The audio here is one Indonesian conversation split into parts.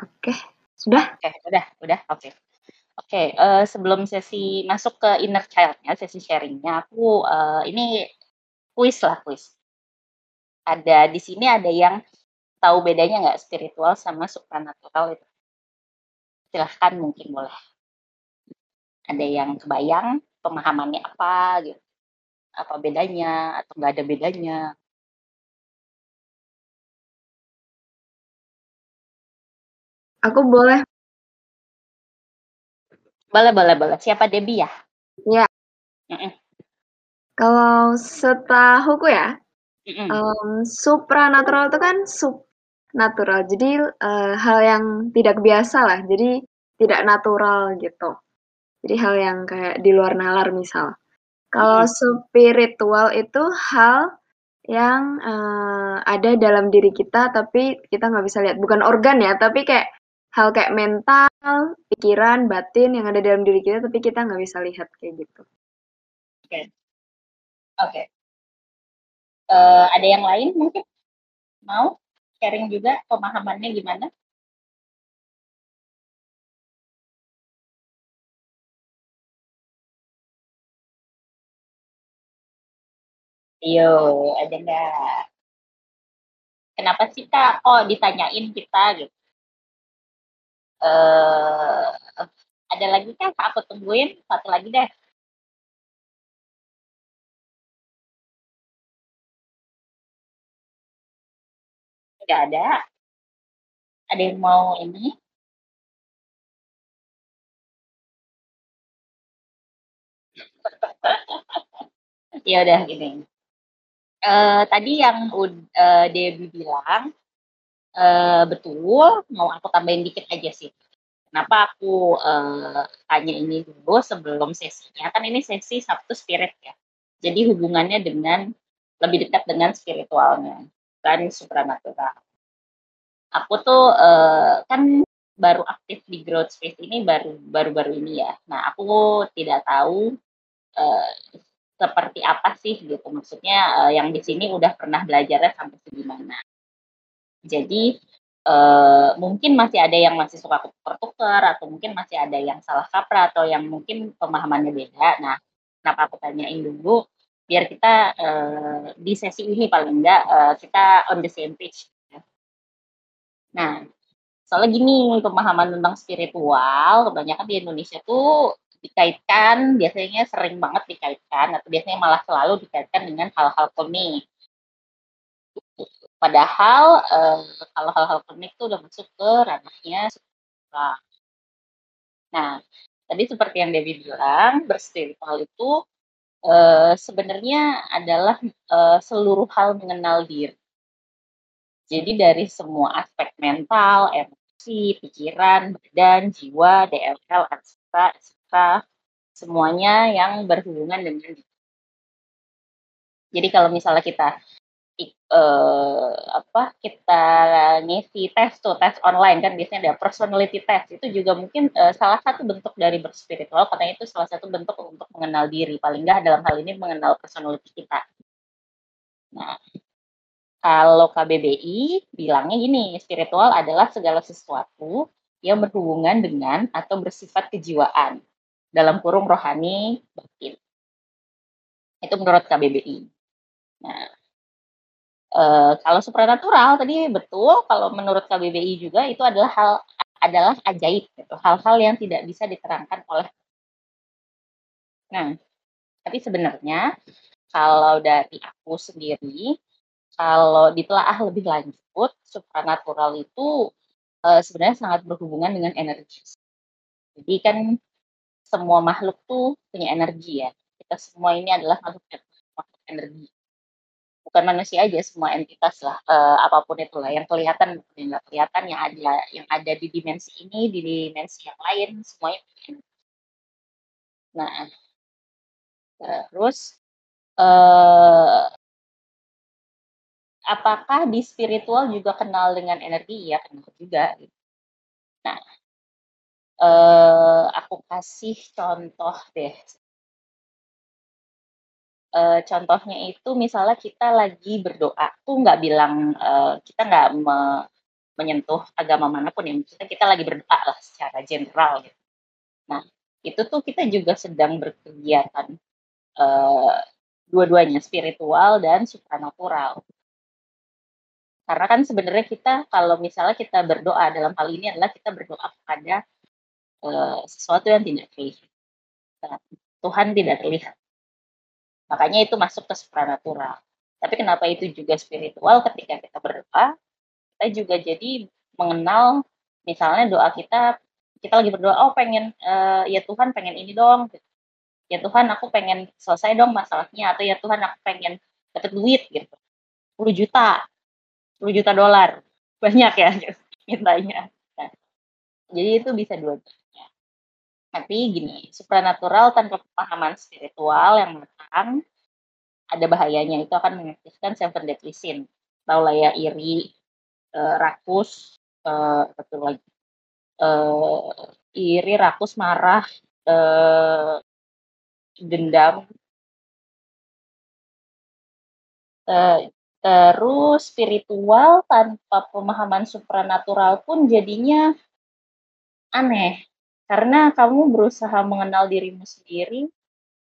Oke, sudah? Oke, udah udah, oke. Oke, uh, sebelum sesi masuk ke inner child-nya, sesi sharing-nya, aku, uh, ini kuis lah, kuis. Ada di sini ada yang tahu bedanya nggak spiritual sama supranatural itu? Silahkan mungkin boleh. Ada yang kebayang pemahamannya apa gitu? Apa bedanya atau nggak ada bedanya? Aku boleh. Boleh boleh boleh. Siapa Debbie ya? Iya. Kalau setahuku ya, um, supranatural itu kan supnatural, jadi, uh, hal yang tidak biasa lah, jadi tidak natural gitu. Jadi hal yang kayak di luar nalar misal. Kalau spiritual itu hal yang, uh, ada dalam diri kita tapi kita nggak bisa lihat, bukan organ ya, tapi kayak hal kayak mental, pikiran, batin yang ada dalam diri kita tapi kita nggak bisa lihat kayak gitu. Oke. Oke. Uh, ada yang lain mungkin mau sharing juga pemahamannya gimana? Yo, ada nggak? Kenapa sih kak? Oh ditanyain kita gitu uh, ada lagi kan aku tungguin? Satu lagi deh. Nggak ada. Ada yang mau ini? Ya udah gini. Uh, tadi yang uh, Debbie bilang uh, betul, mau aku tambahin dikit aja sih. Kenapa aku uh, tanya ini dulu sebelum sesinya? Kan ini sesi Sabtu Spirit ya. Jadi hubungannya dengan lebih dekat dengan spiritualnya, kan supranatural. Aku tuh uh, kan baru aktif di growth space ini baru baru-baru ini ya. Nah, aku tidak tahu uh, seperti apa sih gitu. Maksudnya uh, yang di sini udah pernah belajarnya sampai segimana. Jadi, uh, mungkin masih ada yang masih suka tukar-tukar atau mungkin masih ada yang salah kaprah atau yang mungkin pemahamannya beda. Nah, kenapa aku tanyain dulu, biar kita, uh, di sesi ini paling enggak, uh, kita on the same page. Nah, soalnya gini, pemahaman tentang spiritual kebanyakan di Indonesia tuh dikaitkan biasanya sering banget dikaitkan atau biasanya malah selalu dikaitkan dengan hal-hal kuning. Padahal uh, kalau hal-hal klinik itu udah masuk ke ranahnya spiritual. Nah, tadi seperti yang Dewi bilang, berspiritual itu uh, sebenarnya adalah uh, seluruh hal mengenal diri. Jadi dari semua aspek mental, emosi, pikiran, badan, jiwa, DLL, etc., etc., semuanya yang berhubungan dengan diri. Jadi kalau misalnya kita uh, apa kita ngisi tes tuh tes online kan biasanya ada personality test itu juga mungkin uh, salah satu bentuk dari berspiritual karena itu salah satu bentuk untuk mengenal diri paling nggak dalam hal ini mengenal personality kita. Nah kalau KBBI bilangnya gini spiritual adalah segala sesuatu yang berhubungan dengan atau bersifat kejiwaan dalam kurung rohani batin. Itu menurut KBBI. Nah, Uh, kalau supranatural tadi betul, kalau menurut KBBI juga itu adalah hal adalah ajaib gitu, hal-hal yang tidak bisa diterangkan oleh Nah, tapi sebenarnya kalau dari aku sendiri, kalau ditelaah lebih lanjut, supranatural itu uh, sebenarnya sangat berhubungan dengan energi. Jadi kan semua makhluk tuh punya energi ya. Kita semua ini adalah makhluk energi bukan manusia aja semua entitas lah uh, apa pun itulah yang kelihatan yang nggak kelihatan yang ada yang ada di dimensi ini di dimensi yang lain semuanya nah terus uh, apakah di spiritual juga kenal dengan energi? Ya kenal juga nah uh, aku kasih contoh deh uh, contohnya itu misalnya kita lagi berdoa tuh nggak bilang uh, kita nggak me menyentuh agama mana pun ya maksudnya kita lagi berdoa lah secara general gitu. Nah itu tuh kita juga sedang berkegiatan uh, dua-duanya spiritual dan supranatural. Karena kan sebenarnya kita kalau misalnya kita berdoa dalam hal ini adalah kita berdoa kepada uh, sesuatu yang tidak terlihat. Tuhan tidak terlihat. Makanya itu masuk ke supranatural. Tapi kenapa itu juga spiritual ketika kita berdoa, kita juga jadi mengenal misalnya doa kita kita lagi berdoa oh pengen uh, ya Tuhan pengen ini dong ya Tuhan aku pengen selesai dong masalahnya atau ya Tuhan aku pengen dapat duit gitu. 10 juta 10 juta dolar. Banyak ya mintanya. Nah, jadi itu bisa dua-duanya tapi gini supranatural tanpa pemahaman spiritual yang matang ada bahayanya. Itu akan mengaktifkan seven deadly sin. Lah ya iri uh, rakus uh, betul lagi. Uh, iri rakus marah dendam. Terus spiritual tanpa pemahaman supranatural pun jadinya aneh karena kamu berusaha mengenal dirimu sendiri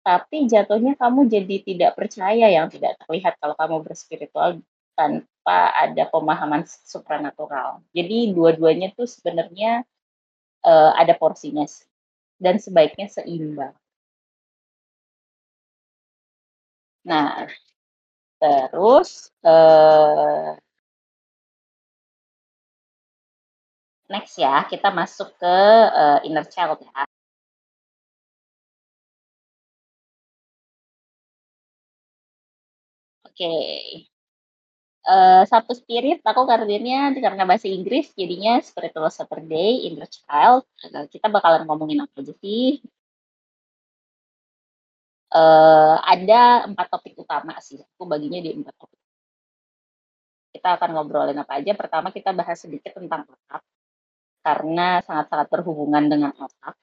tapi jatuhnya kamu jadi tidak percaya yang tidak terlihat kalau kamu berspiritual tanpa ada pemahaman supranatural. Jadi dua-duanya tuh sebenarnya uh, ada porsinya dan sebaiknya seimbang. Nah, terus uh, next ya kita masuk ke uh, inner child ya. okay. Uh, eh, Sabtu Spirit aku kardiannya karena bahasa Inggris jadinya Spiritual Saturday Inner Child. Uh, kita bakalan ngomongin apa aja sih? Uh, ada empat topik utama sih. Aku baginya di empat topik. Kita akan ngobrolin apa aja. Pertama kita bahas sedikit tentang otak karena sangat-sangat berhubungan dengan otak.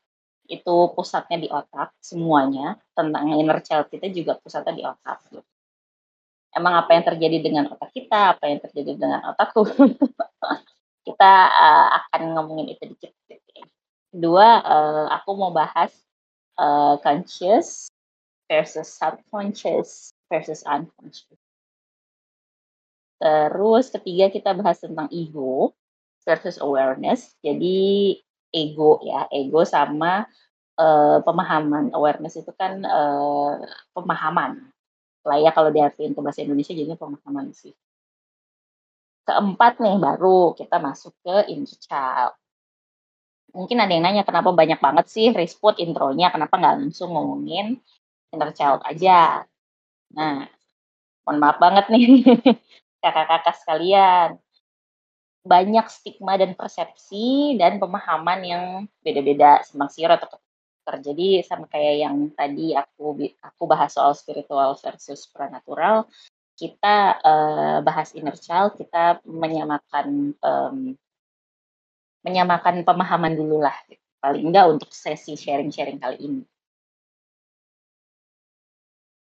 Itu pusatnya di otak semuanya. Tentang inner child kita juga pusatnya di otak. Gitu emang apa yang terjadi dengan otak kita, apa yang terjadi dengan otakku. kita uh, akan ngomongin itu dikit. Kedua, uh, aku mau bahas uh, conscious versus subconscious versus unconscious. Terus ketiga kita bahas tentang ego versus awareness. Jadi ego ya, ego sama uh, pemahaman. Awareness itu kan uh, pemahaman lah ya kalau diartikan ke bahasa Indonesia jadinya pemahaman sih. Keempat nih baru kita masuk ke inner child. Mungkin ada yang nanya kenapa banyak banget sih respot intronya, kenapa nggak langsung ngomongin inner child aja. Nah, mohon maaf banget nih kakak-kakak sekalian. Banyak stigma dan persepsi dan pemahaman yang beda-beda simpang siur atau terjadi sama kayak yang tadi aku aku bahas soal spiritual versus supernatural kita uh, bahas inner child kita menyamakan um, menyamakan pemahaman dulu lah. Paling enggak untuk sesi sharing-sharing kali ini.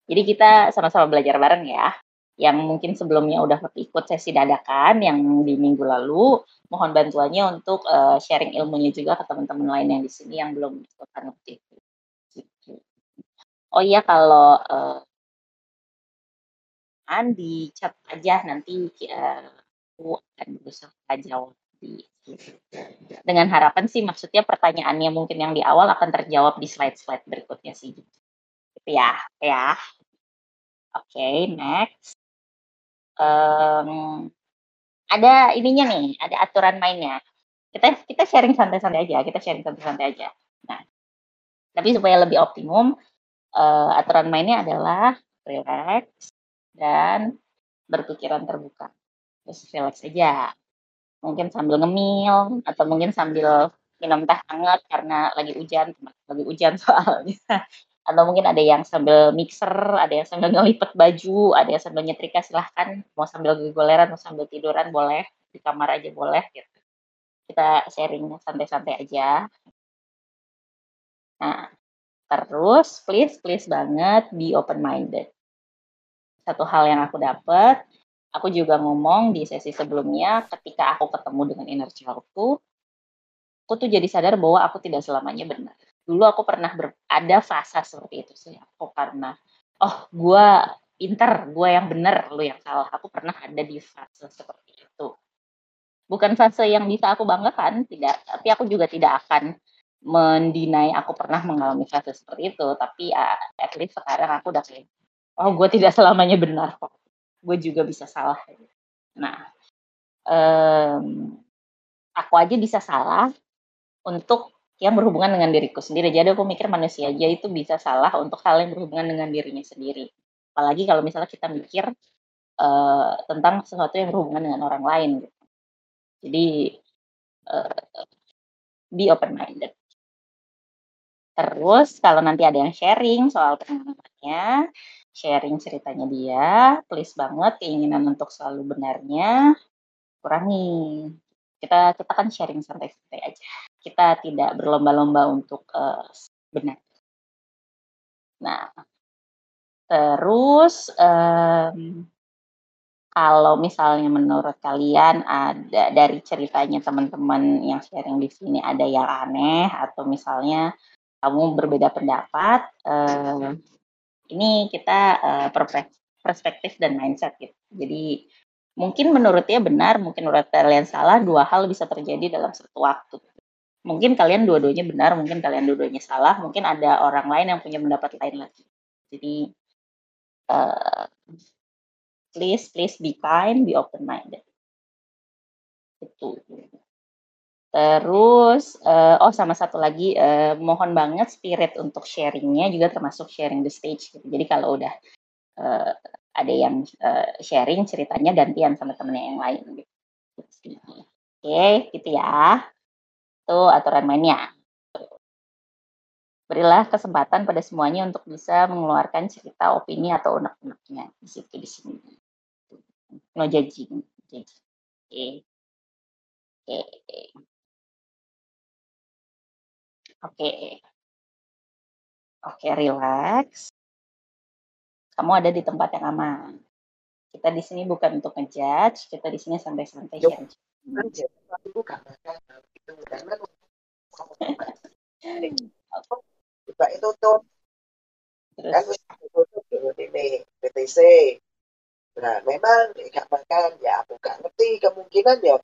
Jadi kita sama-sama belajar bareng ya yang mungkin sebelumnya udah ikut sesi dadakan yang di minggu lalu, mohon bantuannya untuk uh, sharing ilmunya juga ke teman-teman lain yang di sini yang belum ikutan itu. Oh iya kalau uh, Andi chat aja nanti uh, aku akan berusaha jawab di dengan harapan sih maksudnya pertanyaannya mungkin yang di awal akan terjawab di slide-slide berikutnya sih. Gitu ya, ya. Oke, okay, next um, ada ininya nih, ada aturan mainnya. Kita kita sharing santai-santai aja, kita sharing santai-santai aja. Nah, tapi supaya lebih optimum, uh, aturan mainnya adalah relax dan berpikiran terbuka. Terus relax aja. Mungkin sambil ngemil atau mungkin sambil minum teh hangat karena lagi hujan, lagi hujan soalnya atau mungkin ada yang sambil mixer, ada yang sambil ngelipet baju, ada yang sambil nyetrika silahkan. Mau sambil goleran mau sambil tiduran boleh. Di kamar aja boleh gitu. Kita sharing santai-santai aja. Nah terus please please banget be open minded satu hal yang aku dapat aku juga ngomong di sesi sebelumnya ketika aku ketemu dengan inner childku, aku tuh jadi sadar bahwa aku tidak selamanya benar. Dulu aku pernah ber, ada fase seperti itu sih. Aku karena oh gue pinter, gue yang benar, lu yang salah. Aku pernah ada di fase seperti itu. Bukan fase yang bisa aku banggakan, tidak. Tapi aku juga tidak akan mendinai aku pernah mengalami fase seperti itu. Tapi uh, at least sekarang aku udah kayak, oh gue tidak selamanya benar kok gue juga bisa salah. Nah, um, aku aja bisa salah untuk yang berhubungan dengan diriku sendiri. Jadi aku mikir manusia aja itu bisa salah untuk hal yang berhubungan dengan dirinya sendiri. Apalagi kalau misalnya kita mikir uh, tentang sesuatu yang berhubungan dengan orang lain. Gitu. Jadi uh, be open minded. Terus kalau nanti ada yang sharing soal pengalamannya, sharing ceritanya dia, please banget keinginan untuk selalu benarnya kurangi. Kita kita kan sharing santai-santai aja. Kita tidak berlomba-lomba untuk uh, benar. Nah, terus um, kalau misalnya menurut kalian ada dari ceritanya teman-teman yang sharing di sini ada yang aneh atau misalnya kamu berbeda pendapat, uh, ini kita uh, perspektif dan mindset gitu. Jadi mungkin menurut dia benar, mungkin menurut kalian salah, dua hal bisa terjadi dalam satu waktu. Mungkin kalian dua-duanya benar, mungkin kalian dua-duanya salah, mungkin ada orang lain yang punya pendapat lain lagi. Jadi uh, please please be kind, be open minded. Itu. Terus, uh, oh sama satu lagi, uh, mohon banget spirit untuk sharingnya juga termasuk sharing the stage gitu. Jadi kalau udah, uh, ada yang, uh, sharing ceritanya gantian sama temennya yang lain gitu. Oke, gitu ya. Itu aturan mainnya. Berilah kesempatan pada semuanya untuk bisa mengeluarkan cerita, opini, atau unek-uneknya di situ, di sini. No judging, Oke. Oke. Oke. Oke, relax. Kamu ada di tempat yang aman. Kita di sini bukan untuk ngejudge, kita di sini santai-santai share. Juga itu tuh kan ini PTC. Nah, memang dikabarkan ya aku gak ngerti kemungkinan ya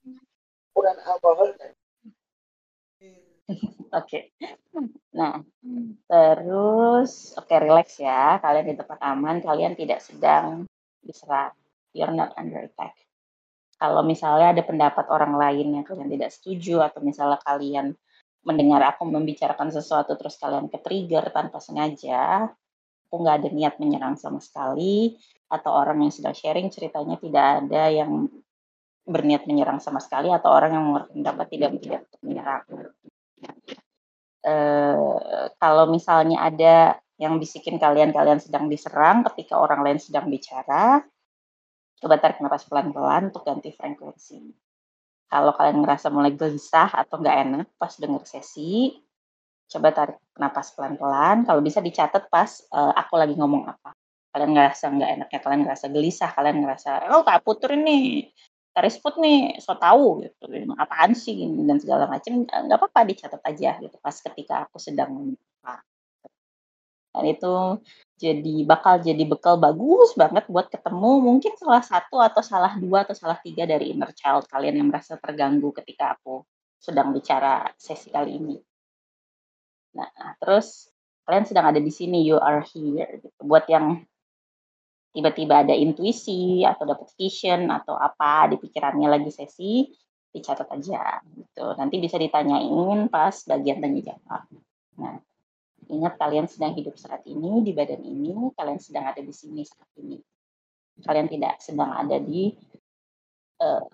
kurang alkohol Oke. Nah, terus oke relax ya. Kalian di tempat aman, kalian tidak sedang diserang. You're not under attack. Kalau misalnya ada pendapat orang lain yang kalian tidak setuju atau misalnya kalian mendengar aku membicarakan sesuatu terus kalian ke-trigger tanpa sengaja, aku nggak ada niat menyerang sama sekali, atau orang yang sedang sharing ceritanya tidak ada yang berniat menyerang sama sekali, atau orang yang mengeluarkan pendapat tidak tidak menyerang. Eh, kalau misalnya ada yang bisikin kalian kalian sedang diserang ketika orang lain sedang bicara, coba tarik nafas pelan-pelan untuk ganti frekuensi. Kalau kalian ngerasa mulai gelisah atau nggak enak pas denger sesi, coba tarik nafas pelan-pelan. Kalau bisa dicatat pas uh, aku lagi ngomong apa. Kalian ngerasa nggak enaknya, kalian ngerasa gelisah, kalian ngerasa, oh kak putur ini Taris Food nih so tahu gitu apaan sih dan segala macam nggak apa-apa dicatat aja gitu pas ketika aku sedang dan itu jadi bakal jadi bekal bagus banget buat ketemu mungkin salah satu atau salah dua atau salah tiga dari inner child kalian yang merasa terganggu ketika aku sedang bicara sesi kali ini. Nah, terus kalian sedang ada di sini, you are here. Gitu. Buat yang tiba-tiba ada intuisi atau dapat vision atau apa di pikirannya lagi sesi dicatat aja gitu nanti bisa ditanyain pas bagian tanya jawab nah ingat kalian sedang hidup saat ini di badan ini kalian sedang ada di sini saat ini. Kalian tidak sedang ada di uh,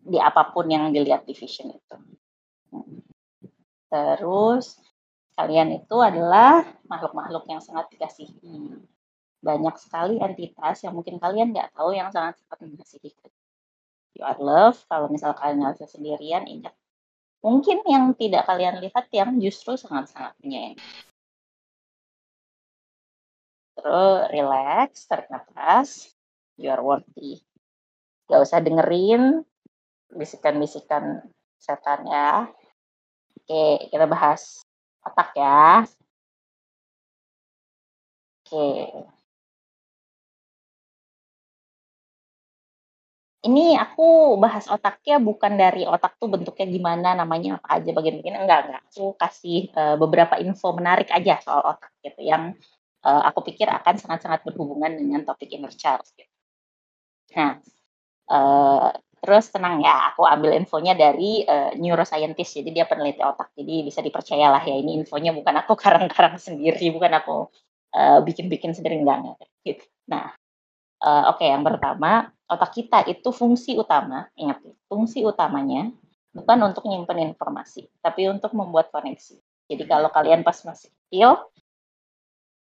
di apa pun yang dilihat di vision itu. Terus kalian itu adalah makhluk-makhluk yang sangat dikasihi. Banyak sekali entitas yang mungkin kalian nggak tahu yang sangat-sangat mengasihi You are love, kalau misal kalian ngerasa sendirian, ingat. Mungkin yang tidak kalian lihat yang justru sangat-sangat menyayangi. Terus relax, tarik nafas. You are worthy. Gak usah dengerin bisikan-bisikan setan ya. Oke, kita bahas otak ya. Oke. Ini aku bahas otaknya bukan dari otak tuh bentuknya gimana, namanya apa aja, bagian-bagian enggak enggak. Aku kasih, uh, beberapa info menarik aja soal otak gitu yang, uh, aku pikir akan sangat-sangat berhubungan dengan topik inner child gitu. Nah, uh, terus tenang ya, aku ambil infonya dari, uh, neuroscientist, jadi dia peneliti otak, jadi bisa dipercayalah ya ini infonya bukan aku karang-karang sendiri, bukan aku, uh, bikin-bikin sendiri, enggak gitu. Nah, uh, oke okay, yang pertama otak kita itu fungsi utama, ingat fungsi utamanya bukan untuk nyimpen informasi, tapi untuk membuat koneksi. Jadi kalau kalian pas masih kecil,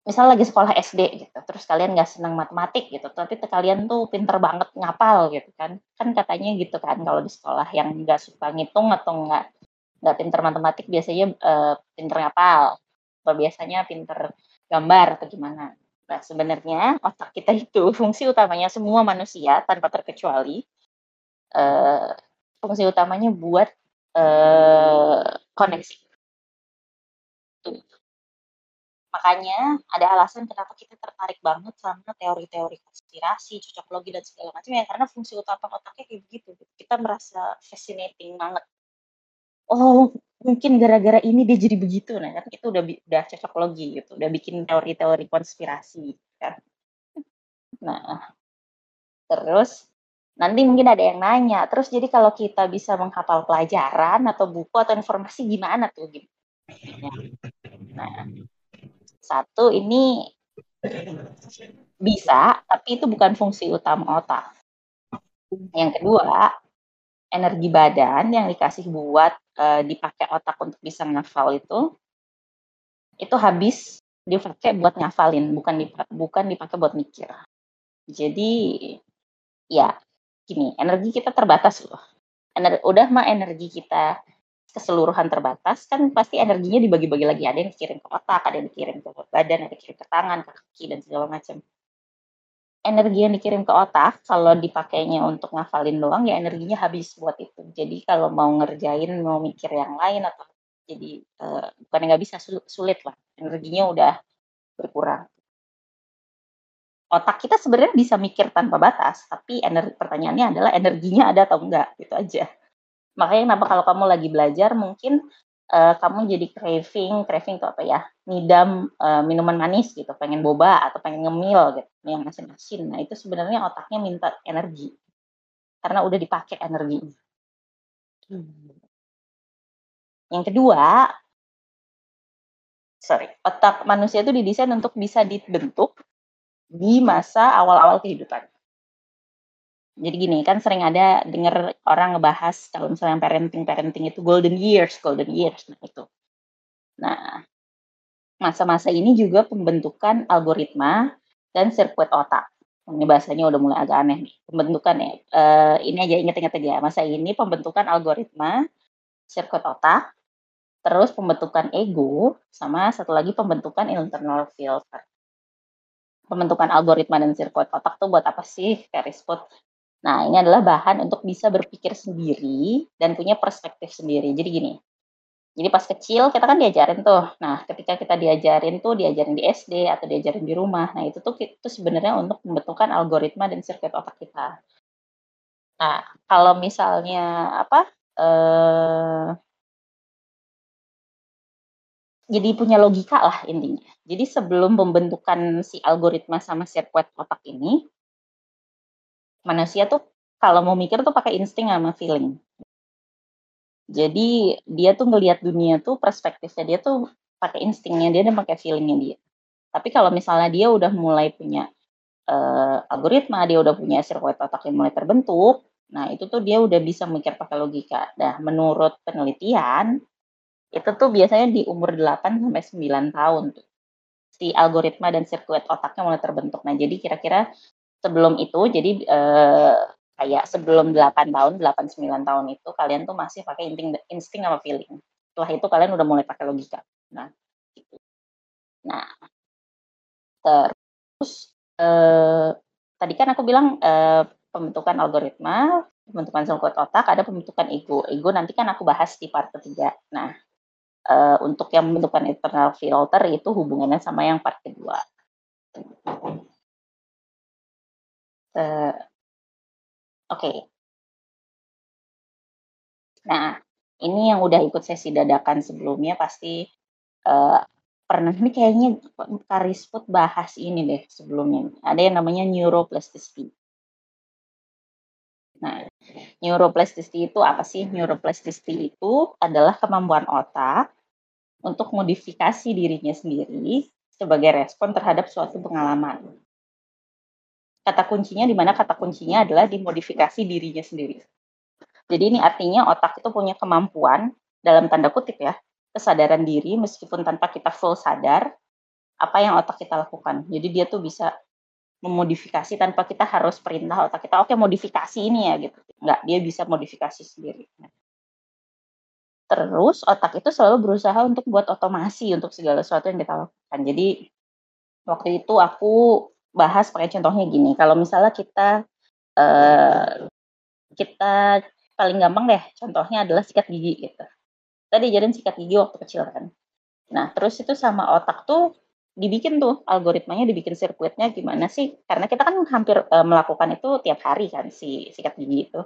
misal lagi sekolah SD gitu, terus kalian nggak senang matematik gitu, tapi kalian tuh pinter banget ngapal gitu kan, kan katanya gitu kan kalau di sekolah yang nggak suka ngitung atau nggak nggak pinter matematik biasanya uh, pinter ngapal, atau biasanya pinter gambar atau gimana. Nah, sebenarnya otak kita itu fungsi utamanya semua manusia tanpa terkecuali uh, fungsi utamanya buat uh, koneksi. Makanya ada alasan kenapa kita tertarik banget sama teori-teori konspirasi, cocok logi dan segala macam ya karena fungsi utama otaknya kayak begitu. Kita merasa fascinating banget. Oh, mungkin gara-gara ini dia jadi begitu nah kan itu udah udah cocok logi gitu udah bikin teori-teori konspirasi kan nah terus nanti mungkin ada yang nanya terus jadi kalau kita bisa menghafal pelajaran atau buku atau informasi gimana tuh gitu nah satu ini bisa tapi itu bukan fungsi utama otak. Yang kedua energi badan yang dikasih buat uh, dipakai otak untuk bisa ngafal itu itu habis dipakai buat ngafalin bukan dipakai, bukan dipakai buat mikir. Jadi ya gini energi kita terbatas loh. Ener udah mah energi kita keseluruhan terbatas kan pasti energinya dibagi-bagi lagi ada yang dikirim ke otak ada yang dikirim ke badan ada yang dikirim ke tangan ke kaki dan segala macam energi yang dikirim ke otak kalau dipakainya untuk ngafalin doang ya energinya habis buat itu. Jadi kalau mau ngerjain mau mikir yang lain atau jadi uh, bukan nggak bisa sulit lah energinya udah berkurang. Otak kita sebenarnya bisa mikir tanpa batas, tapi energi pertanyaannya adalah energinya ada atau enggak gitu aja. Makanya kenapa kalau kamu lagi belajar mungkin uh, kamu jadi craving, craving itu apa ya? Ngidam uh, minuman manis gitu, pengen boba atau pengen ngemil gitu, yang asin-asin. Nah, itu sebenarnya otaknya minta energi. Karena udah dipakai energinya. Hmm. Yang kedua, sorry, otak manusia itu didesain untuk bisa dibentuk di masa awal-awal kehidupan. Jadi gini, kan sering ada dengar orang ngebahas kalau misalnya parenting-parenting itu golden years, golden years, nah itu. Nah, masa-masa ini juga pembentukan algoritma dan sirkuit otak. Ini bahasanya udah mulai agak aneh nih. Pembentukan ya, uh, ini aja inget-inget aja. Masa ini pembentukan algoritma, sirkuit otak, terus pembentukan ego, sama satu lagi pembentukan internal filter. Pembentukan algoritma dan sirkuit otak tuh buat apa sih? Kayak Nah, ini adalah bahan untuk bisa berpikir sendiri dan punya perspektif sendiri. Jadi gini, jadi pas kecil kita kan diajarin tuh. Nah, ketika kita diajarin tuh, diajarin di SD atau diajarin di rumah. Nah, itu tuh itu sebenarnya untuk membentukkan algoritma dan sirkuit otak kita. Nah, kalau misalnya apa? Eh, jadi punya logika lah intinya. Jadi sebelum pembentukan si algoritma sama sirkuit otak ini, manusia tuh kalau mau mikir tuh pakai insting sama feeling. Jadi dia tuh ngelihat dunia tuh perspektifnya dia tuh pakai instingnya dia dan pakai feelingnya dia. Tapi kalau misalnya dia udah mulai punya uh, algoritma, dia udah punya sirkuit otak yang mulai terbentuk, nah itu tuh dia udah bisa mikir pakai logika. Nah, menurut penelitian itu tuh biasanya di umur 8 sampai 9 tahun tuh si algoritma dan sirkuit otaknya mulai terbentuk. Nah, jadi kira-kira sebelum itu jadi uh, kayak sebelum 8 tahun, 8 9 tahun itu kalian tuh masih pakai insting insting sama feeling. Setelah itu kalian udah mulai pakai logika. Nah, gitu. Nah, terus uh, tadi kan aku bilang uh, pembentukan algoritma, pembentukan sirkuit otak, ada pembentukan ego. Ego nanti kan aku bahas di part ketiga. Nah, uh, untuk yang pembentukan internal filter itu hubungannya sama yang part kedua. Uh, Oke. Okay. Nah, ini yang udah ikut sesi dadakan sebelumnya pasti uh, pernah ini kayaknya Karisput bahas ini deh sebelumnya. Ada yang namanya neuroplasticity. Nah, neuroplasticity itu apa sih? Neuroplasticity itu adalah kemampuan otak untuk modifikasi dirinya sendiri sebagai respon terhadap suatu pengalaman. Kata kuncinya di mana kata kuncinya adalah dimodifikasi dirinya sendiri. Jadi ini artinya otak itu punya kemampuan dalam tanda kutip ya, kesadaran diri meskipun tanpa kita full sadar apa yang otak kita lakukan. Jadi dia tuh bisa memodifikasi tanpa kita harus perintah otak kita, oke okay, modifikasi ini ya gitu. Enggak, dia bisa modifikasi sendiri. Terus otak itu selalu berusaha untuk buat otomasi untuk segala sesuatu yang kita lakukan. Jadi waktu itu aku bahas pakai contohnya gini, kalau misalnya kita uh, kita paling gampang deh, contohnya adalah sikat gigi gitu. Tadi jadi sikat gigi waktu kecil kan. Nah, terus itu sama otak tuh dibikin tuh algoritmanya, dibikin sirkuitnya gimana sih? Karena kita kan hampir uh, melakukan itu tiap hari kan si sikat gigi itu.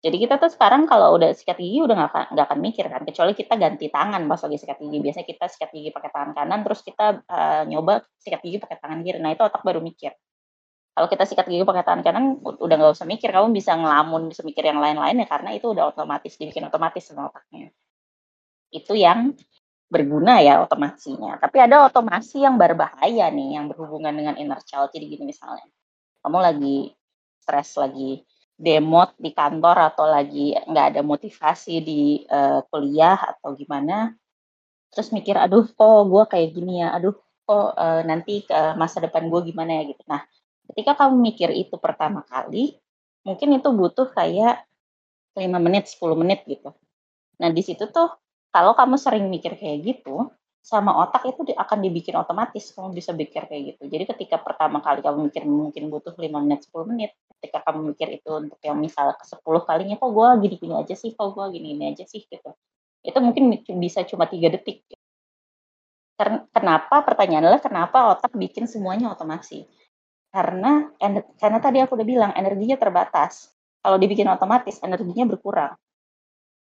Jadi kita tuh sekarang kalau udah sikat gigi udah nggak akan, gak akan mikir kan, kecuali kita ganti tangan pas lagi sikat gigi. Biasanya kita sikat gigi pakai tangan kanan, terus kita uh, nyoba sikat gigi pakai tangan kiri. Nah itu otak baru mikir. Kalau kita sikat gigi pakai tangan kanan, udah nggak usah mikir, kamu bisa ngelamun, bisa mikir yang lain-lain ya karena itu udah otomatis dibikin otomatis sama otaknya. Itu yang berguna ya otomasinya. Tapi ada otomasi yang berbahaya nih, yang berhubungan dengan inner child. Jadi gini misalnya, kamu lagi stres lagi demot di kantor atau lagi nggak ada motivasi di uh, kuliah atau gimana. Terus mikir aduh kok gue kayak gini ya? Aduh kok uh, nanti ke masa depan gue gimana ya? Gitu. Nah ketika kamu mikir itu pertama kali mungkin itu butuh kayak 5 menit 10 menit gitu. Nah di situ tuh kalau kamu sering mikir kayak gitu sama otak itu akan dibikin otomatis kamu bisa pikir kayak gitu. Jadi ketika pertama kali kamu mikir mungkin butuh 5 menit 10 menit, ketika kamu mikir itu untuk yang misal ke 10 kalinya kok gue gini-gini aja sih, kok gue gini-gini aja sih gitu. Itu mungkin bisa cuma tiga detik. Kenapa pertanyaan adalah kenapa otak bikin semuanya otomasi? Karena karena tadi aku udah bilang energinya terbatas. Kalau dibikin otomatis energinya berkurang.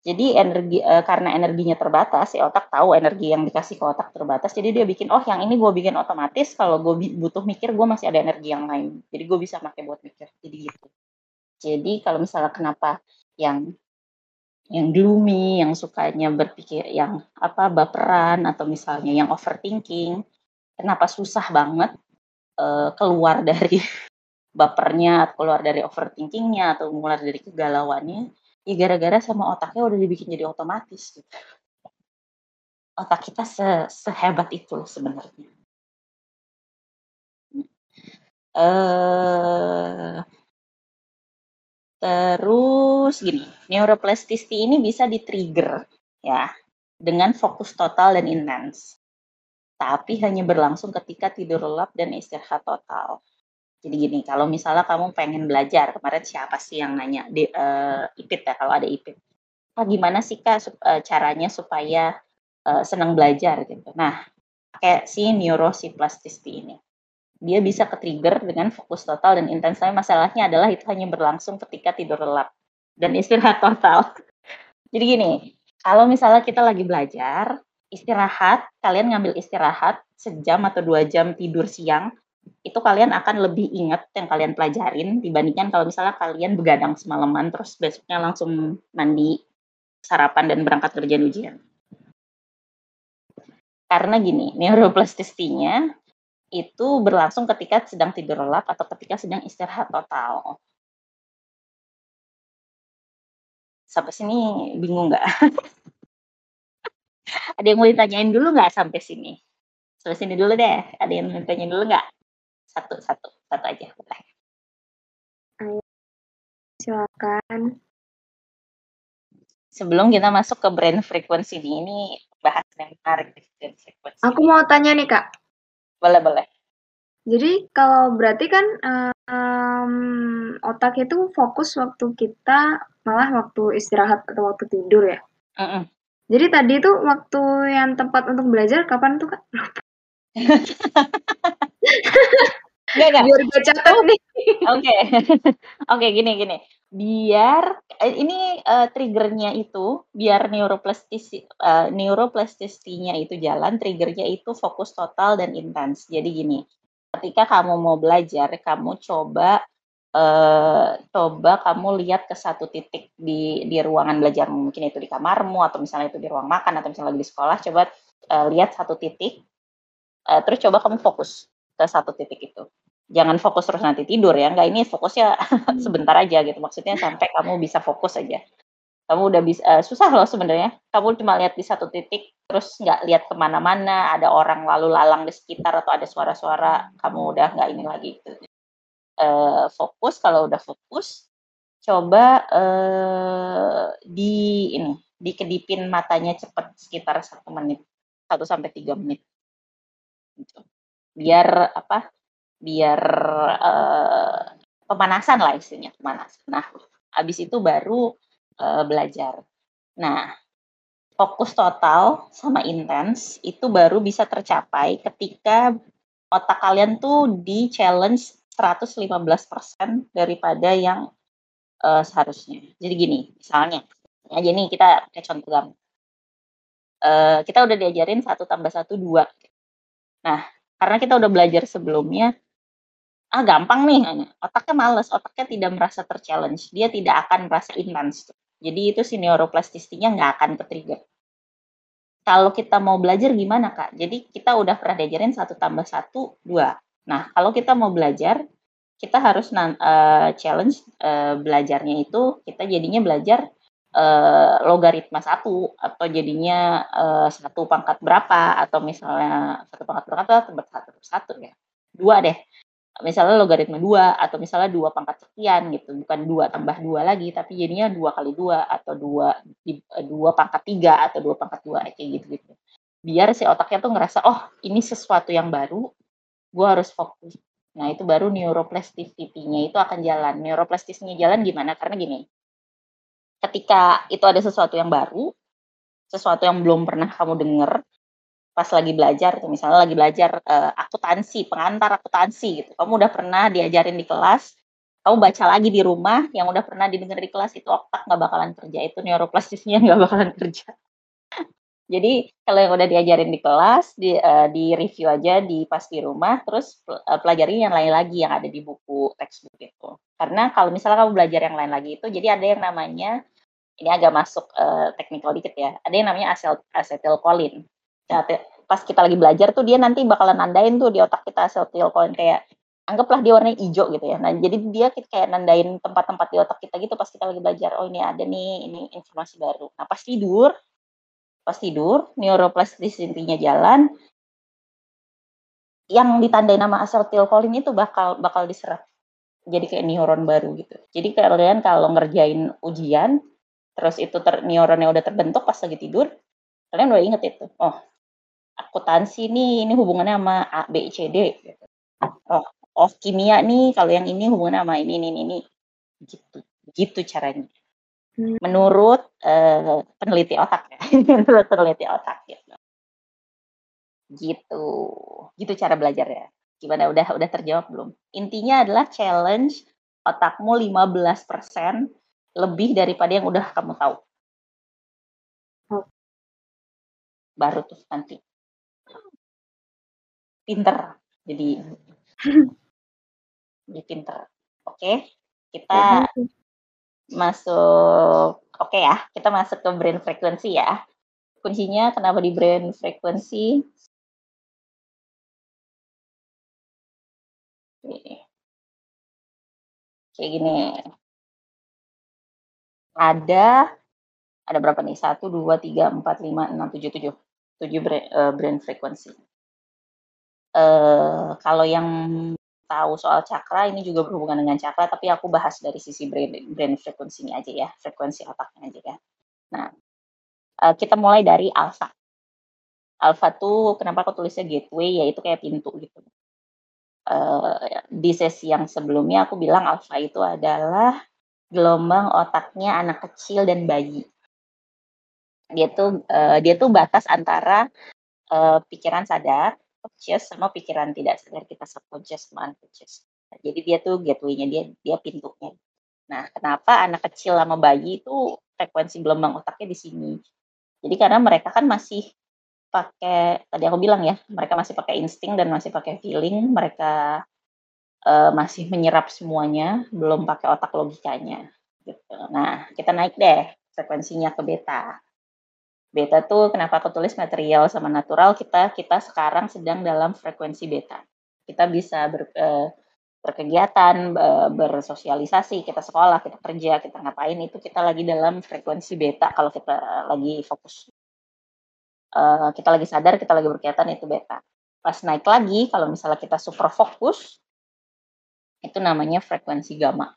Jadi energi uh, karena energinya terbatas, si otak tahu energi yang dikasih ke otak terbatas, jadi dia bikin, oh yang ini gue bikin otomatis, kalau gue butuh mikir, gue masih ada energi yang lain. Jadi gue bisa pakai buat mikir, jadi gitu. Jadi kalau misalnya kenapa yang yang gloomy, yang sukanya berpikir, yang apa baperan atau misalnya yang overthinking, kenapa susah banget uh, keluar dari bapernya, atau keluar dari overthinkingnya, atau keluar dari kegalauannya? Ya gara-gara sama otaknya udah dibikin jadi otomatis gitu. Otak kita se sehebat itu sebenarnya. Uh, terus gini, neuroplasticity ini bisa di-trigger ya dengan fokus total dan intens. Tapi hanya berlangsung ketika tidur lelap dan istirahat total. Jadi gini, kalau misalnya kamu pengen belajar, kemarin siapa sih yang nanya di uh, IPIT ya kalau ada IPIT. Ah, gimana sih Kak uh, caranya supaya uh, senang belajar gitu. Nah, kayak si neurosiplasticity ini. Dia bisa ke-trigger dengan fokus total dan intens. Tapi masalahnya adalah itu hanya berlangsung ketika tidur lelap dan istirahat total. Jadi gini, kalau misalnya kita lagi belajar, istirahat, kalian ngambil istirahat sejam atau dua jam tidur siang, itu kalian akan lebih ingat yang kalian pelajarin dibandingkan kalau misalnya kalian begadang semalaman terus besoknya langsung mandi, sarapan dan berangkat kerja ujian. Karena gini, neuroplastistinya itu berlangsung ketika sedang tidur lelap atau ketika sedang istirahat total. Sampai sini bingung nggak? Ada yang mau ditanyain dulu nggak sampai sini? Sampai sini dulu deh. Ada yang mau ditanyain dulu nggak? Satu satu satu aja boleh Ayo, silakan sebelum kita masuk ke brand frequency ini ini bahas yang menarik di brand frequency aku mau tanya nih kak boleh boleh Jadi kalau berarti kan, um, otak itu fokus waktu kita malah waktu istirahat atau waktu tidur ya? -uh. Jadi tadi itu waktu yang tepat untuk belajar kapan tuh, Kak? Enggak enggak. Biar gue catat nih. Oke. Oke, gini gini. Biar eh, ini uh, triggernya itu biar neuroplastis uh, neuroplastisinya itu jalan, triggernya itu fokus total dan intens. Jadi gini, ketika kamu mau belajar, kamu coba uh, coba kamu lihat ke satu titik di di ruangan belajar mungkin itu di kamarmu atau misalnya itu di ruang makan atau misalnya di sekolah, coba uh, lihat satu titik, uh, terus coba kamu fokus ke satu titik itu. Jangan fokus terus nanti tidur ya. Enggak ini fokusnya sebentar aja gitu. Maksudnya sampai kamu bisa fokus aja. Kamu udah bisa uh, susah loh sebenarnya. Kamu cuma lihat di satu titik terus nggak lihat ke mana-mana. Ada orang lalu lalang di sekitar atau ada suara-suara kamu udah nggak ini lagi gitu. Uh, fokus kalau udah fokus coba uh, di ini dikedipin matanya cepat sekitar satu menit satu sampai tiga menit. Gitu. Biar apa biar uh, pemanasan lah istilahnya pemanasan. Nah, habis itu baru uh, belajar. Nah, fokus total sama intens itu baru bisa tercapai ketika otak kalian tuh di challenge 115% daripada yang uh, seharusnya. Jadi gini, misalnya, aja nih kita kayak contoh. Uh, kita udah diajarin satu tambah satu dua. Nah, karena kita udah belajar sebelumnya, ah gampang nih. Otaknya males otaknya tidak merasa terchallenge. Dia tidak akan merasa intens jadi itu si neuroplastisitinya nggak akan ke trigger kalau kita mau belajar gimana kak? Jadi kita udah pernah diajarin satu tambah satu dua. Nah kalau kita mau belajar kita harus uh, challenge uh, belajarnya itu kita jadinya belajar uh, logaritma satu atau jadinya uh, satu pangkat berapa atau misalnya satu pangkat berapa atau satu satu ya. Dua deh. Misalnya logaritma dua atau misalnya dua pangkat sekian gitu. Bukan dua tambah dua lagi tapi jadinya dua kali dua atau dua eh, dua pangkat tiga atau dua pangkat dua kayak gitu gitu biar si otaknya tuh ngerasa oh ini sesuatu yang baru gue harus fokus. Nah itu baru neuroplasticity-nya itu akan jalan. Neuroplastisnya jalan gimana? Karena gini ketika itu ada sesuatu yang baru sesuatu yang belum pernah kamu dengar pas lagi belajar tuh misalnya lagi belajar uh, akuntansi pengantar akuntansi gitu kamu udah pernah diajarin di kelas kamu baca lagi di rumah yang udah pernah didengar di kelas itu otak nggak bakalan kerja itu neuroplastisnya nggak bakalan kerja. Jadi kalau yang udah diajarin di kelas di uh, di review aja di pas di rumah terus uh, pelajari yang lain lagi yang ada di buku textbook itu. Karena kalau misalnya kamu belajar yang lain lagi itu jadi ada yang namanya ini agak masuk uh, technical dikit ya ada yang namanya asetil acetylcholine Nah, pas kita lagi belajar tuh dia nanti bakalan nandain tuh di otak kita koin kayak anggaplah dia warnanya hijau gitu ya. Nah, jadi dia kayak nandain tempat-tempat di otak kita gitu pas kita lagi belajar. Oh, ini ada nih, ini informasi baru. Nah, pas tidur, pas tidur, neuroplastisitinya jalan, yang ditandai nama asetilkolin itu bakal bakal diserap. Jadi kayak neuron baru gitu. Jadi kalian kalau ngerjain ujian, terus itu ter, neuronnya udah terbentuk pas lagi tidur, kalian udah inget itu. Oh, akuntansi nih ini hubungannya sama A, B, C, D. Gitu. Oh, oh kimia nih kalau yang ini hubungannya sama ini, ini, ini. Gitu, gitu caranya. Hmm. Menurut uh, peneliti otak ya, menurut peneliti otak gitu. Gitu, gitu cara belajar ya. Gimana udah udah terjawab belum? Intinya adalah challenge otakmu 15% lebih daripada yang udah kamu tahu. Baru tuh nanti. Pinter. Jadi jadi pinter. Oke okay? kita masuk oke okay ya kita masuk ke brain frequency ya. Kuncinya kenapa di brain frequency kayak gini ada ada berapa nih satu dua tiga empat lima enam tujuh tujuh tujuh brain, uh, brain frequency Uh, kalau yang tahu soal cakra ini juga berhubungan dengan cakra, tapi aku bahas dari sisi brain, brain frequency aja ya, frekuensi otaknya aja ya. Nah, uh, kita mulai dari alpha. Alpha tuh kenapa aku tulisnya gateway, yaitu kayak pintu gitu. uh, di sesi yang sebelumnya aku bilang alfa itu adalah gelombang otaknya anak kecil dan bayi. Dia tuh uh, dia tuh batas antara uh, pikiran sadar, conscious sama pikiran tidak sadar kita subconscious sama unconscious. Nah, jadi dia tuh gateway-nya dia dia pintunya. Nah, kenapa anak kecil sama bayi itu frekuensi gelombang otaknya di sini? Jadi karena mereka kan masih pakai tadi aku bilang ya, mereka masih pakai insting dan masih pakai feeling, mereka uh, masih menyerap semuanya, belum pakai otak logikanya. Gitu. Nah, kita naik deh frekuensinya ke beta. Beta tuh kenapa aku tulis material sama natural, kita kita sekarang sedang dalam frekuensi beta. Kita bisa ber, uh, berkegiatan, bersosialisasi, kita sekolah, kita kerja, kita ngapain itu kita lagi dalam frekuensi beta kalau kita lagi fokus uh, kita lagi sadar kita lagi berkegiatan itu beta pas naik lagi kalau misalnya kita super fokus itu namanya frekuensi gamma.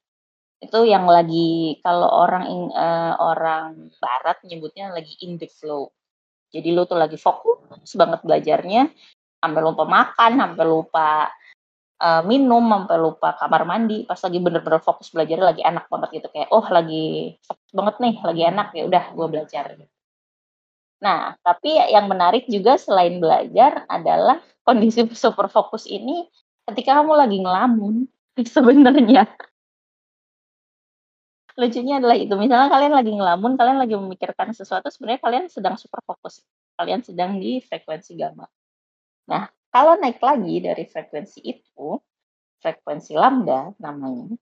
Itu yang lagi kalau orang uh, orang barat nyebutnya lagi in the flow jadi lo tuh lagi fokus banget belajarnya sampai lupa makan sampai lupa uh, minum sampai lupa kamar mandi. Pas lagi bener-bener fokus belajar lagi enak banget gitu. Kayak oh lagi fokus banget nih lagi enak ya udah gue belajar. Nah, tapi yang menarik juga selain belajar adalah kondisi super fokus ini ketika kamu lagi ngelamun sebenarnya. Lucunya adalah itu, misalnya kalian lagi ngelamun, kalian lagi memikirkan sesuatu, sebenarnya kalian sedang super fokus. Kalian sedang di frekuensi gamma. Nah, kalau naik lagi dari frekuensi itu, frekuensi lambda namanya,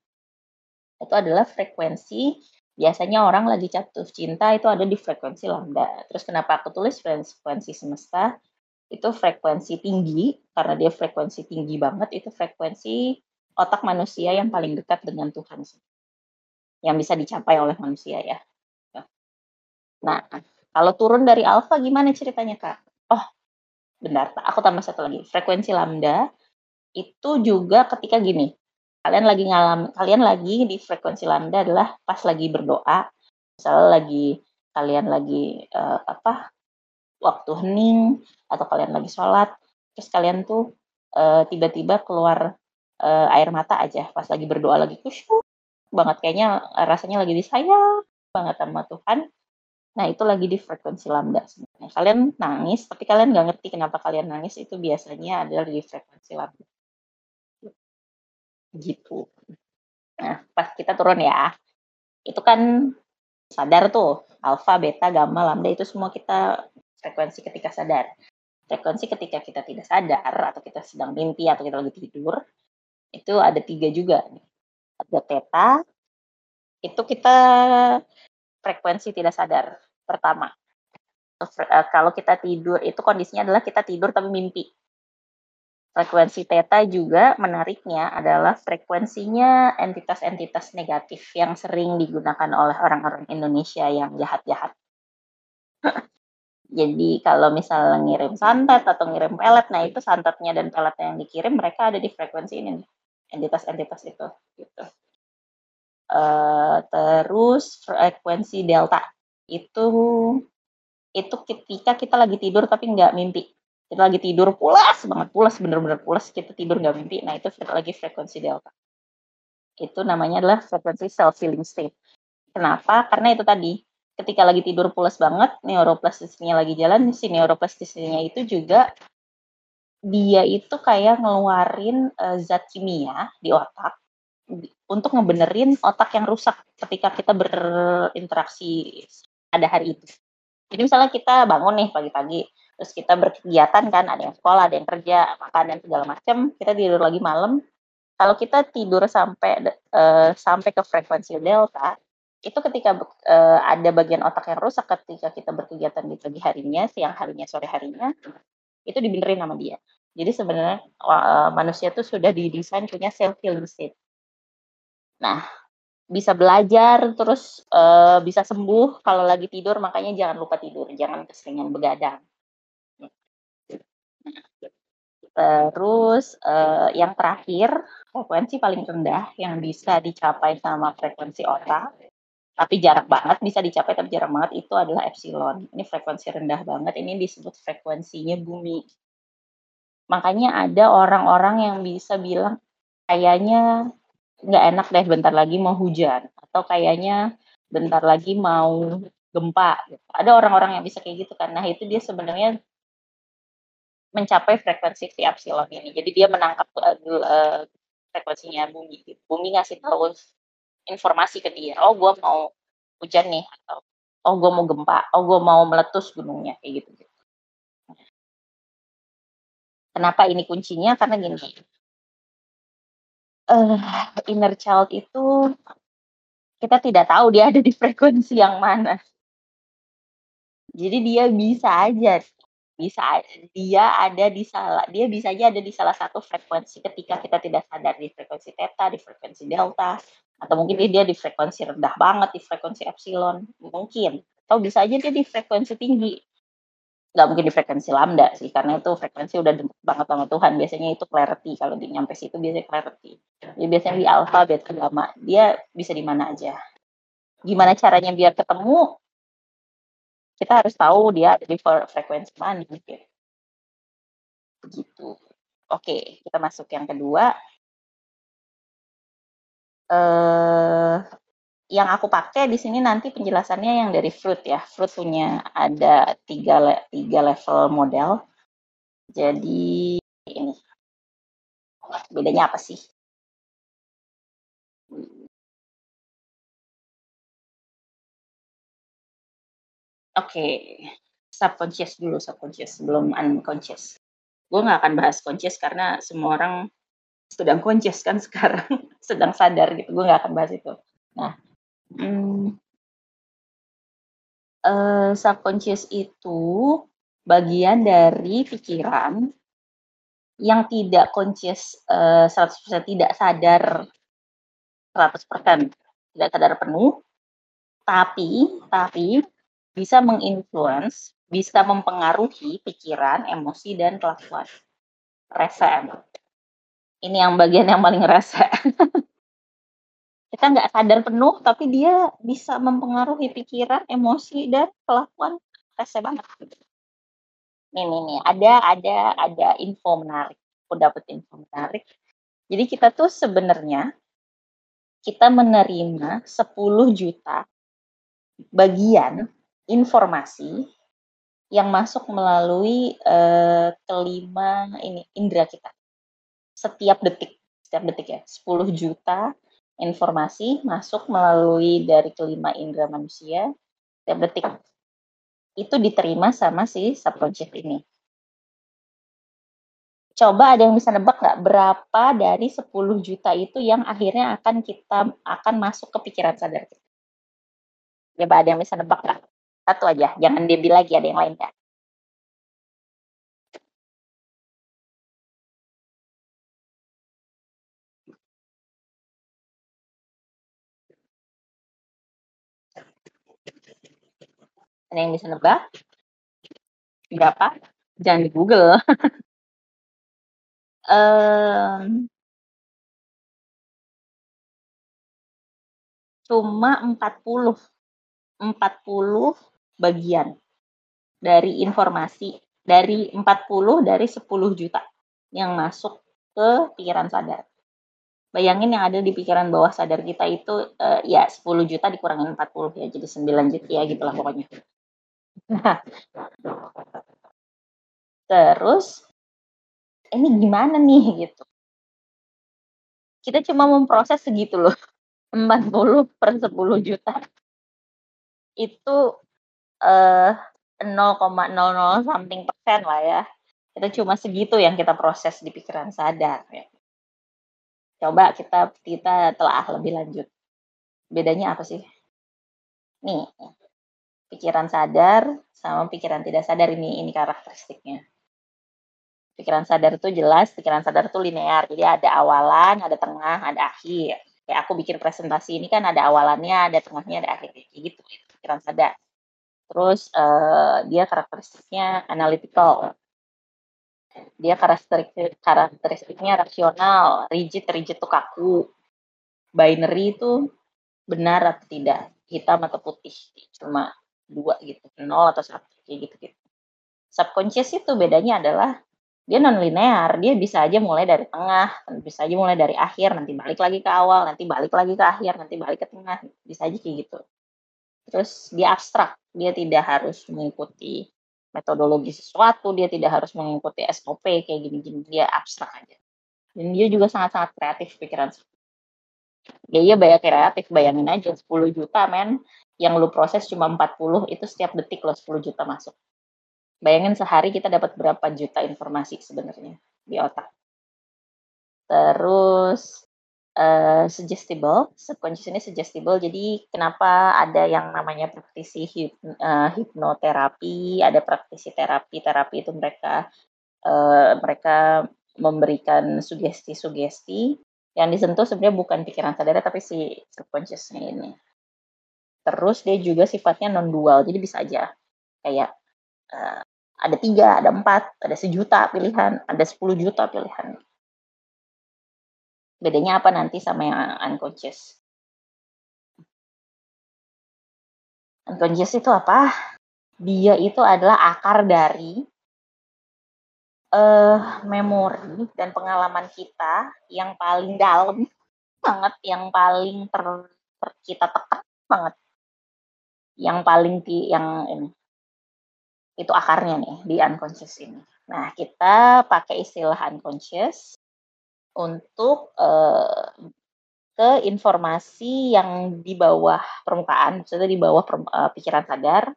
itu adalah frekuensi biasanya orang lagi jatuh cinta itu ada di frekuensi lambda. Terus kenapa aku tulis frekuensi semesta? Itu frekuensi tinggi, karena dia frekuensi tinggi banget, itu frekuensi otak manusia yang paling dekat dengan Tuhan. Yang bisa dicapai oleh manusia ya. Nah, kalau turun dari alfa gimana ceritanya kak? Oh, benar, aku tambah satu lagi. Frekuensi lambda itu juga ketika gini, kalian lagi ngalam kalian lagi di frekuensi lambda adalah pas lagi berdoa misalnya lagi kalian lagi uh, apa waktu hening atau kalian lagi sholat terus kalian tuh uh, tiba-tiba keluar uh, air mata aja. Pas lagi berdoa lagi kusyuk banget. Kayaknya rasanya lagi disayang banget sama Tuhan. Nah itu lagi di frekuensi lambda sebenarnya. Kalian nangis tapi kalian nggak ngerti kenapa kalian nangis itu biasanya adalah di frekuensi lambda. Gitu. Nah, pas kita turun ya, itu kan sadar tuh, alfa, beta, gamma, lambda itu semua kita frekuensi ketika sadar. Frekuensi ketika kita tidak sadar atau kita sedang mimpi atau kita lagi tidur, itu ada tiga juga. Ada theta, itu kita frekuensi tidak sadar. Pertama, eh, kalau kita tidur itu kondisinya adalah kita tidur tapi mimpi. Frekuensi theta juga menariknya adalah frekuensinya entitas-entitas negatif yang sering digunakan oleh orang-orang Indonesia yang jahat-jahat. Jadi kalau misalnya ngirim santet atau ngirim pelet, nah itu santetnya dan peletnya yang dikirim mereka ada di frekuensi ini entitas-entitas itu. Gitu. Uh, terus frekuensi delta itu itu ketika kita lagi tidur tapi nggak mimpi kita lagi tidur pulas banget pulas bener-bener pulas kita tidur nggak mimpi nah itu lagi frekuensi delta itu namanya adalah frekuensi self feeling state kenapa karena itu tadi ketika lagi tidur pulas banget neuroplastisnya lagi jalan si neuroplastisnya itu juga dia itu kayak ngeluarin uh, zat kimia di otak untuk ngebenerin otak yang rusak ketika kita berinteraksi pada hari itu. Jadi misalnya kita bangun nih pagi-pagi, terus kita berkegiatan kan ada yang sekolah ada yang kerja makan dan segala macam kita tidur lagi malam kalau kita tidur sampai uh, sampai ke frekuensi delta itu ketika uh, ada bagian otak yang rusak ketika kita berkegiatan di pagi harinya siang harinya sore harinya itu dibenerin sama dia jadi sebenarnya uh, manusia itu sudah didesain punya self healing state nah bisa belajar terus uh, bisa sembuh kalau lagi tidur makanya jangan lupa tidur jangan keseringan begadang Terus uh, yang terakhir frekuensi paling rendah yang bisa dicapai sama frekuensi otak, tapi jarak banget bisa dicapai tapi jarang banget itu adalah epsilon. Ini frekuensi rendah banget. Ini disebut frekuensinya bumi. Makanya ada orang-orang yang bisa bilang, kayaknya nggak enak deh bentar lagi mau hujan, atau kayaknya bentar lagi mau gempa. Gitu. Ada orang-orang yang bisa kayak gitu kan. Nah itu dia sebenarnya mencapai frekuensi si epsilon ini. Jadi dia menangkap uh, frekuensinya bumi. Bumi ngasih tahu informasi ke dia. Oh, gue mau hujan nih. Atau oh, gue mau gempa. Oh, gue mau meletus gunungnya. Kayak gitu. Kenapa ini kuncinya? Karena gini. Uh, inner child itu kita tidak tahu dia ada di frekuensi yang mana. Jadi dia bisa aja bisa dia ada di salah dia bisa aja ada di salah satu frekuensi ketika kita tidak sadar di frekuensi theta, di frekuensi delta, atau mungkin dia di frekuensi rendah banget di frekuensi epsilon mungkin atau bisa aja dia di frekuensi tinggi nggak mungkin di frekuensi lambda sih karena itu frekuensi udah deket banget sama Tuhan biasanya itu clarity kalau di nyampe situ biasanya clarity dia biasanya di alpha beta gamma dia bisa di mana aja gimana caranya biar ketemu kita harus tahu dia di frekuensi mana gitu. Begitu. Oke, kita masuk yang kedua. Eh, yang aku pakai di sini nanti penjelasannya yang dari fruit ya. Fruit punya ada tiga, le tiga level model. Jadi ini bedanya apa sih? Oke, subconscious dulu, subconscious, belum unconscious. Gue nggak akan bahas conscious karena semua orang sedang conscious kan sekarang, sedang sadar gitu. Gue nggak akan bahas itu. Nah, hmm, uh, subconscious itu bagian dari pikiran yang tidak conscious uh, 100% tidak sadar 100% tidak sadar penuh tapi tapi bisa menginfluence, bisa mempengaruhi pikiran, emosi, dan kelakuan. Rese Ini yang bagian yang paling rese. Kita nggak sadar penuh, tapi dia bisa mempengaruhi pikiran, emosi, dan kelakuan. Rese banget. Nih, nih, nih. Ada, ada, ada info menarik. Aku dapat info menarik. Jadi kita tuh sebenarnya kita menerima 10 juta bagian informasi yang masuk melalui uh, kelima ini indera kita. Setiap detik, setiap detik ya, 10 juta informasi masuk melalui dari kelima indera manusia setiap detik. Itu diterima sama si subconscious ini. Coba ada yang bisa nebak nggak berapa dari 10 juta itu yang akhirnya akan kita akan masuk ke pikiran sadar kita? Coba ada yang bisa nebak nggak? Satu aja, jangan dia lagi ada yang lain kan. Ada yang bisa nebak? Berapa? Jangan di Google. um, cuma 40 40 bagian dari informasi dari 40 dari 10 juta yang masuk ke pikiran sadar. Bayangin yang ada di pikiran bawah sadar kita itu uh, ya 10 juta dikurangin 40 ya jadi 9 juta ya gitulah pokoknya. Terus ini gimana nih gitu. Kita cuma memproses segitu loh. 40 per 10 juta. Itu uh, 0,00 something persen lah ya. Kita cuma segitu yang kita proses di pikiran sadar ya. Coba kita kita telah lebih lanjut. Bedanya apa sih? Nih, pikiran sadar sama pikiran tidak sadar ini ini karakteristiknya. Pikiran sadar itu jelas, pikiran sadar itu linear. Jadi ada awalan, ada tengah, ada akhir. Kayak aku bikin presentasi ini kan ada awalannya, ada tengahnya, ada akhirnya. Gitu, pikiran sadar. Terus uh, dia karakteristiknya analytical. Dia karakteristik karakteristiknya rasional, rigid, rigid tuh kaku. Binary itu benar atau tidak, hitam atau putih, cuma dua gitu, nol atau satu kayak gitu gitu. Subconscious itu bedanya adalah dia non linear dia bisa aja mulai dari tengah bisa aja mulai dari akhir nanti balik lagi ke awal nanti balik lagi ke akhir nanti balik ke tengah bisa aja kayak gitu. Terus dia abstrak dia tidak harus mengikuti metodologi sesuatu dia tidak harus mengikuti SOP kayak gini-gini dia abstrak aja. Dan dia juga sangat-sangat kreatif pikiran. Ya iya banyak kreatif bayangin aja 10 juta men yang lu proses cuma 40 itu setiap detik lo 10 juta masuk Bayangin sehari kita dapat berapa juta informasi sebenarnya di otak. Terus uh, suggestible, subconscious ini suggestible. Jadi kenapa ada yang namanya praktisi hip, uh, hipnoterapi, ada praktisi terapi. Terapi itu mereka uh, mereka memberikan sugesti-sugesti yang disentuh sebenarnya bukan pikiran sadar tapi si subconsciousnya ini. Terus dia juga sifatnya non dual, jadi bisa aja kayak uh, ada tiga, ada empat, ada sejuta pilihan, ada sepuluh juta pilihan. Bedanya apa nanti sama yang unconscious? Unconscious itu apa? Dia itu adalah akar dari uh, memori dan pengalaman kita yang paling dalam banget, yang paling ter, ter kita tekan banget, yang paling yang ini itu akarnya nih di unconscious ini. Nah, kita pakai istilah unconscious untuk uh, ke informasi yang di bawah permukaan, maksudnya di bawah uh, pikiran sadar,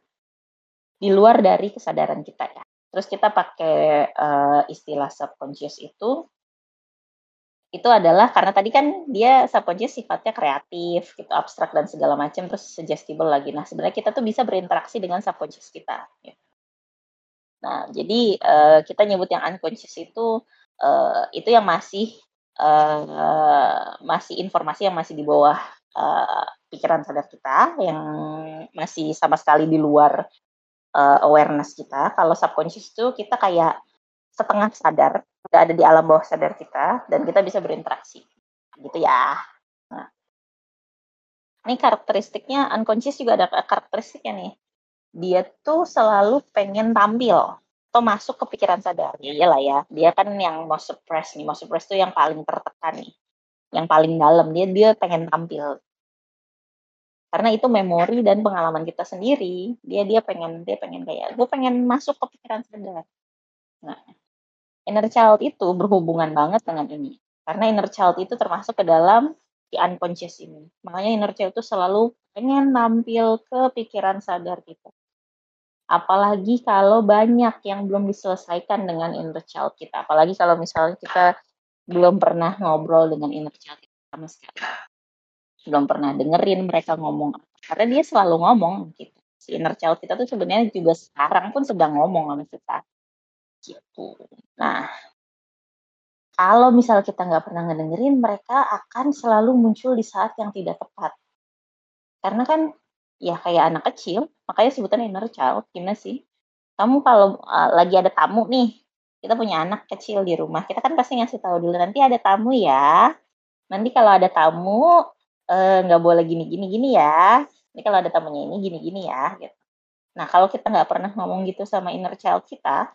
di luar dari kesadaran kita ya. Terus kita pakai uh, istilah subconscious itu itu adalah karena tadi kan dia subconscious sifatnya kreatif, gitu, abstrak dan segala macam, terus suggestible lagi. Nah, sebenarnya kita tuh bisa berinteraksi dengan subconscious kita. Gitu. Nah, jadi uh, kita nyebut yang unconscious itu uh, itu yang masih uh, masih informasi yang masih di bawah uh, pikiran sadar kita, yang masih sama sekali di luar uh, awareness kita. Kalau subconscious itu kita kayak setengah sadar, udah ada di alam bawah sadar kita, dan kita bisa berinteraksi, gitu ya. Nah, ini karakteristiknya unconscious juga ada karakteristiknya nih dia tuh selalu pengen tampil atau masuk ke pikiran sadar. Ya iyalah ya, dia kan yang mau suppress nih, mau suppress tuh yang paling tertekan nih. Yang paling dalam, dia dia pengen tampil. Karena itu memori dan pengalaman kita sendiri, dia dia pengen dia pengen kayak gue pengen masuk ke pikiran sadar. Nah, inner child itu berhubungan banget dengan ini. Karena inner child itu termasuk ke dalam di unconscious ini. Makanya inner child itu selalu pengen nampil ke pikiran sadar kita. Apalagi kalau banyak yang belum diselesaikan dengan inner child kita. Apalagi kalau misalnya kita belum pernah ngobrol dengan inner child kita sama sekali. Belum pernah dengerin mereka ngomong Karena dia selalu ngomong gitu. Si inner child kita tuh sebenarnya juga sekarang pun sedang ngomong sama kita. Gitu. Nah, kalau misal kita nggak pernah ngedengerin, mereka akan selalu muncul di saat yang tidak tepat. Karena kan ya kayak anak kecil, makanya sebutan inner child, gimana sih? Kamu kalau uh, lagi ada tamu nih, kita punya anak kecil di rumah, kita kan pasti ngasih tahu dulu nanti ada tamu ya. Nanti kalau ada tamu eh, nggak uh, boleh gini gini gini ya. Ini kalau ada tamunya ini gini gini ya. Gitu. Nah kalau kita nggak pernah ngomong gitu sama inner child kita,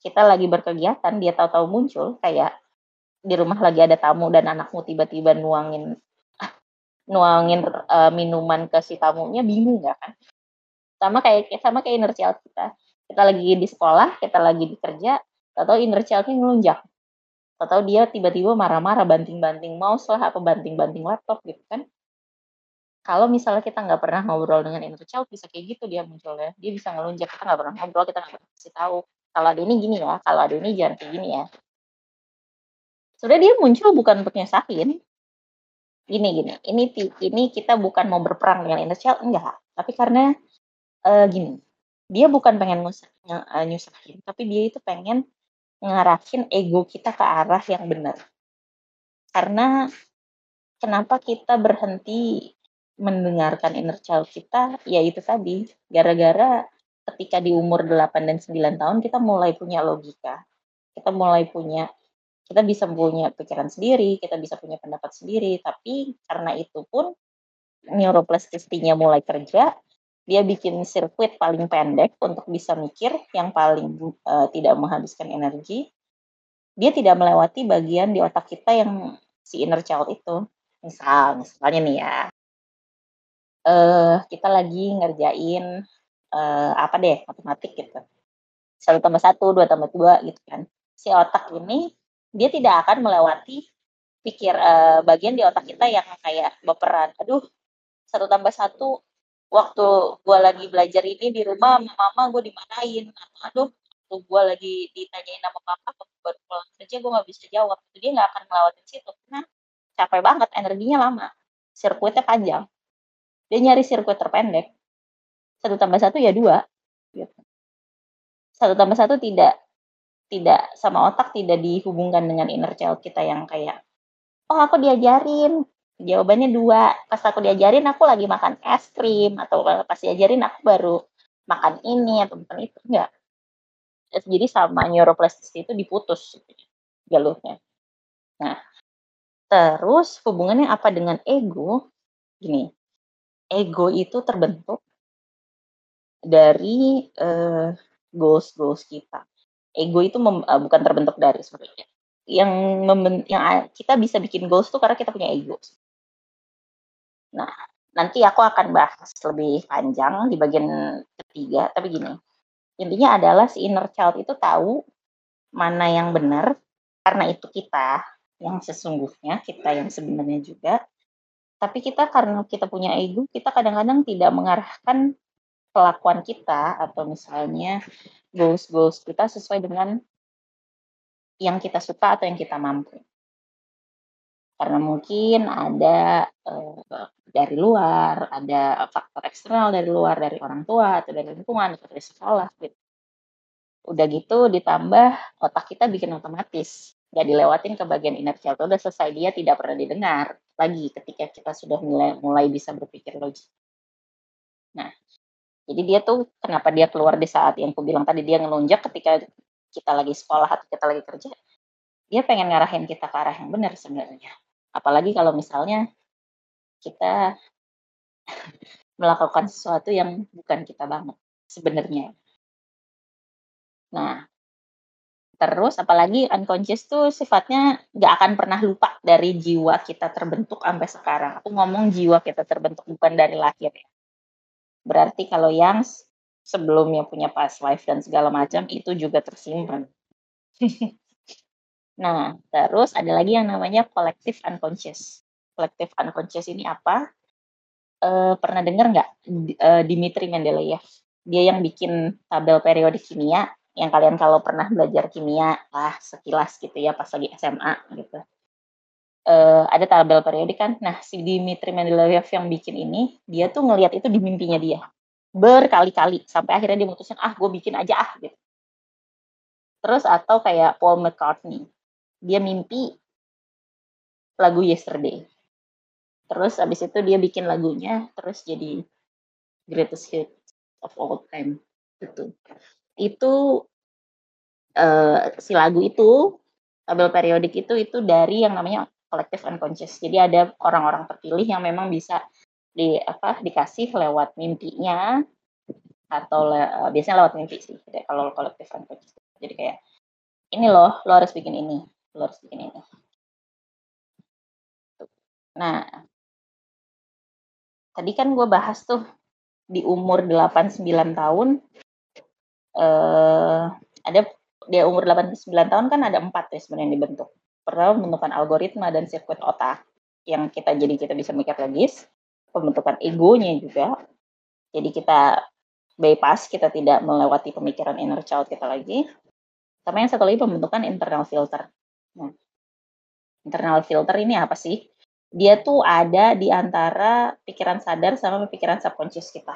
kita lagi berkegiatan, dia tahu-tahu muncul kayak di rumah lagi ada tamu dan anakmu tiba-tiba nuangin nuangin uh, minuman ke si tamunya bingung nggak kan? Sama kayak sama kayak inner child kita. Kita lagi di sekolah, kita lagi di kerja, atau inner childnya ngelunjak. Atau dia tiba-tiba marah-marah banting-banting mouse lah, apa banting-banting laptop gitu kan. Kalau misalnya kita nggak pernah ngobrol dengan inner child, bisa kayak gitu dia munculnya. Dia bisa ngelunjak, kita nggak pernah ngobrol, kita nggak pernah kasih tahu. Kalau ada ini gini ya, kalau ada ini jangan kayak gini ya. Sebenarnya dia muncul bukan untuk nyesahin, gini gini ini ini kita bukan mau berperang dengan inner child enggak. Tapi karena uh, gini dia bukan pengen uh, nyusahin tapi dia itu pengen ngarahin ego kita ke arah yang benar. Karena kenapa kita berhenti mendengarkan inner child kita? Ya itu tadi gara-gara ketika di umur 8 dan 9 tahun kita mulai punya logika. Kita mulai punya kita bisa punya pikiran sendiri, kita bisa punya pendapat sendiri, tapi karena itu pun neuroplasticity-nya mulai kerja, dia bikin sirkuit paling pendek untuk bisa mikir yang paling uh, tidak menghabiskan energi. Dia tidak melewati bagian di otak kita yang si inner child itu. Misal, misalnya nih ya, uh, kita lagi ngerjain uh, apa deh matematik gitu. Satu tambah satu, dua tambah dua gitu kan. Si otak ini dia tidak akan melewati pikir uh, bagian di otak kita yang kayak baperan. Aduh, satu tambah satu waktu gue lagi belajar ini di rumah sama mama gue dimarahin aduh waktu gue lagi ditanyain sama papa baru pulang kerja gue nggak bisa jawab jadi nggak akan ngelawatin situ karena capek banget energinya lama sirkuitnya panjang dia nyari sirkuit terpendek satu tambah satu ya dua gitu. satu tambah satu tidak tidak sama otak tidak dihubungkan dengan inner child kita yang kayak oh aku diajarin Jawabannya dua. Pas aku diajarin aku lagi makan es krim atau pas diajarin aku baru makan ini atau makan itu enggak. Jadi sama neuroplasticity itu diputus jalurnya. Nah, terus hubungannya apa dengan ego? Gini, ego itu terbentuk dari uh, goals goals kita. Ego itu mem, uh, bukan terbentuk dari sebenarnya. Yang yang kita bisa bikin goals tuh karena kita punya ego. Nah, nanti aku akan bahas lebih panjang di bagian ketiga, tapi gini, intinya adalah si inner child itu tahu mana yang benar, karena itu kita yang sesungguhnya, kita yang sebenarnya juga. Tapi kita karena kita punya ego, kita kadang-kadang tidak mengarahkan kelakuan kita atau misalnya goals-goals kita sesuai dengan yang kita suka atau yang kita mampu karena mungkin ada uh, dari luar, ada faktor eksternal dari luar, dari orang tua atau dari lingkungan atau dari sekolah gitu. Udah gitu ditambah otak kita bikin otomatis, nggak dilewatin ke bagian inner child. Udah selesai dia tidak pernah didengar lagi ketika kita sudah mulai mulai bisa berpikir logis. Nah, jadi dia tuh kenapa dia keluar di saat yang aku bilang tadi dia ngelunjak ketika kita lagi sekolah atau kita lagi kerja, dia pengen ngarahin kita ke arah yang benar sebenarnya Apalagi kalau misalnya kita melakukan sesuatu yang bukan kita banget sebenarnya. Nah, terus apalagi unconscious tuh sifatnya nggak akan pernah lupa dari jiwa kita terbentuk sampai sekarang. Aku ngomong jiwa kita terbentuk bukan dari lahir ya. Berarti kalau yang sebelumnya punya past life dan segala macam itu juga tersimpan. Nah, terus ada lagi yang namanya collective unconscious. Collective unconscious ini apa? E, pernah dengar nggak e, Dimitri Mendeleev? Dia yang bikin tabel periodik kimia, yang kalian kalau pernah belajar kimia, lah sekilas gitu ya pas lagi SMA gitu. E, ada tabel periodik kan? Nah, si Dimitri Mendeleev yang bikin ini, dia tuh ngelihat itu di mimpinya dia berkali-kali sampai akhirnya dia mutusin ah gue bikin aja ah gitu. Terus atau kayak Paul McCartney dia mimpi lagu Yesterday. Terus abis itu dia bikin lagunya, terus jadi greatest hit of all time. Gitu. Itu uh, si lagu itu tabel periodik itu itu dari yang namanya collective unconscious. Jadi ada orang-orang terpilih yang memang bisa di apa dikasih lewat mimpinya atau le, uh, biasanya lewat mimpi sih. Jadi kalau collective unconscious. Jadi kayak ini loh, lo harus bikin ini lo harus bikin ini. Nah, tadi kan gue bahas tuh di umur 8-9 tahun, eh, ada di umur 8-9 tahun kan ada empat ya sebenarnya yang dibentuk. Pertama pembentukan algoritma dan sirkuit otak yang kita jadi kita bisa mikir logis, pembentukan egonya juga. Jadi kita bypass, kita tidak melewati pemikiran inner child kita lagi. Sama yang satu lagi pembentukan internal filter. Nah, internal filter ini apa sih? Dia tuh ada di antara pikiran sadar sama pikiran subconscious kita.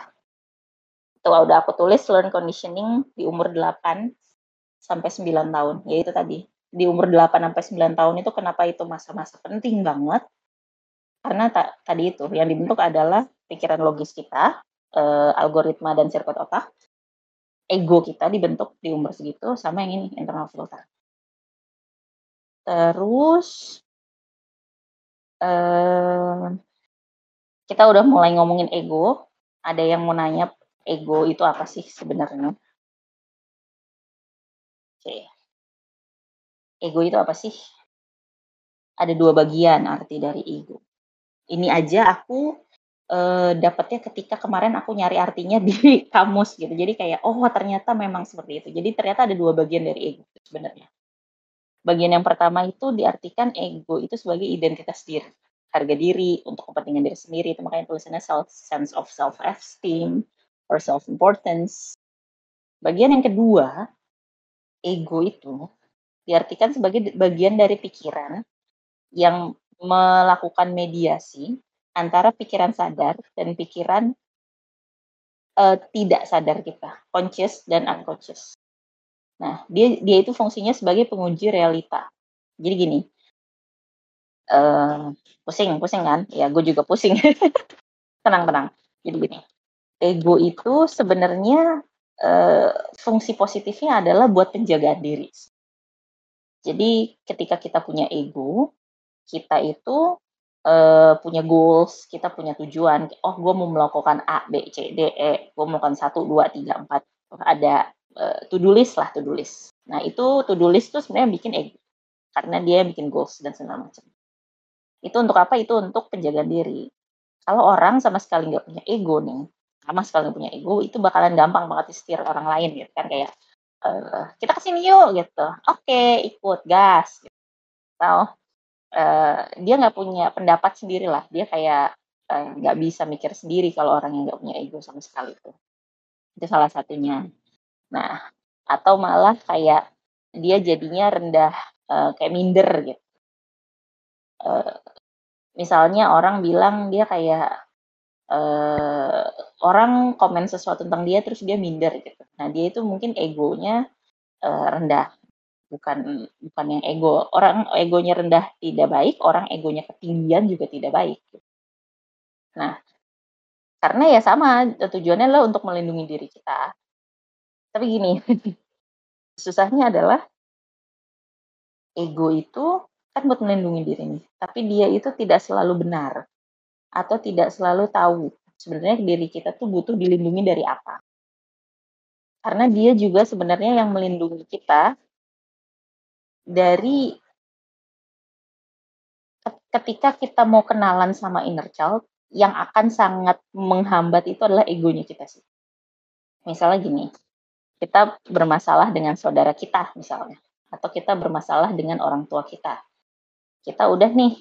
Itu udah aku tulis learn conditioning di umur 8 sampai 9 tahun. Ya itu tadi. Di umur 8 sampai 9 tahun itu kenapa itu masa-masa penting banget? Karena ta tadi itu yang dibentuk adalah pikiran logis kita, eh, algoritma dan sirkuit otak. Ego kita dibentuk di umur segitu sama yang ini internal filter. Terus uh, kita udah mulai ngomongin ego, ada yang mau nanya ego itu apa sih sebenarnya? Oke. Ego itu apa sih? Ada dua bagian arti dari ego. Ini aja aku uh, dapatnya ketika kemarin aku nyari artinya di kamus gitu. Jadi kayak oh ternyata memang seperti itu. Jadi ternyata ada dua bagian dari ego sebenarnya. Bagian yang pertama itu diartikan ego itu sebagai identitas diri, harga diri untuk kepentingan diri sendiri. Itu makanya tulisannya self sense of self esteem or self importance. Bagian yang kedua, ego itu diartikan sebagai bagian dari pikiran yang melakukan mediasi antara pikiran sadar dan pikiran uh, tidak sadar kita, conscious dan unconscious. Nah, dia dia itu fungsinya sebagai penguji realita. Jadi gini, uh, pusing, pusing kan? Ya, gue juga pusing. tenang, tenang. Jadi gini, ego itu sebenarnya uh, fungsi positifnya adalah buat penjagaan diri. Jadi ketika kita punya ego, kita itu uh, punya goals, kita punya tujuan. Oh, gue mau melakukan A, B, C, D, E. Gue mau melakukan satu, dua, tiga, empat. Ada uh, to-do list lah, to-do list. Nah, itu to-do list tuh sebenarnya bikin ego. Karena dia bikin goals dan segala macam. Itu untuk apa? Itu untuk penjagaan diri. Kalau orang sama sekali nggak punya ego nih, sama sekali nggak punya ego, itu bakalan gampang banget disetir orang lain gitu kan. Kayak, uh, kita ke sini yuk gitu. Oke, okay, ikut, gas. Atau, uh, dia nggak punya pendapat sendiri lah dia kayak uh, nggak bisa mikir sendiri kalau orang yang nggak punya ego sama sekali itu itu salah satunya nah atau malah kayak dia jadinya rendah uh, kayak minder gitu uh, misalnya orang bilang dia kayak uh, orang komen sesuatu tentang dia terus dia minder gitu nah dia itu mungkin egonya uh, rendah bukan bukan yang ego. Orang egonya rendah tidak baik, orang egonya ketinggian juga tidak baik. Nah, karena ya sama tujuannya adalah untuk melindungi diri kita. Tapi gini, susahnya adalah ego itu kan buat melindungi diri nih, tapi dia itu tidak selalu benar atau tidak selalu tahu sebenarnya diri kita tuh butuh dilindungi dari apa. Karena dia juga sebenarnya yang melindungi kita dari ketika kita mau kenalan sama inner child, yang akan sangat menghambat itu adalah egonya kita sih. Misalnya gini, kita bermasalah dengan saudara kita misalnya, atau kita bermasalah dengan orang tua kita. Kita udah nih,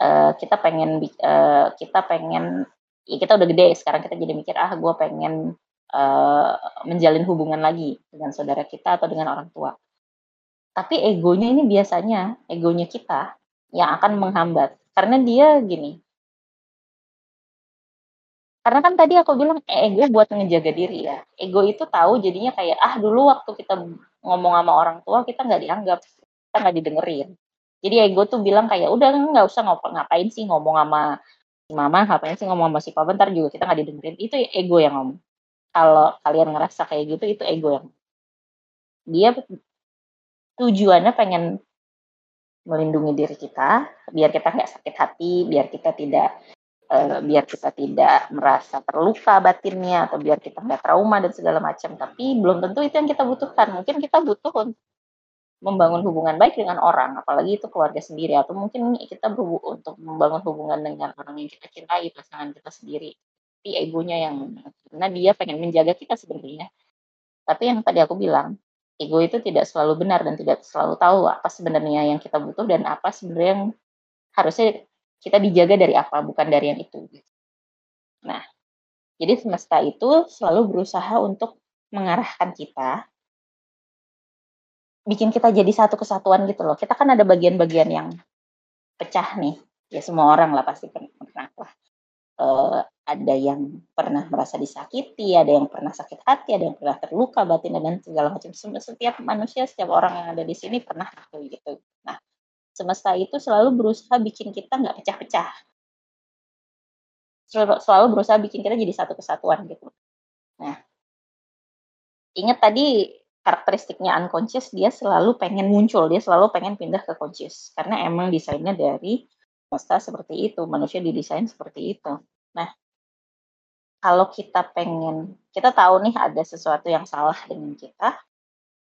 uh, kita pengen, uh, kita pengen, ya kita udah gede sekarang kita jadi mikir ah gue pengen uh, menjalin hubungan lagi dengan saudara kita atau dengan orang tua tapi egonya ini biasanya, egonya kita yang akan menghambat. Karena dia gini, karena kan tadi aku bilang eh, ego buat ngejaga diri ya. Ego itu tahu jadinya kayak ah dulu waktu kita ngomong sama orang tua kita nggak dianggap, kita nggak didengerin. Jadi ego tuh bilang kayak udah nggak usah ngop ngapain sih ngomong sama si mama, ngapain sih ngomong sama si papa ntar juga kita nggak didengerin. Itu ego yang ngomong. Kalau kalian ngerasa kayak gitu itu ego yang dia tujuannya pengen melindungi diri kita biar kita nggak sakit hati biar kita tidak uh, biar kita tidak merasa terluka batinnya atau biar kita nggak trauma dan segala macam tapi belum tentu itu yang kita butuhkan mungkin kita butuh untuk membangun hubungan baik dengan orang apalagi itu keluarga sendiri atau mungkin kita untuk membangun hubungan dengan orang yang kita cintai pasangan kita sendiri tapi egonya yang karena dia pengen menjaga kita sebenarnya tapi yang tadi aku bilang ego itu tidak selalu benar dan tidak selalu tahu apa sebenarnya yang kita butuh dan apa sebenarnya yang harusnya kita dijaga dari apa, bukan dari yang itu. Nah, jadi semesta itu selalu berusaha untuk mengarahkan kita, bikin kita jadi satu kesatuan gitu loh. Kita kan ada bagian-bagian yang pecah nih, ya semua orang lah pasti pernah lah uh, ada yang pernah merasa disakiti, ada yang pernah sakit hati, ada yang pernah terluka batin dan segala macam. Setiap manusia, setiap orang yang ada di sini pernah gitu. Nah, semesta itu selalu berusaha bikin kita nggak pecah-pecah. Selalu, selalu berusaha bikin kita jadi satu kesatuan gitu. Nah, ingat tadi karakteristiknya unconscious dia selalu pengen muncul, dia selalu pengen pindah ke conscious. Karena emang desainnya dari semesta seperti itu, manusia didesain seperti itu. Nah, kalau kita pengen, kita tahu nih ada sesuatu yang salah dengan kita,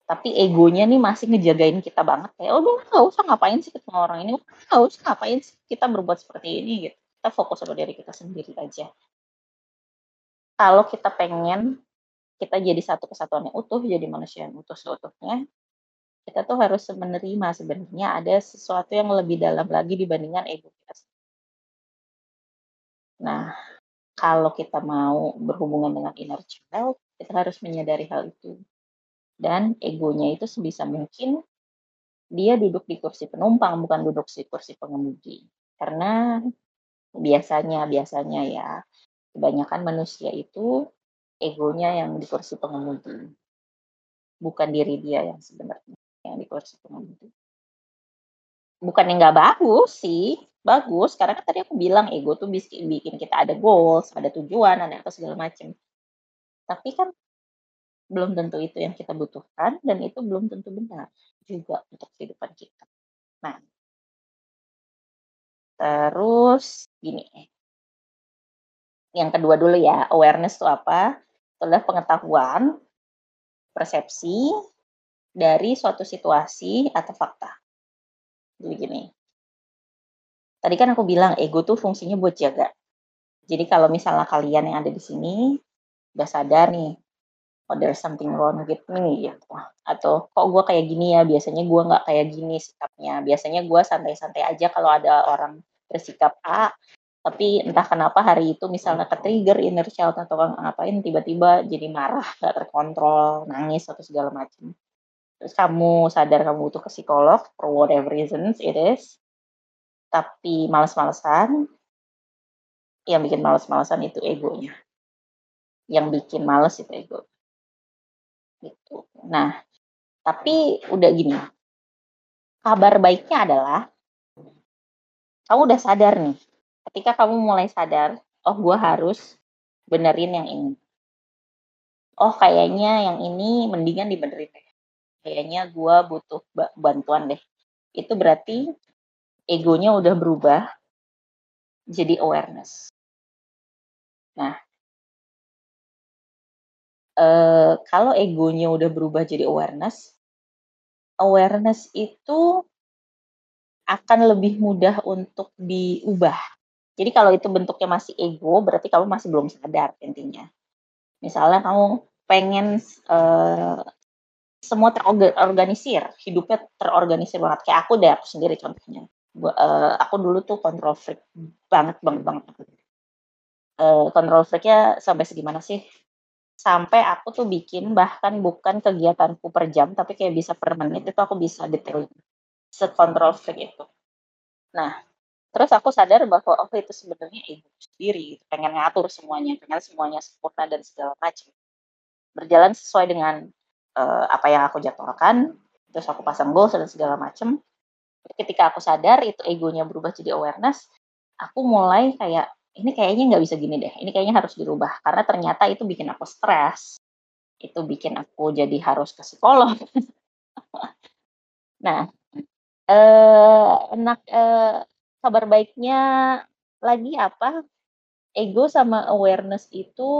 tapi egonya nih masih ngejagain kita banget. Kayak oh nggak usah ngapain sih ketemu orang ini nggak usah ngapain sih kita berbuat seperti ini gitu. Kita fokus sama diri kita sendiri aja. Kalau kita pengen kita jadi satu kesatuan yang utuh jadi manusia yang utuh seutuhnya kita tuh harus menerima sebenarnya ada sesuatu yang lebih dalam lagi dibandingkan ego kita nah kalau kita mau berhubungan dengan inner child kita harus menyadari hal itu. Dan egonya itu sebisa mungkin dia duduk di kursi penumpang bukan duduk di kursi pengemudi. Karena biasanya biasanya ya kebanyakan manusia itu egonya yang di kursi pengemudi. Bukan diri dia yang sebenarnya yang di kursi pengemudi. Bukan yang nggak bagus sih bagus. Karena kan tadi aku bilang ego tuh bikin bikin kita ada goals ada tujuan ada apa segala macam tapi kan belum tentu itu yang kita butuhkan dan itu belum tentu benar juga untuk kehidupan kita. Nah, terus gini, yang kedua dulu ya, awareness itu apa? Itu adalah pengetahuan, persepsi dari suatu situasi atau fakta. Jadi gini, tadi kan aku bilang ego tuh fungsinya buat jaga. Jadi kalau misalnya kalian yang ada di sini udah sadar nih oh there's something wrong with me gitu atau kok gue kayak gini ya biasanya gue nggak kayak gini sikapnya biasanya gue santai-santai aja kalau ada orang bersikap A tapi entah kenapa hari itu misalnya ke trigger inner child atau ngapain tiba-tiba jadi marah gak terkontrol nangis atau segala macam terus kamu sadar kamu butuh ke psikolog for whatever reasons it is tapi males-malesan yang bikin males-malesan itu egonya yang bikin males itu ego gitu. Nah, tapi udah gini, kabar baiknya adalah kamu udah sadar nih. Ketika kamu mulai sadar, oh gue harus benerin yang ini. Oh kayaknya yang ini mendingan dibenerin. Kayaknya gue butuh bantuan deh. Itu berarti egonya udah berubah jadi awareness. Nah, uh, kalau egonya udah berubah jadi awareness, awareness itu akan lebih mudah untuk diubah. Jadi kalau itu bentuknya masih ego, berarti kamu masih belum sadar intinya. Misalnya kamu pengen uh, semua terorganisir, hidupnya terorganisir banget. Kayak aku deh, aku sendiri contohnya. Uh, aku dulu tuh control freak banget, banget, banget. Uh, freaknya sampai segimana sih? sampai aku tuh bikin bahkan bukan kegiatanku per jam tapi kayak bisa per menit itu aku bisa detail sekontrol freak itu. Nah, terus aku sadar bahwa oh itu sebenarnya ego sendiri, pengen ngatur semuanya, pengen semuanya sempurna dan segala macam. Berjalan sesuai dengan uh, apa yang aku jadwalkan, terus aku pasang goals dan segala macam. Ketika aku sadar itu egonya berubah jadi awareness, aku mulai kayak ini kayaknya nggak bisa gini deh, ini kayaknya harus dirubah karena ternyata itu bikin aku stres, itu bikin aku jadi harus ke psikolog. nah, eh, enak eh, kabar baiknya lagi apa? Ego sama awareness itu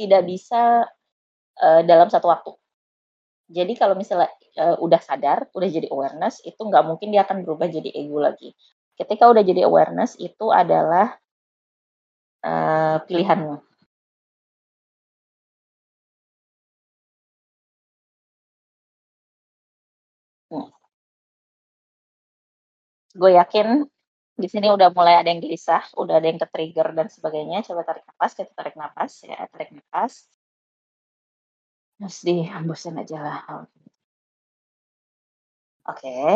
tidak bisa eh, dalam satu waktu. Jadi kalau misalnya eh, udah sadar, udah jadi awareness, itu nggak mungkin dia akan berubah jadi ego lagi. Ketika udah jadi awareness, itu adalah uh, pilihanmu? Hmm. Gue yakin di sini udah mulai ada yang gelisah, udah ada yang ke-trigger dan sebagainya. Coba tarik nafas, kita tarik nafas ya, tarik nafas. Terus dihembusin aja lah. Oke. Okay.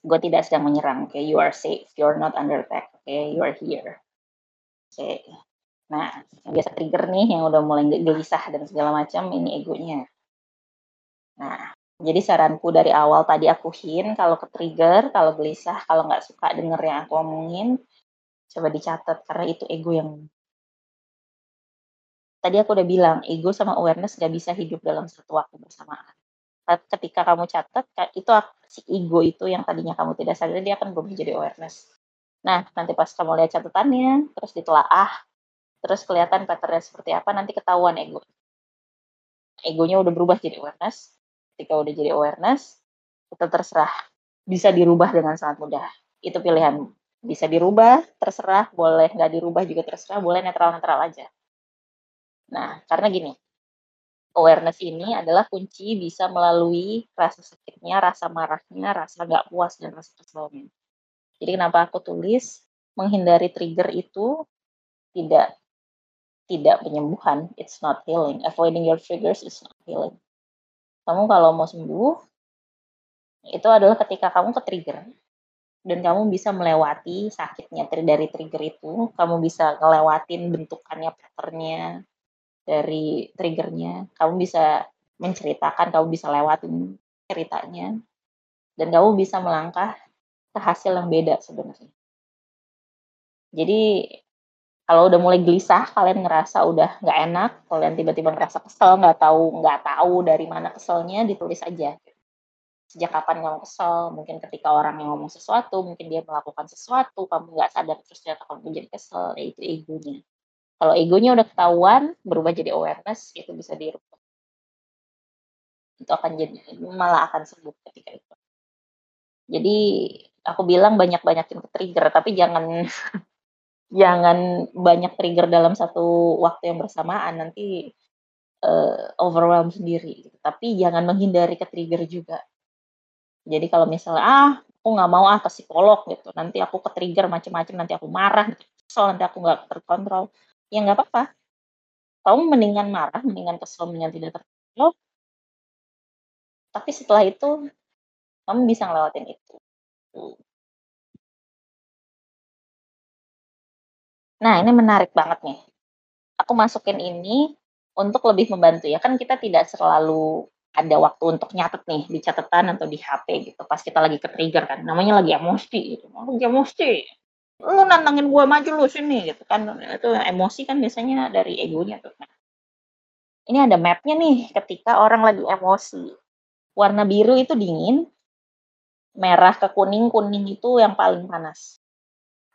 Gue tidak sedang menyerang, oke? Okay? You are safe, you are not under attack, oke? Okay? You are here. Oke. Nah, yang biasa trigger nih yang udah mulai gelisah dan segala macam ini egonya. Nah, jadi saranku dari awal tadi aku hin kalau ke trigger, kalau gelisah, kalau nggak suka denger yang aku omongin, coba dicatat karena itu ego yang tadi aku udah bilang ego sama awareness nggak bisa hidup dalam satu waktu bersamaan. Ketika kamu catat, itu si ego itu yang tadinya kamu tidak sadar dia akan berubah jadi awareness. Nah, nanti pas kamu lihat catatannya, terus ditelaah, terus kelihatan patternnya seperti apa, nanti ketahuan ego. Egonya udah berubah jadi awareness. Ketika udah jadi awareness itu terserah. Bisa dirubah dengan sangat mudah. Itu pilihan. Bisa dirubah terserah. Boleh nggak dirubah juga terserah. Boleh netral netral aja. Nah karena gini. Awareness ini adalah kunci bisa melalui rasa sakitnya rasa marahnya rasa nggak puas dan rasa keselnya jadi kenapa aku tulis? Menghindari trigger itu tidak tidak penyembuhan. It's not healing. Avoiding your triggers is not healing kamu kalau mau sembuh itu adalah ketika kamu ke trigger dan kamu bisa melewati sakitnya dari trigger itu kamu bisa ngelewatin bentukannya patternnya dari triggernya. Kamu bisa menceritakan kamu bisa lewatin ceritanya. Dan kamu bisa melangkah ke hasil yang beda sebenarnya. Jadi kalau udah mulai gelisah kalian ngerasa udah nggak enak kalian tiba-tiba ngerasa kesel nggak tahu nggak tahu dari mana keselnya ditulis aja. Sejak kapan kamu kesel? Mungkin ketika orang yang ngomong sesuatu mungkin dia melakukan sesuatu kamu nggak sadar terus ternyata kamu jadi kesel ya itu egonya. Kalau egonya udah ketahuan berubah jadi awareness itu bisa dirubah. Itu akan jadi malah akan sembuh ketika itu. Jadi aku bilang banyak-banyakin ke trigger tapi jangan jangan banyak trigger dalam satu waktu yang bersamaan nanti uh, overwhelm sendiri tapi jangan menghindari ke trigger juga jadi kalau misalnya ah aku nggak mau ah ke psikolog gitu, nanti aku ke trigger macam-macam, nanti aku marah, kesel, nanti aku nggak terkontrol, ya nggak apa-apa. Kamu mendingan marah, mendingan kesel, mendingan tidak terkontrol. Tapi setelah itu kamu bisa ngelewatin itu. Nah, ini menarik banget nih. Aku masukin ini untuk lebih membantu ya. Kan kita tidak selalu ada waktu untuk nyatet nih di catatan atau di HP gitu pas kita lagi ke trigger kan. Namanya lagi emosi gitu. Lagi emosi. Lu nantangin gue maju lu sini gitu kan. Itu emosi kan biasanya dari egonya tuh. Nah, ini ada mapnya nih ketika orang lagi emosi. Warna biru itu dingin merah ke kuning kuning itu yang paling panas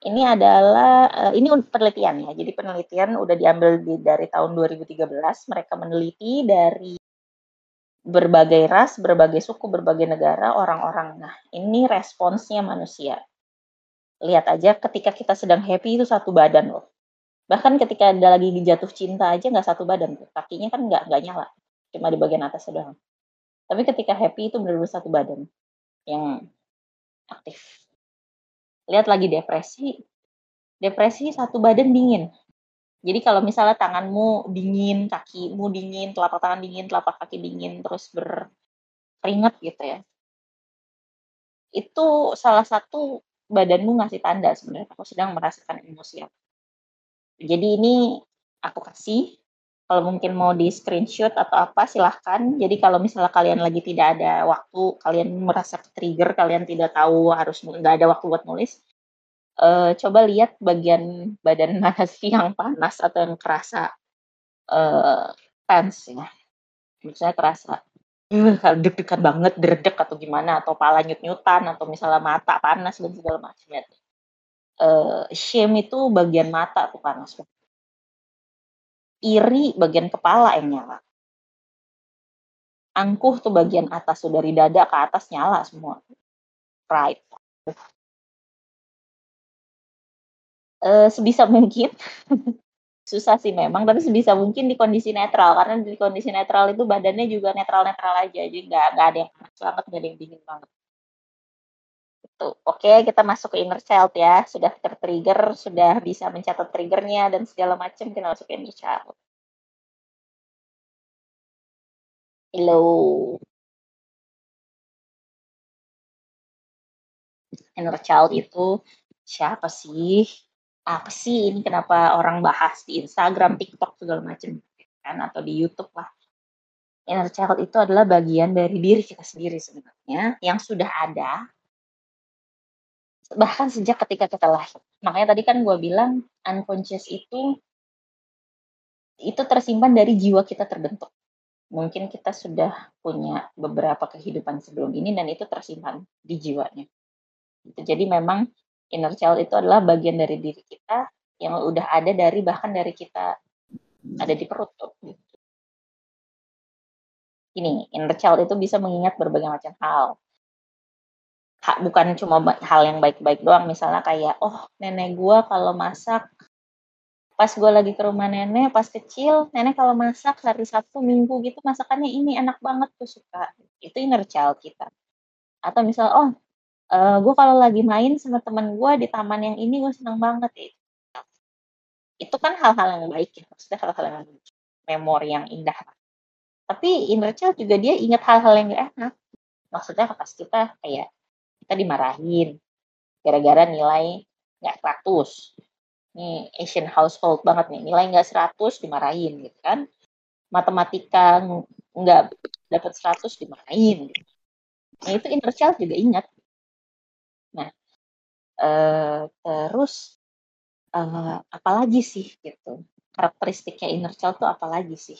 ini adalah uh, ini penelitian ya jadi penelitian udah diambil di, dari tahun 2013 mereka meneliti dari berbagai ras, berbagai suku, berbagai negara, orang-orang. Nah, ini responsnya manusia. Lihat aja ketika kita sedang happy itu satu badan loh. Bahkan ketika ada lagi jatuh cinta aja nggak satu badan tuh. Kakinya kan nggak nggak nyala, cuma di bagian atas doang. Tapi ketika happy itu benar-benar satu badan yang aktif. Lihat lagi depresi. Depresi satu badan dingin. Jadi kalau misalnya tanganmu dingin, kakimu dingin, telapak tangan dingin, telapak kaki dingin, terus berkeringat gitu ya. Itu salah satu badanmu ngasih tanda sebenarnya aku sedang merasakan emosi. Jadi ini aku kasih kalau mungkin mau di screenshot atau apa silahkan. Jadi kalau misalnya kalian lagi tidak ada waktu, kalian merasa trigger, kalian tidak tahu harus nggak ada waktu buat nulis, uh, coba lihat bagian badan mana sih yang panas atau yang kerasa uh, tense ya. Misalnya terasa uh, deg-degan banget, dredeg atau gimana atau pala nyut-nyutan atau misalnya mata panas dan segala macam. Uh, shame itu bagian mata tuh panas Iri bagian kepala yang nyala. Angkuh tuh bagian atas tuh dari dada ke atas nyala semua. Pride uh, sebisa mungkin susah sih memang tapi sebisa mungkin di kondisi netral karena di kondisi netral itu badannya juga netral netral aja jadi nggak nggak ada yang panas banget nggak ada yang dingin banget itu oke kita masuk ke inner child ya. Sudah tertrigger sudah bisa mencatat triggernya dan segala macam kita masuk ke inner child. Hello. Inner child itu siapa sih? Apa sih ini? Kenapa orang bahas di Instagram, TikTok segala macam kan? Atau di YouTube lah. Inner child itu adalah bagian dari diri kita sendiri sebenarnya yang sudah ada bahkan sejak ketika kita lahir. Makanya tadi kan gue bilang unconscious itu itu tersimpan dari jiwa kita terbentuk. Mungkin kita sudah punya beberapa kehidupan sebelum ini dan itu tersimpan di jiwanya. Jadi memang inner child itu adalah bagian dari diri kita yang udah ada dari bahkan dari kita ada di perut tuh. Gitu. ini inner child itu bisa mengingat berbagai macam hal bukan cuma hal yang baik-baik doang. Misalnya kayak oh nenek gue kalau masak pas gue lagi ke rumah nenek pas kecil nenek kalau masak hari Sabtu Minggu gitu masakannya ini enak banget tuh suka. Itu inner child kita. Atau misal oh uh, eh, gue kalau lagi main sama teman gue di taman yang ini gue seneng banget. Ya itu. Kan hal-hal yang baik ya maksudnya hal-hal yang memori yang indah. Tapi inner child juga dia ingat hal-hal yang gak enak. Maksudnya pas kita kayak kita dimarahin. Gara-gara nilai nggak 100 nih Asian household banget nih nilai nggak 100 dimarahin gitu kan. Matematika nggak dapat 100 dimarahin. Gitu. nah itu inner child juga ingat. Nah uh, terus uh, apalagi sih gitu? Karakteristiknya inner child tuh apalagi sih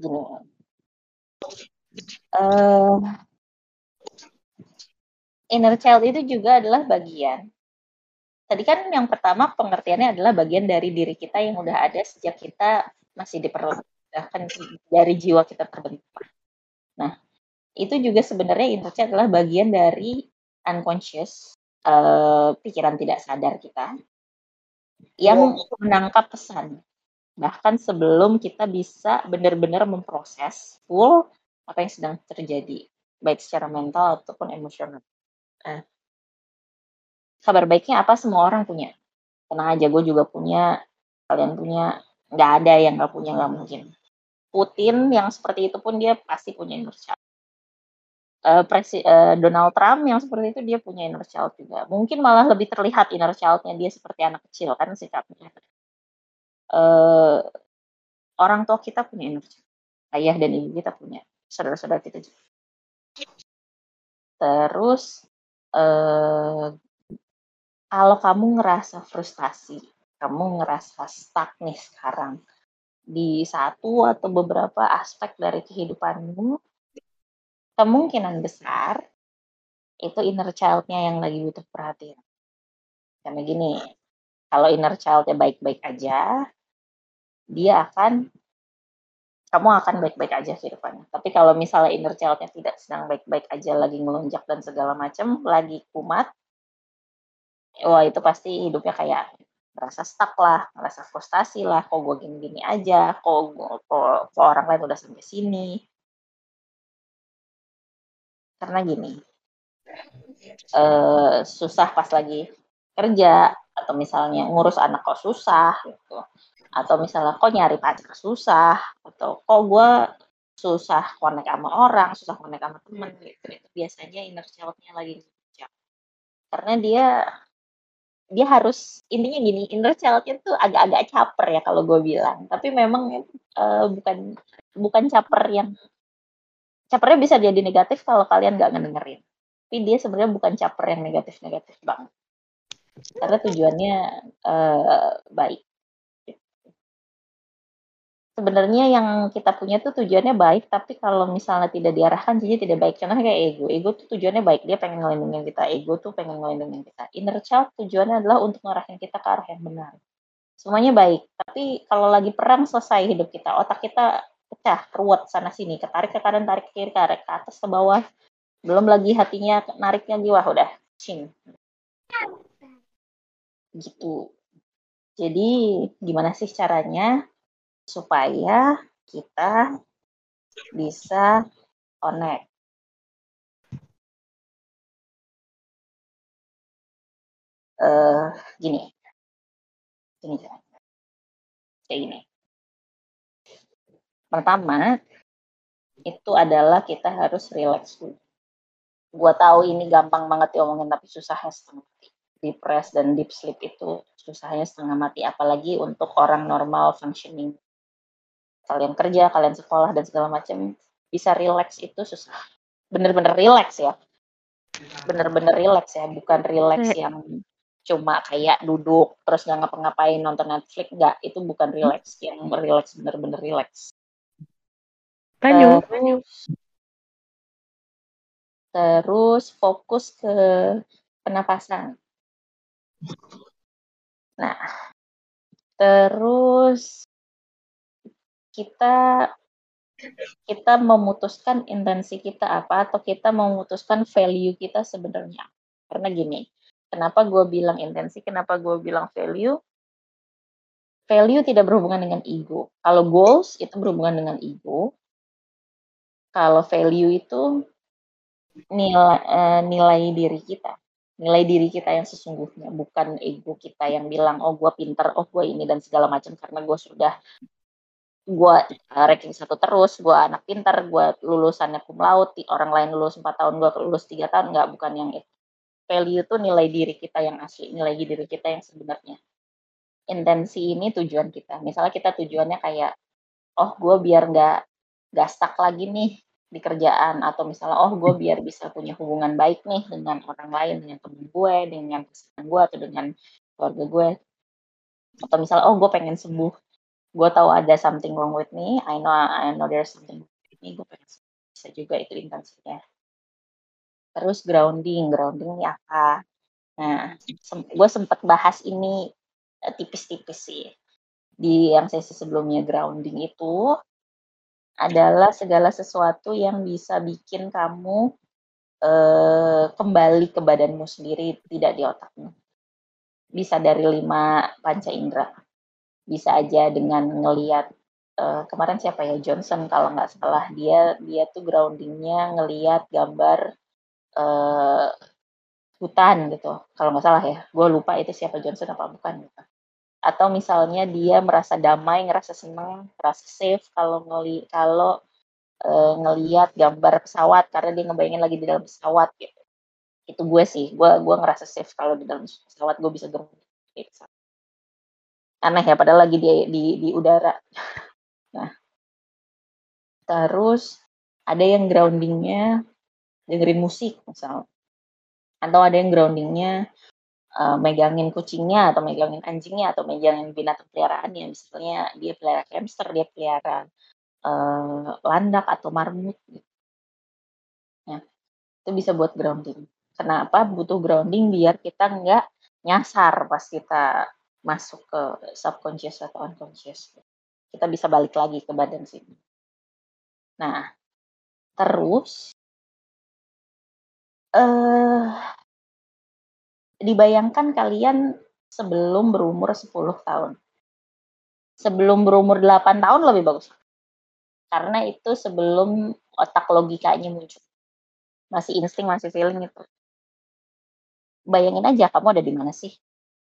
gini uh, inner child itu juga adalah bagian. Tadi kan yang pertama pengertiannya adalah bagian dari diri kita yang udah ada sejak kita masih di perut bahkan dari jiwa kita terbentuk. Nah itu juga sebenarnya inner child adalah bagian dari unconscious uh, pikiran tidak sadar kita yang menangkap pesan bahkan sebelum kita bisa benar-benar memproses full apa yang sedang terjadi baik secara mental ataupun emosional. Nah, kabar baiknya apa semua orang punya. Tenang aja, gue juga punya, kalian punya, nggak ada yang nggak punya nggak mungkin. Putin yang seperti itu pun dia pasti punya inner child. Uh, Presi uh, Donald Trump yang seperti itu dia punya inner child juga. Mungkin malah lebih terlihat inner childnya dia seperti anak kecil kan sikapnya uh, orang tua kita punya energi ayah dan ibu kita punya saudara-saudara kita juga. Terus uh, kalau kamu ngerasa frustasi kamu ngerasa stuck nih sekarang di satu atau beberapa aspek dari kehidupanmu kemungkinan besar itu inner child-nya yang lagi butuh perhatian. Karena gini kalau inner child-nya baik-baik aja dia akan kamu akan baik-baik aja kehidupannya. Tapi kalau misalnya inner child-nya tidak sedang baik-baik aja, lagi ngelonjak dan segala macam, lagi kumat, wah itu pasti hidupnya kayak merasa stuck lah, merasa frustasi lah, kok gue gini-gini aja, kok, kok, kok orang lain udah sampai sini. Karena gini, uh, susah pas lagi kerja, atau misalnya ngurus anak kok susah gitu atau misalnya kok nyari pacar susah? Atau kok gue susah connect sama orang susah connect sama temen? Gitu itu biasanya inner child-nya lagi ngejak karena dia dia harus intinya gini inner child-nya tuh agak-agak caper ya kalau gue bilang. Tapi memang uh, bukan bukan caper yang capernya bisa jadi negatif kalau kalian nggak ngedengerin. Tapi dia sebenarnya bukan caper yang negatif-negatif banget. Karena tujuannya uh, baik sebenarnya yang kita punya tuh tujuannya baik, tapi kalau misalnya tidak diarahkan jadi tidak baik. Contohnya kayak ego. Ego tuh tujuannya baik, dia pengen ngelindungin kita. Ego tuh pengen ngelindungin kita. Inner child tujuannya adalah untuk ngarahin kita ke arah yang benar. Semuanya baik, tapi kalau lagi perang selesai hidup kita, otak kita pecah, ruwet sana sini, ketarik ke kanan, tarik ke kiri, tarik ke atas, ke bawah. Belum lagi hatinya nariknya jiwa, udah, cing. Gitu. Jadi gimana sih caranya supaya kita bisa connect. Uh, gini, gini kayak gini. Pertama, itu adalah kita harus relax dulu. Gua tahu ini gampang banget diomongin tapi susahnya setengah mati. Deep rest dan deep sleep itu susahnya setengah mati, apalagi untuk orang normal functioning kalian kerja, kalian sekolah dan segala macam bisa relax itu susah. Bener-bener relax ya. Bener-bener relax ya, bukan relax yang cuma kayak duduk terus nggak ngapa-ngapain nonton Netflix nggak itu bukan relax yang relax bener-bener relax. Lanjut. Terus, terus fokus ke penapasan. Nah, Terus kita kita memutuskan intensi kita apa atau kita memutuskan value kita sebenarnya. Karena gini, kenapa gue bilang intensi, kenapa gue bilang value? Value tidak berhubungan dengan ego. Kalau goals itu berhubungan dengan ego. Kalau value itu nilai uh, nilai diri kita nilai diri kita yang sesungguhnya bukan ego kita yang bilang oh gue pinter oh gue ini dan segala macam karena gue sudah gue uh, ranking satu terus gue anak pinter gue lulusannya cum laude orang lain lulus empat tahun gue lulus tiga tahun nggak bukan yang itu. Value itu nilai diri kita yang asli nilai diri kita yang sebenarnya. Intensi ini tujuan kita. Misalnya kita tujuannya kayak oh gue biar nggak stuck lagi nih di kerjaan atau misalnya oh gue biar bisa punya hubungan baik nih dengan orang lain dengan temen gue dengan pasangan gue atau dengan keluarga gue. Atau misalnya oh gue pengen sembuh gue tahu ada something wrong with me. I know I know there's something wrong with me. Gue pengen bisa juga itu intensinya terus grounding. Grounding ini apa? Nah sem gue sempat bahas ini eh, tipis-tipis sih. Di yang sesi sebelumnya grounding itu adalah segala sesuatu yang bisa bikin kamu uh, kembali ke badanmu sendiri, tidak di otakmu. Bisa dari lima panca indera. Bisa aja dengan ngeliat uh, kemarin siapa ya Johnson kalau nggak salah dia dia tuh groundingnya ngeliat gambar uh, hutan gitu. Kalau nggak salah ya, gue lupa itu siapa Johnson apa bukan gitu atau misalnya dia merasa damai, ngerasa senang, merasa safe kalau ngeli kalau e, ngelihat gambar pesawat karena dia ngebayangin lagi di dalam pesawat gitu. Itu gue sih, gue gue ngerasa safe kalau di dalam pesawat gue bisa gitu. Aneh ya, padahal lagi di di, di udara. Nah, terus ada yang groundingnya dengerin musik misalnya, atau ada yang groundingnya uh, megangin kucingnya atau megangin anjingnya atau megangin binatang peliharaannya. Misalnya dia pelihara hamster dia pelihara uh, landak atau marmut. Gitu. ya itu bisa buat grounding. Kenapa butuh grounding biar kita nggak nyasar pas kita masuk ke subconscious atau unconscious kita bisa balik lagi ke badan sini nah terus uh, dibayangkan kalian sebelum berumur 10 tahun. Sebelum berumur 8 tahun lebih bagus. Karena itu sebelum otak logikanya muncul. Masih insting, masih feeling itu. Bayangin aja kamu ada di mana sih?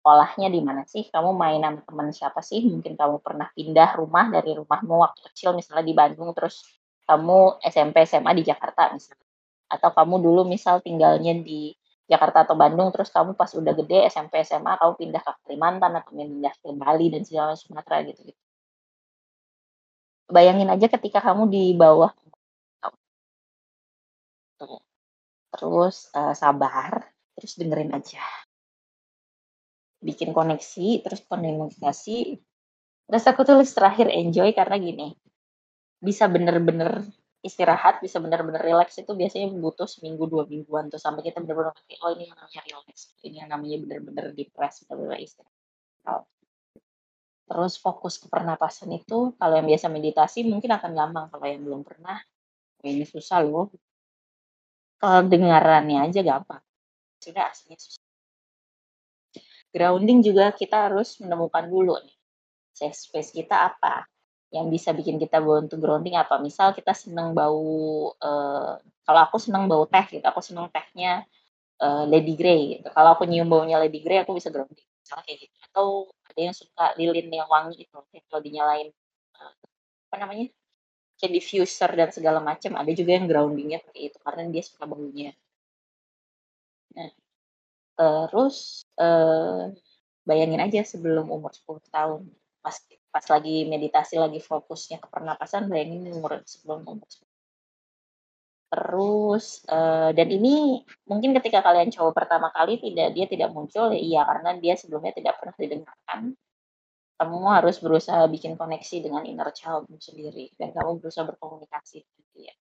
Sekolahnya di mana sih? Kamu main sama teman siapa sih? Mungkin kamu pernah pindah rumah dari rumahmu waktu kecil misalnya di Bandung terus kamu SMP SMA di Jakarta misalnya. Atau kamu dulu misal tinggalnya di Jakarta atau Bandung terus kamu pas udah gede SMP SMA kamu pindah ke Kalimantan atau pindah ke Bali dan segala Sumatera gitu gitu bayangin aja ketika kamu di bawah terus uh, sabar terus dengerin aja bikin koneksi terus komunikasi. Terus aku tulis terakhir enjoy karena gini bisa bener-bener istirahat bisa benar-benar relax itu biasanya butuh seminggu dua mingguan tuh sampai kita benar-benar ngerti oh ini yang namanya relax ini yang namanya benar-benar depres benar-benar istirahat. Terus fokus ke pernapasan itu kalau yang biasa meditasi mungkin akan gampang kalau yang belum pernah ini susah loh. Kalau dengarannya aja gampang. Sudah aslinya susah grounding juga kita harus menemukan dulu nih safe space kita apa yang bisa bikin kita bantu grounding. Apa misal kita seneng bau uh, kalau aku seneng bau teh gitu aku seneng tehnya uh, Lady Grey gitu. Kalau aku nyium baunya Lady Grey aku bisa grounding misalnya kayak gitu. Atau ada yang suka lilin yang wangi itu kalau dinyalain uh, apa namanya kayak diffuser dan segala macam ada juga yang groundingnya seperti itu karena dia suka baunya terus uh, bayangin aja sebelum umur 10 tahun pas pas lagi meditasi lagi fokusnya ke pernapasan bayangin umur sebelum umur terus uh, dan ini mungkin ketika kalian coba pertama kali tidak dia tidak muncul ya iya karena dia sebelumnya tidak pernah didengarkan. Kamu harus berusaha bikin koneksi dengan inner child sendiri dan kamu berusaha berkomunikasi. Gitu ya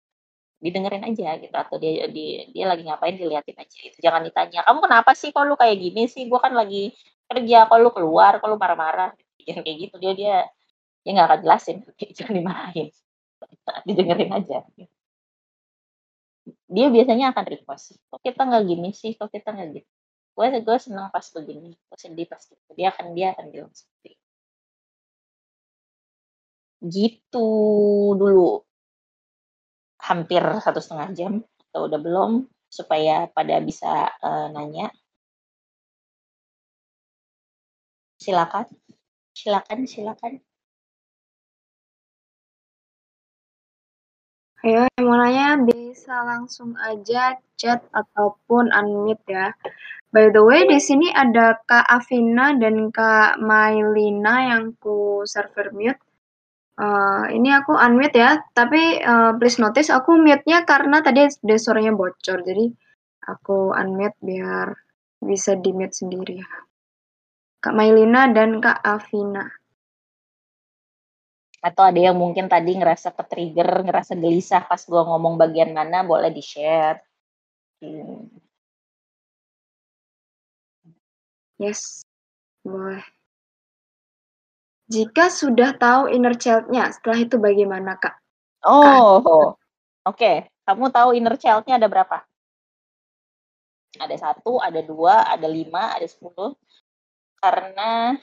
didengerin aja gitu atau dia dia, dia lagi ngapain diliatin aja itu jangan ditanya kamu kenapa sih kok lu kayak gini sih? Gua kan lagi kerja kok lu keluar kok lu marah-marah? Jangan kayak gitu dia dia dia nggak akan jelasin. Jangan dimarahin. Didengerin aja. Dia biasanya akan request kok kita nggak gini sih? Kok kita nggak gitu gue gue senang pas begini gue sedih pas gitu. Dia akan dia akan bilang seperti gitu dulu hampir satu setengah jam atau udah belum supaya pada bisa uh, nanya silakan silakan silakan Ayo, yang mau nanya bisa langsung aja chat ataupun unmute ya. By the way, di sini ada Kak Afina dan Kak Mailina yang ku server mute. Uh, ini aku unmute ya, tapi uh, please notice aku mute-nya karena tadi suaranya bocor, jadi aku unmute biar bisa di mute sendiri ya. Kak Mailina dan Kak Afina atau ada yang mungkin tadi ngerasa ke trigger, ngerasa gelisah pas gue ngomong bagian mana, boleh di-share. Hmm. Yes, boleh. Jika sudah tahu inner child-nya, setelah itu bagaimana, Kak? Oh, oke. Okay. Kamu tahu inner child-nya ada berapa? Ada satu, ada dua, ada lima, ada sepuluh. Karena,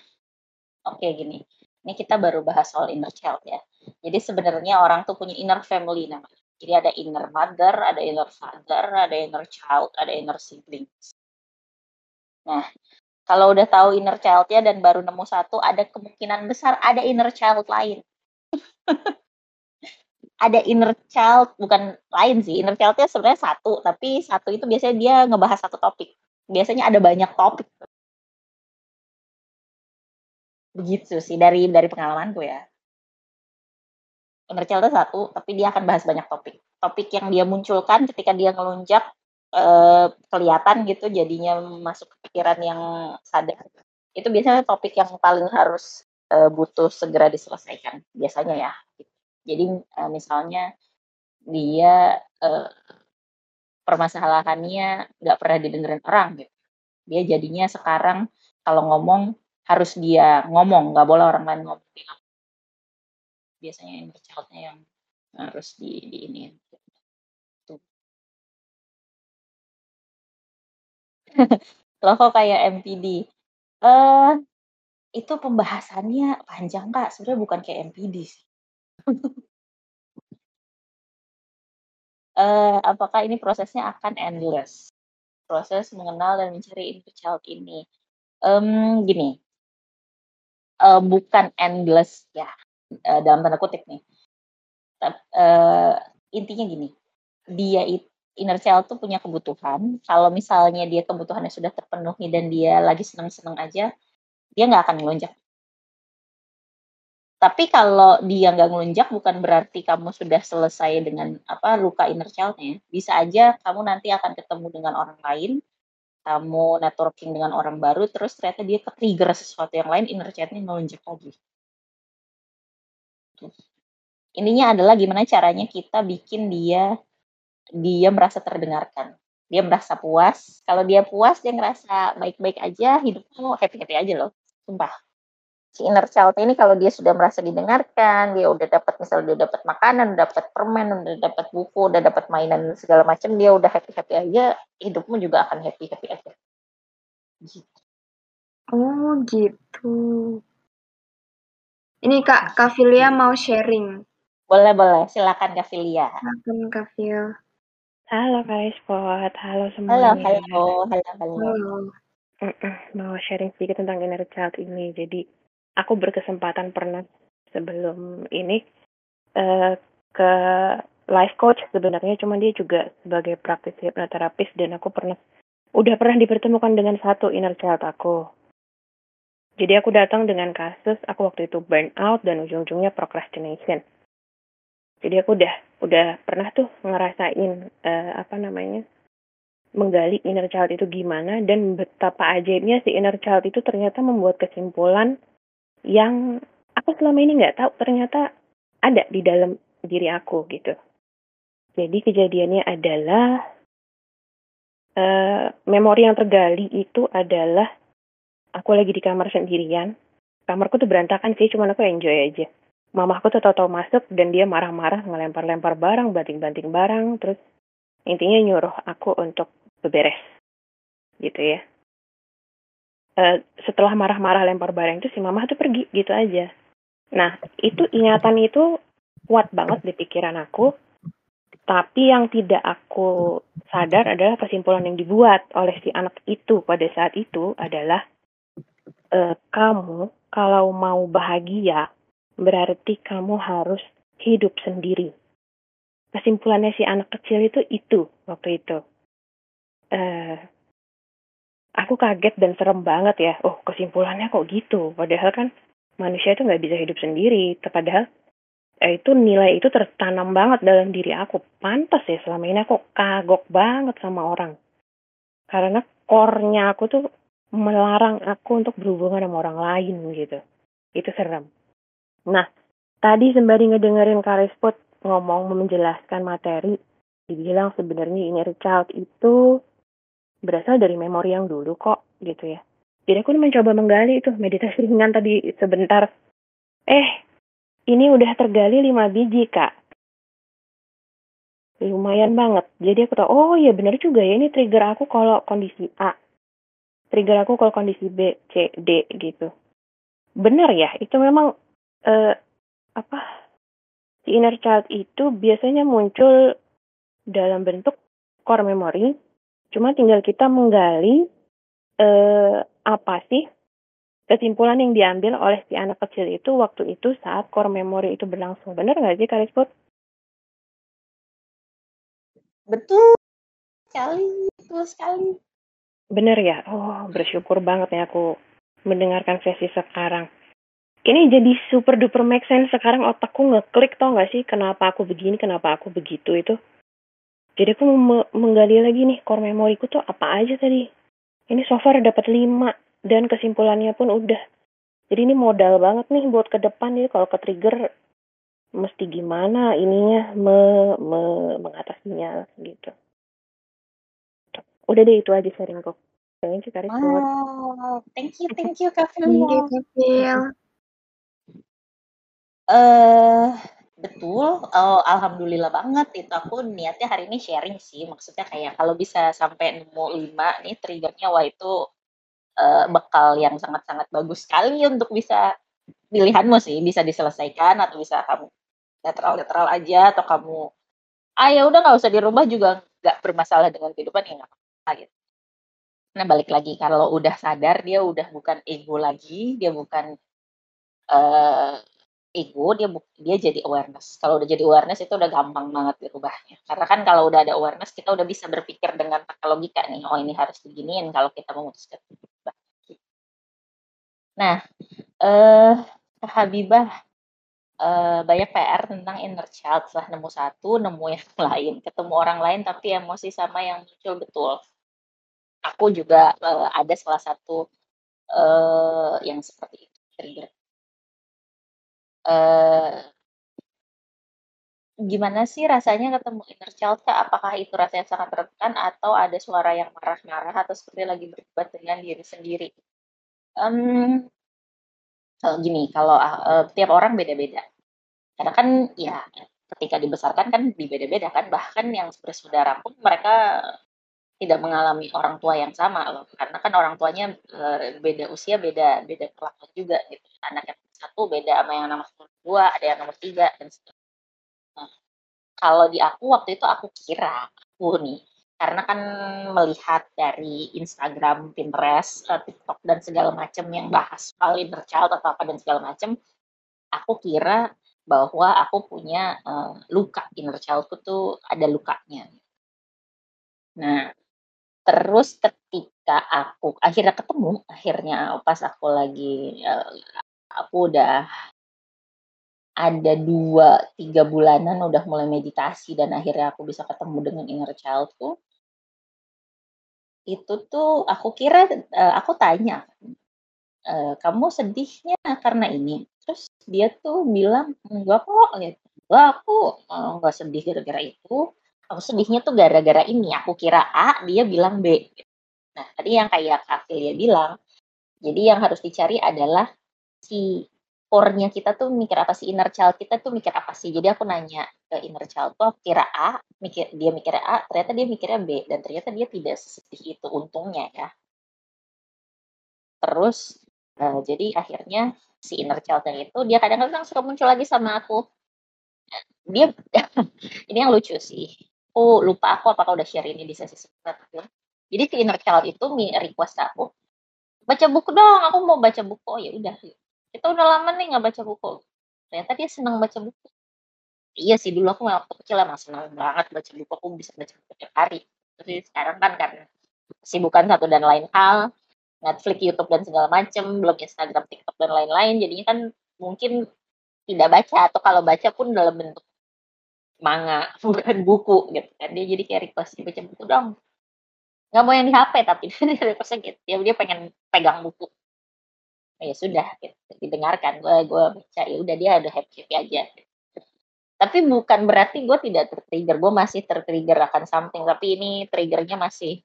oke okay, gini ini kita baru bahas soal inner child ya. Jadi sebenarnya orang tuh punya inner family namanya. Jadi ada inner mother, ada inner father, ada inner child, ada inner siblings. Nah, kalau udah tahu inner child-nya dan baru nemu satu, ada kemungkinan besar ada inner child lain. ada inner child, bukan lain sih. Inner child-nya sebenarnya satu, tapi satu itu biasanya dia ngebahas satu topik. Biasanya ada banyak topik Begitu sih dari dari pengalamanku ya. Inner itu satu, tapi dia akan bahas banyak topik. Topik yang dia munculkan ketika dia ngelunjak eh, kelihatan gitu jadinya masuk pikiran yang sadar. Itu biasanya topik yang paling harus eh, butuh segera diselesaikan biasanya ya. Jadi eh, misalnya dia eh, permasalahannya nggak pernah didengerin orang gitu. Dia jadinya sekarang kalau ngomong harus dia ngomong, nggak boleh orang lain ngomong. Biasanya yang yang harus di, di ini. Loh kok kayak MPD? Eh, uh, itu pembahasannya panjang kak, sebenarnya bukan kayak MPD sih. uh, apakah ini prosesnya akan endless? Proses mengenal dan mencari input child ini. Um, gini, uh, bukan endless ya uh, dalam tanda kutip nih. Uh, intinya gini, dia itu inner child tuh punya kebutuhan. Kalau misalnya dia kebutuhannya sudah terpenuhi dan dia lagi seneng-seneng aja, dia nggak akan melonjak. Tapi kalau dia nggak ngelunjak bukan berarti kamu sudah selesai dengan apa luka inner childnya. Bisa aja kamu nanti akan ketemu dengan orang lain kamu networking dengan orang baru terus ternyata dia ke-trigger sesuatu yang lain inner melonjak lagi. Ininya adalah gimana caranya kita bikin dia dia merasa terdengarkan. Dia merasa puas. Kalau dia puas, dia ngerasa baik-baik aja, hidupnya happy-happy aja loh. Sumpah si inner child ini kalau dia sudah merasa didengarkan, dia udah dapat misalnya dia dapat makanan, udah dapat permen, udah dapat buku, udah dapat mainan segala macam, dia udah happy happy aja, hidupmu juga akan happy happy aja. Gitu. Oh gitu. Ini Kak Kafilia mau sharing. Boleh boleh, silakan Kafilia. Silakan Kafil. Halo Kak Spot, halo semuanya. Halo, halo, halo, halo. halo. Mau sharing sedikit tentang inner child ini. Jadi aku berkesempatan pernah sebelum ini uh, ke life coach sebenarnya cuma dia juga sebagai praktisi hipnoterapis dan aku pernah udah pernah dipertemukan dengan satu inner child aku. Jadi aku datang dengan kasus aku waktu itu burn out dan ujung-ujungnya procrastination. Jadi aku udah udah pernah tuh ngerasain uh, apa namanya menggali inner child itu gimana dan betapa ajaibnya si inner child itu ternyata membuat kesimpulan yang aku selama ini nggak tahu ternyata ada di dalam diri aku gitu. Jadi kejadiannya adalah uh, memori yang tergali itu adalah aku lagi di kamar sendirian, kamarku tuh berantakan sih, cuman aku enjoy aja. Mamahku tuh tau-tau masuk dan dia marah-marah ngelempar-lempar barang, banting-banting barang, terus intinya nyuruh aku untuk beberes. Gitu ya. Uh, setelah marah-marah lempar barang itu si mamah tuh pergi gitu aja. Nah, itu ingatan itu kuat banget di pikiran aku. Tapi yang tidak aku sadar adalah kesimpulan yang dibuat oleh si anak itu pada saat itu adalah e, kamu kalau mau bahagia berarti kamu harus hidup sendiri. Kesimpulannya si anak kecil itu itu waktu itu. Uh, aku kaget dan serem banget ya. Oh kesimpulannya kok gitu. Padahal kan manusia itu nggak bisa hidup sendiri. Padahal eh, itu nilai itu tertanam banget dalam diri aku. Pantas ya selama ini aku kagok banget sama orang. Karena core-nya aku tuh melarang aku untuk berhubungan sama orang lain gitu. Itu serem. Nah, tadi sembari ngedengerin Karispot ngomong menjelaskan materi, dibilang sebenarnya inner child itu berasal dari memori yang dulu kok, gitu ya. Jadi aku mencoba menggali itu meditasi ringan tadi sebentar. Eh, ini udah tergali 5 biji, Kak. Lumayan banget. Jadi aku tahu, oh iya bener juga ya, ini trigger aku kalau kondisi A. Trigger aku kalau kondisi B, C, D gitu. Bener ya, itu memang uh, apa si inner child itu biasanya muncul dalam bentuk core memory cuma tinggal kita menggali uh, apa sih kesimpulan yang diambil oleh si anak kecil itu waktu itu saat core memory itu berlangsung benar nggak sih Karisput? Betul sekali, betul sekali. Bener ya? Oh, bersyukur banget ya aku mendengarkan sesi sekarang ini jadi super duper make sense. Sekarang otakku ngeklik tau gak sih? Kenapa aku begini kenapa aku begitu itu? Jadi aku mau menggali lagi nih core memoriku tuh apa aja tadi? Ini so far dapat 5 dan kesimpulannya pun udah. Jadi ini modal banget nih buat ke depan. Nih kalau ke trigger mesti gimana ininya me, me, mengatasinya gitu. Udah deh itu aja sharingku. Thank you, Wow, thank you, thank you, Kak Thank you, Kak Eh, betul, oh, alhamdulillah banget. Itu aku niatnya hari ini sharing sih, maksudnya kayak kalau bisa sampai nemu lima nih triggernya wah itu, uh, bekal yang sangat-sangat bagus sekali untuk bisa pilihanmu sih, bisa diselesaikan atau bisa kamu netral-netral aja atau kamu, "Ah, ya udah nggak usah dirubah juga. Nggak bermasalah dengan kehidupan," ya nggak apa-apa gitu. Nah balik lagi. Kalau udah sadar dia udah bukan ego lagi, dia bukan, uh, ego dia dia jadi awareness. Kalau udah jadi awareness itu udah gampang banget dirubahnya. Karena kan kalau udah ada awareness kita udah bisa berpikir dengan pakai logika nih. Oh ini harus beginiin kalau kita memutuskan. Nah, eh Habibah eh, banyak PR tentang inner child setelah nemu satu, nemu yang lain, ketemu orang lain tapi emosi sama yang muncul betul. Aku juga eh, ada salah satu eh, yang seperti itu trigger uh, gimana sih rasanya ketemu inner child? Apakah itu rasanya sangat tertekan atau ada suara yang marah-marah atau seperti lagi berdebat dengan diri sendiri? Um, kalau gini, kalau, uh, tiap orang beda-beda. Karena kan ya ketika dibesarkan kan dibeda-beda kan, bahkan yang bersaudara pun mereka tidak mengalami orang tua yang sama loh, karena kan orang tuanya, uh, beda usia, beda beda kelakuan juga gitu. Anak yang satu beda sama yang nomor dua ada yang nomor tiga dan sebagainya nah, kalau di aku waktu itu aku kira aku nih karena kan melihat dari Instagram, Pinterest, uh, TikTok dan segala macam yang bahas soal inner atau apa dan segala macam, aku kira bahwa aku punya uh, luka inner childku tuh ada lukanya. Nah, terus ketika aku akhirnya ketemu, akhirnya pas aku lagi uh, aku udah ada dua tiga bulanan udah mulai meditasi dan akhirnya aku bisa ketemu dengan inner childku. Itu tuh aku kira, uh, aku tanya, uh, "Kamu sedihnya karena ini?" Terus dia tuh bilang, "Enggak kok," gitu, "Enggak, aku, enggak sedih gara-gara itu, aku sedihnya tuh gara-gara ini." Aku kira A, dia bilang B. Nah, tadi yang kayak Kak Filia bilang, jadi yang harus dicari adalah si core-nya kita tuh mikir apa sih inner child kita tuh mikir apa sih jadi aku nanya ke inner child tuh aku kira A mikir dia mikir A ternyata dia mikirnya B dan ternyata dia tidak sesedih itu untungnya ya terus uh, jadi akhirnya si inner child yang itu dia kadang-kadang suka muncul lagi sama aku dia ini yang lucu sih aku lupa aku apakah udah share ini di sesi sebelumnya. Jadi si inner child itu request aku baca buku dong aku mau baca buku. Oh ya udah. Kita udah lama nih nggak baca buku. Ternyata dia senang baca buku. Iya sih dulu aku waktu kecil emang senang banget baca buku aku bisa baca buku tiap hari. Tapi sekarang kan karena kesibukan satu dan lain hal Netflix, YouTube dan segala macem belum Instagram, TikTok dan lain-lain jadinya kan mungkin tidak baca atau kalau baca pun dalam bentuk manga bukan buku gitu kan. Dia jadi kayak request baca buku dong. Nggak mau yang di HP tapi dia requestnya gitu. Dia dia pengen pegang buku. Ya sudah gitu. didengarkan gue gue baca. Ya udah dia ada happy happy aja. Tapi bukan berarti gue tidak tertrigger. Gue masih tertrigger akan something tapi ini triggernya masih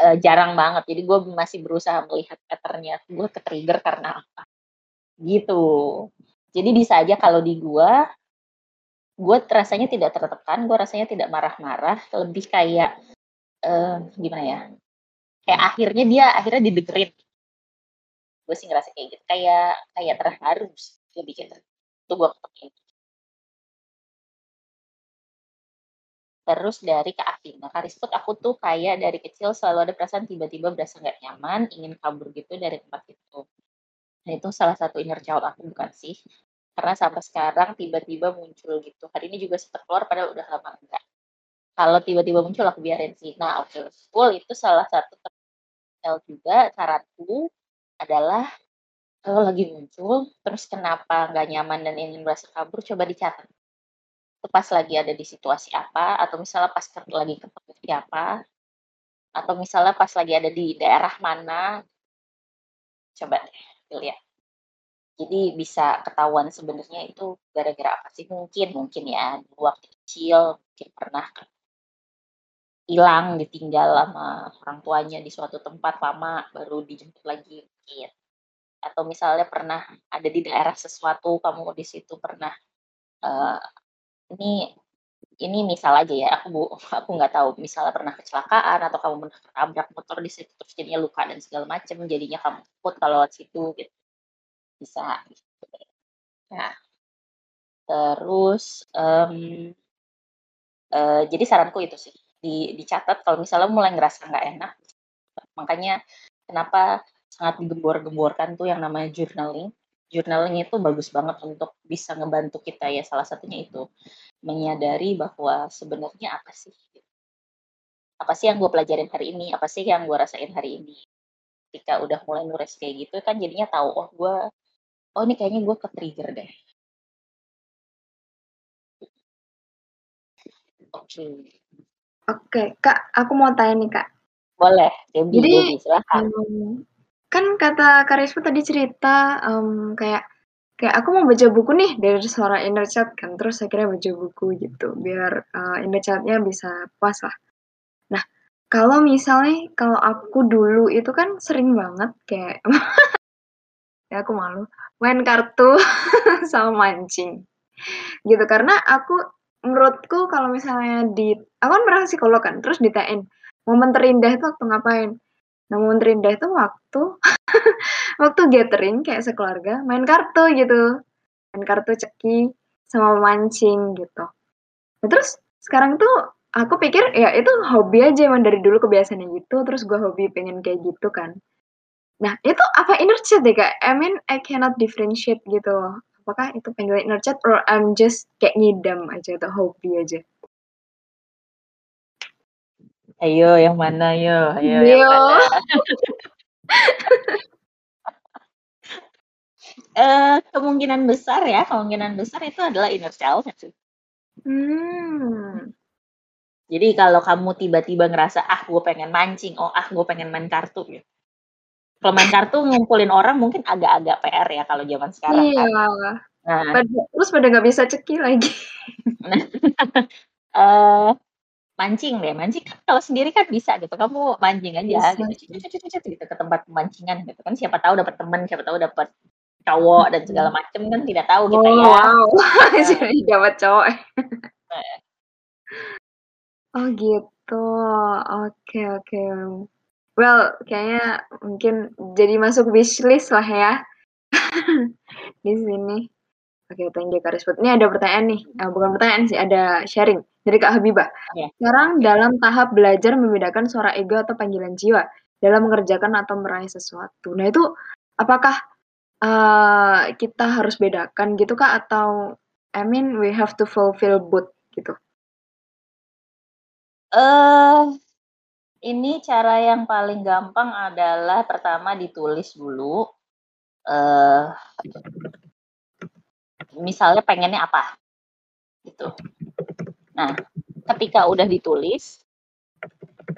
uh, jarang banget. Jadi gue masih berusaha melihat patternnya. Gue ke trigger karena apa? Gitu. Jadi bisa aja kalau di gue gue rasanya tidak tertekan gue rasanya tidak marah-marah lebih kayak uh, gimana ya kayak akhirnya dia akhirnya didengerin gue sih ngerasa kayak gitu kayak kayak terharu gue bikin itu gue ketemu terus dari Kak Afin. Karisput aku tuh kayak dari kecil selalu ada perasaan tiba-tiba berasa nggak nyaman, ingin kabur gitu dari tempat itu. Nah, itu salah satu inner child aku bukan sih? Karena sampai sekarang tiba-tiba muncul gitu. Hari ini juga sempat keluar padahal udah lama enggak. Kalau tiba-tiba muncul aku biarin sih. Nah, okay. school itu salah satu juga saranku adalah kalau lagi muncul, terus kenapa nggak nyaman dan ingin merasa kabur, coba dicatat. Itu pas lagi ada di situasi apa, atau misalnya pas lagi ketemu siapa, atau misalnya pas lagi ada di daerah mana, coba deh lihat. Jadi bisa ketahuan sebenarnya itu gara-gara apa sih? Mungkin, mungkin ya, waktu kecil, mungkin pernah hilang, ditinggal sama orang tuanya di suatu tempat lama, baru dijemput lagi mungkin atau misalnya pernah ada di daerah sesuatu kamu di situ pernah uh, ini ini misal aja ya aku bu aku nggak tahu misalnya pernah kecelakaan atau kamu pernah tabrak motor di situ terus jadinya luka dan segala macam jadinya kamu takut kalau situ gitu bisa nah terus um, uh, jadi saranku itu sih di, dicatat kalau misalnya mulai ngerasa nggak enak makanya kenapa sangat digembor-gemborkan tuh yang namanya journaling. Journaling itu bagus banget untuk bisa ngebantu kita ya. Salah satunya itu menyadari bahwa sebenarnya apa sih? Apa sih yang gue pelajarin hari ini? Apa sih yang gue rasain hari ini? Ketika udah mulai nulis kayak gitu kan jadinya tahu oh gue oh ini kayaknya gue ke trigger deh. Oke. Okay. Oke, okay, Kak, aku mau tanya nih, Kak. Boleh, Debbie, Jadi, Debbie, silahkan. Um, kan kata Karisma tadi cerita um, kayak kayak aku mau baca buku nih dari suara inner child kan terus akhirnya baca buku gitu biar uh, inner childnya bisa puas lah nah kalau misalnya kalau aku dulu itu kan sering banget kayak ya aku malu main kartu sama mancing gitu karena aku menurutku kalau misalnya di aku kan pernah psikolog kan terus ditain momen terindah itu waktu ngapain Nah, momen terindah itu waktu waktu gathering kayak sekeluarga main kartu gitu. Main kartu ceki sama mancing gitu. Nah, terus sekarang tuh aku pikir ya itu hobi aja emang dari dulu kebiasaannya gitu terus gue hobi pengen kayak gitu kan. Nah, itu apa inner child deh kak? I mean, I cannot differentiate gitu. Apakah itu pengen inner child or I'm just kayak ngidam aja atau hobi aja? Ayo yang mana yo? Ayo yang mana? uh, kemungkinan besar ya, kemungkinan besar itu adalah inner child Hmm. Jadi kalau kamu tiba-tiba ngerasa ah gue pengen mancing, oh ah gue pengen main kartu gitu. Kalau main kartu ngumpulin orang mungkin agak-agak PR ya kalau zaman sekarang iya. kan. Nah, terus pada nggak bisa ceki lagi. uh, mancing deh, mancing kan kalau sendiri kan bisa gitu, kamu mancing aja bisa. gitu, gitu ke tempat pemancingan gitu kan, siapa tahu dapat teman, siapa tahu dapat cowok dan segala macem kan tidak tahu Oh, kita ya. wow. Nah, Jadi dapat cowok. eh, Oh, gitu. Oke, oke. Well, kayaknya mungkin jadi masuk wishlist lah ya di sini. Oke, thank you Kak Rizput. Ini ada pertanyaan nih, eh, bukan pertanyaan sih, ada sharing dari Kak Habibah. oke. Sekarang dalam tahap belajar membedakan suara ego atau panggilan jiwa dalam mengerjakan atau meraih sesuatu. Nah, itu apakah eh, kita harus bedakan gitu Kak atau I mean we have to fulfill both gitu? Eh, ini cara yang paling gampang adalah pertama ditulis dulu. Eh, misalnya pengennya apa, gitu. Nah, ketika udah ditulis,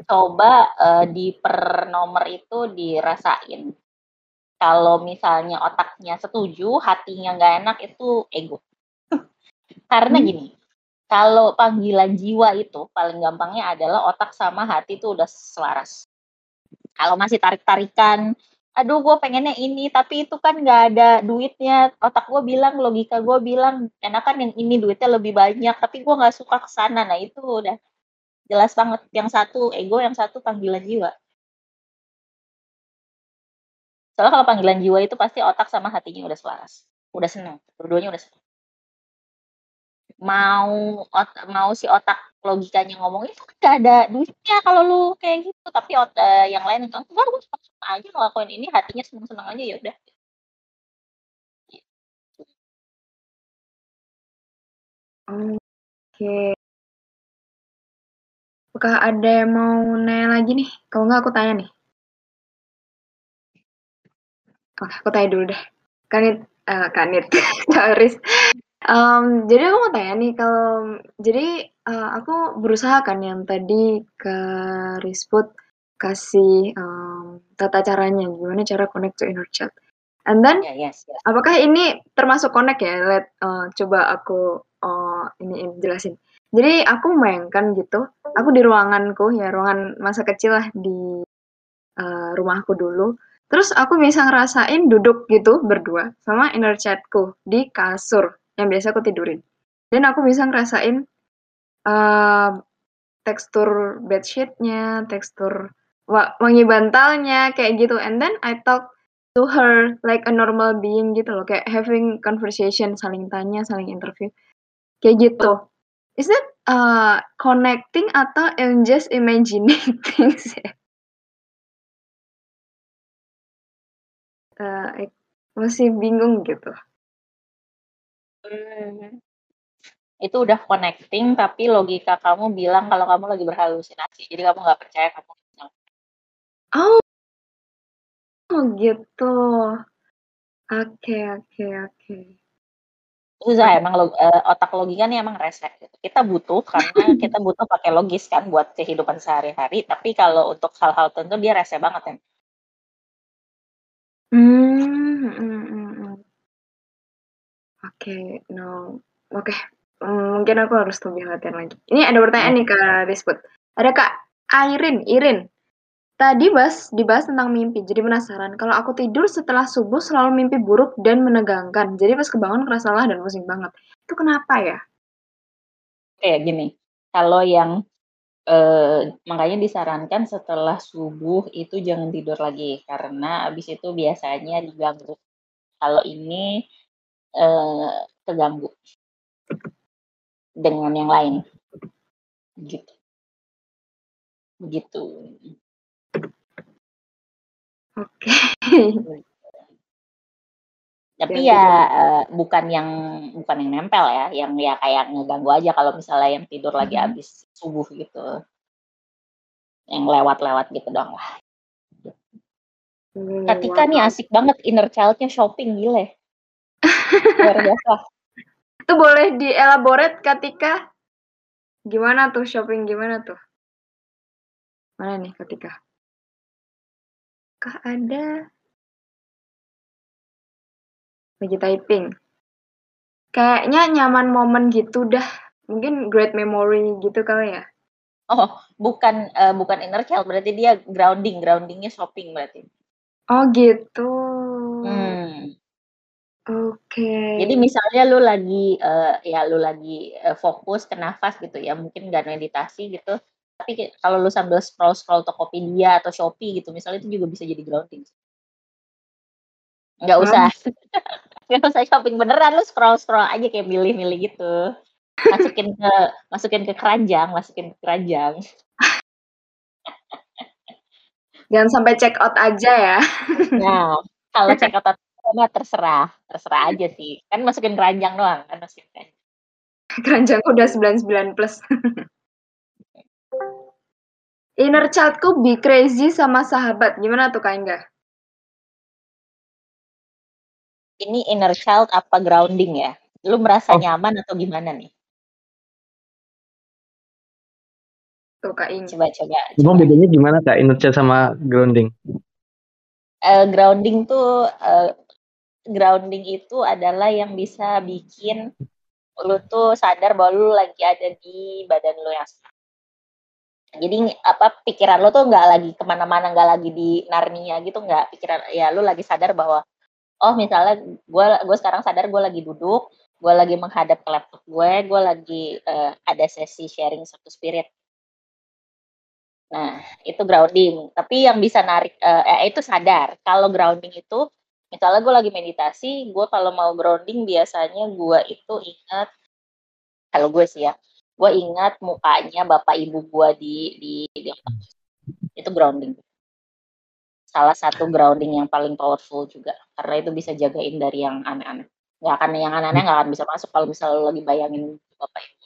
coba eh, di per nomor itu dirasain. Kalau misalnya otaknya setuju, hatinya nggak enak itu ego. Karena Hmm. gini, kalau panggilan jiwa itu paling gampangnya adalah otak sama hati itu udah selaras. Kalau masih tarik-tarikan, aduh gue pengennya ini, tapi itu kan nggak ada duitnya. Otak gue bilang, logika gue bilang, enakan yang ini duitnya lebih banyak, tapi gue nggak suka ke sana. Nah itu udah jelas banget. Yang satu ego, yang satu panggilan jiwa. Soalnya kalau panggilan jiwa itu pasti otak sama hatinya udah selaras. Udah seneng, dua-duanya udah seneng. Mau ot mau si otak logikanya ngomong, "Itu kan nggak ada duitnya kalau lu kayak gitu." Tapi ot eee, yang lain itu, "Enggak, gue suka-suka aja ngelakuin ini, hatinya seneng-seneng aja, ya udah." Oke. Apakah ada yang mau nanya lagi nih? Kalau nggak aku tanya nih. Oke, aku tanya dulu deh. Kanit, eh Kanit, Riz. Mmm, jadi aku mau tanya nih, kalau jadi, eee, aku berusaha kan yang tadi Kak Rizput kasih, mmm, tata caranya, gimana cara connect to inner child. And then, Ya, yes yes. apakah ini termasuk connect ya? Let eee, coba aku, eee, iniin, jelasin. Jadi aku membayangkan gitu, aku di ruanganku ya, ruangan masa kecil lah di, eee, rumahku dulu. Terus aku bisa ngerasain duduk gitu berdua sama inner child-ku di kasur yang biasa aku tidurin. Dan aku bisa ngerasain, eee, tekstur bedsheet-nya, tekstur wa wangi bantalnya, kayak gitu. And then I talk to her like a normal being gitu loh, kayak having conversation, saling tanya, saling interview, kayak gitu. Is that, eee, connecting atau I'm just imagining things ya? Ik masih bingung gitu. Mmm. Itu udah connecting, tapi logika kamu bilang kalau kamu lagi berhalusinasi. Jadi kamu nggak percaya kamu sedang Oh. Oh, gitu. Oke oke oke. Susah emang log eee, otak logika nih emang rese gitu. Kita butuh karena kita butuh pakai logis kan buat kehidupan sehari-hari, tapi kalau untuk hal-hal tertentu dia rese banget em Mmm, mhm mhm. Oke, no oke, mmm, mungkin aku harus lebih latihan lagi. Ini ada pertanyaan nih Kak Rizput. Ada Kak Airin Irin. Tadi bahas dibahas tentang mimpi, jadi penasaran, kalau aku tidur setelah subuh selalu mimpi buruk dan menegangkan, jadi pas kebangun kerasa lelah dan pusing banget. Itu kenapa ya? Kayak gini, kalau yang, eee, makanya disarankan setelah subuh itu jangan tidur lagi, karena habis itu biasanya diganggu. Kalau ini, eee, keganggu. Dengan yang lain. Gitu. Begitu. Oke. Tapi Yang ya, eee, bukan yang bukan yang nempel ya, yang ya kayak ngeganggu aja kalau misalnya yang tidur lagi habis subuh gitu. Yang lewat-lewat gitu doang lah. Ketika nih asik banget inner child-nya shopping, gile. Luar biasa. Itu boleh di-elaborate ketika gimana tuh shopping gimana tuh? Mana nih ketika? Kah ada? Lagi typing. Kayaknya nyaman momen gitu dah, mungkin great memory gitu kali ya? Oh, bukan, eee, bukan inner child, berarti dia grounding, grounding-nya shopping berarti. Oh gitu. Oke. Jadi misalnya lu lagi, uh, ya lu lagi, uh, fokus ke nafas gitu ya, mungkin nggak meditasi gitu, tapi kalau lu sambil scroll-scroll Tokopedia atau Shopee gitu misalnya itu juga bisa jadi grounding. Nggak usah nggak usah shopping beneran, lu scroll-scroll aja kayak milih-milih gitu. Masukin ke masukin ke keranjang masukin ke keranjang. Jangan sampai check out aja ya. Nah, kalau check out mah terserah, terserah aja sih. Kan masukin keranjang doang kan masukin keranjang. Keranjang udah 99 plus. Inner childku be crazy sama sahabat. Gimana tuh Kak Inga? Ini inner child apa grounding ya? Lu merasa oh. nyaman atau gimana nih? Tuh Kak Inga. Coba coba. Coba bedanya gimana Kak inner child sama grounding? Uh, grounding tuh uh, grounding itu adalah yang bisa bikin lu tuh sadar bahwa lu lagi ada di badan lu yang sekarang. Jadi apa pikiran lo tuh nggak lagi ke mana-mana nggak lagi di Narnia gitu nggak pikiran ya lo lagi sadar bahwa oh misalnya gue gue sekarang sadar gue lagi duduk gue lagi menghadap ke laptop gue gue lagi uh, ada sesi sharing satu spirit. Nah itu grounding. Tapi yang bisa narik uh, eh, itu sadar. Kalau grounding itu misalnya gue lagi meditasi gue kalau mau grounding biasanya gue itu ingat kalau gue sih ya gue ingat mukanya bapak ibu gue di di, di itu grounding. Salah satu grounding yang paling powerful juga karena itu bisa jagain dari yang aneh-aneh. Nggak akan yang aneh-aneh nggak akan bisa masuk kalau misalnya lo lagi bayangin bapak ibu.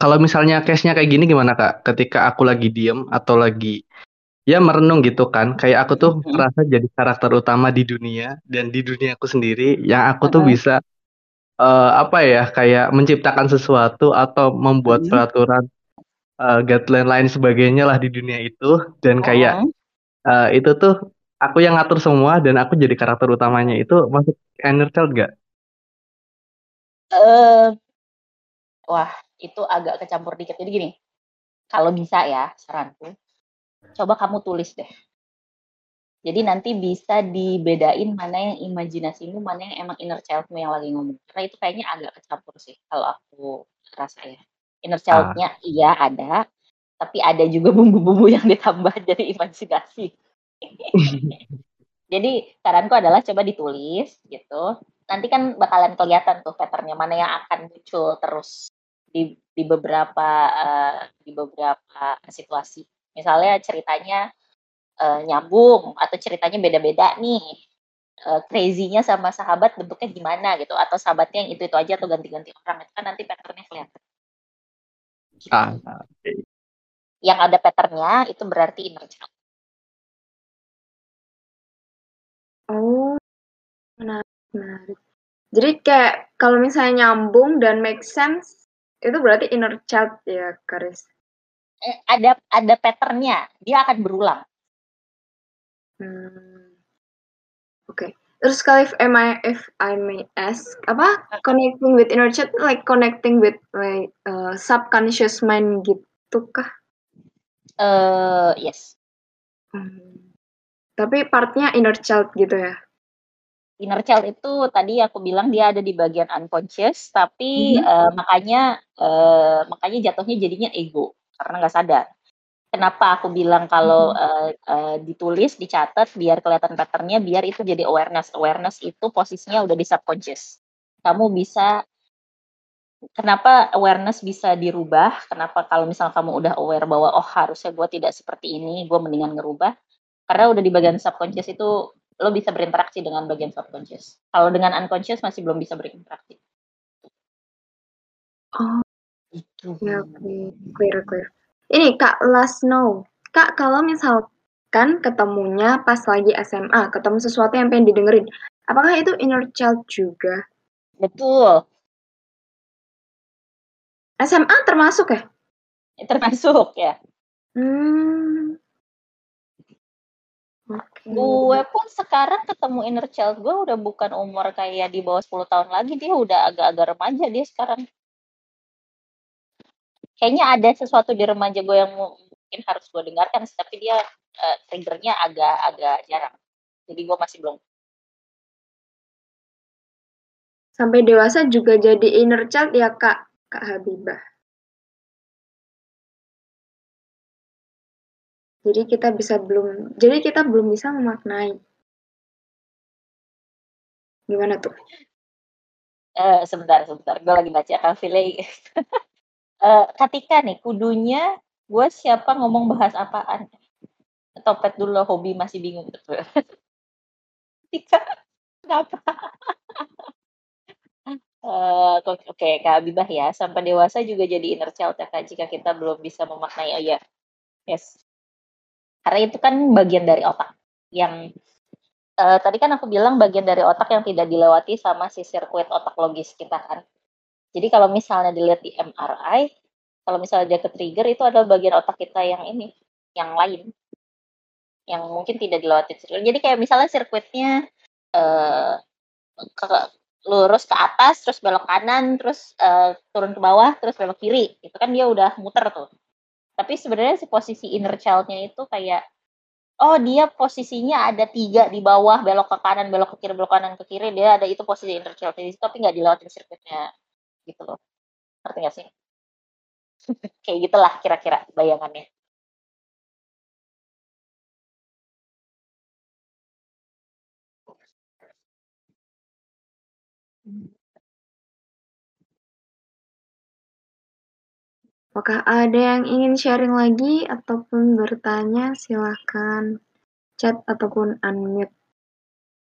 Kalau misalnya case-nya kayak gini gimana kak? Ketika aku lagi diem atau lagi ya merenung gitu kan kayak aku tuh mm -hmm. merasa jadi karakter utama di dunia dan di dunia aku sendiri yang aku tuh bisa uh, apa ya kayak menciptakan sesuatu atau membuat hmm. peraturan uh, guideline lain sebagainya lah di dunia itu dan kayak uh, itu tuh aku yang ngatur semua dan aku jadi karakter utamanya itu masuk inner child gak? Uh, wah itu agak kecampur dikit jadi gini kalau bisa ya saranku coba kamu tulis deh jadi nanti bisa dibedain mana yang imajinasimu, mana yang emang inner childmu yang lagi ngomong. Karena itu kayaknya agak kecampur sih kalau aku rasa ya. Inner childnya ah. iya ada, tapi ada juga bumbu-bumbu yang ditambah jadi imajinasi. jadi saranku adalah coba ditulis gitu. Nanti kan bakalan kelihatan tuh patternnya mana yang akan muncul terus di di beberapa uh, di beberapa situasi. Misalnya ceritanya uh, nyambung atau ceritanya beda-beda nih uh, crazy-nya sama sahabat bentuknya gimana gitu atau sahabatnya yang itu itu aja atau ganti-ganti orang itu kan nanti patternnya kelihatan gitu. ah, okay. yang ada patternnya itu berarti inner child oh menarik menarik jadi kayak kalau misalnya nyambung dan make sense itu berarti inner child ya Karis ada ada patternnya dia akan berulang Hmm. Oke. Terus kalau if I if I may ask apa connecting with inner child like connecting with like uh, subconscious mind gitu kah? Uh, yes. Hmm. Tapi partnya inner child gitu ya? Inner child itu tadi aku bilang dia ada di bagian unconscious, tapi -hmm. uh, makanya uh, makanya jatuhnya jadinya ego karena nggak sadar kenapa aku bilang kalau uh, uh, ditulis, dicatat biar kelihatan patternnya, biar itu jadi awareness. Awareness itu posisinya udah di subconscious. Kamu bisa kenapa awareness bisa dirubah? Kenapa kalau misalnya kamu udah aware bahwa oh harusnya gue tidak seperti ini, gue mendingan ngerubah? Karena udah di bagian subconscious itu lo bisa berinteraksi dengan bagian subconscious. Kalau dengan unconscious masih belum bisa berinteraksi. Oh, itu. Ya, okay. clear, clear. Ini Kak last know. Kak kalau misalkan ketemunya pas lagi SMA, ketemu sesuatu yang pengen didengerin, apakah itu inner child juga? Betul. SMA termasuk ya? Termasuk ya. Hmm. Okay. Gue pun sekarang ketemu inner child gue udah bukan umur kayak di bawah 10 tahun lagi, dia udah agak-agak remaja dia sekarang kayaknya ada sesuatu di remaja gue yang mungkin harus gue dengarkan tapi dia uh, triggernya agak agak jarang jadi gue masih belum sampai dewasa juga jadi inner child ya Kak, Kak Habibah. Jadi kita bisa belum, jadi kita belum bisa memaknai. Gimana tuh? Uh, sebentar, sebentar. Gue lagi baca Kavile. uh, ketika nih, kudunya gue siapa ngomong bahas apaan? Topet dulu hobi masih bingung. Ketika, kenapa? Uh, Oke, okay, Kak Abibah ya, sampai dewasa juga jadi inner child ya Kak, jika kita belum bisa memaknai, oh ya, yes. Karena itu kan bagian dari otak, yang uh, tadi kan aku bilang bagian dari otak yang tidak dilewati sama si sirkuit otak logis kita kan. Jadi kalau misalnya dilihat di MRI, kalau misalnya dia ke-trigger itu adalah bagian otak kita yang ini, yang lain. Yang mungkin tidak dilewati sirkuit. Jadi kayak misalnya sirkuitnya uh, ke lurus ke atas, terus belok kanan, terus uh, turun ke bawah, terus belok kiri. Itu kan dia udah muter tuh. Tapi sebenarnya si posisi inner child-nya itu kayak, oh dia posisinya ada tiga di bawah, belok ke kanan, belok ke kiri, belok kanan ke kiri, dia ada itu posisi inner child di tapi nggak dilewatin sirkuitnya gitu loh. Ngerti nggak sih? kayak gitulah kira-kira bayangannya. Apakah ada yang ingin sharing lagi ataupun bertanya? Silahkan chat ataupun unmute.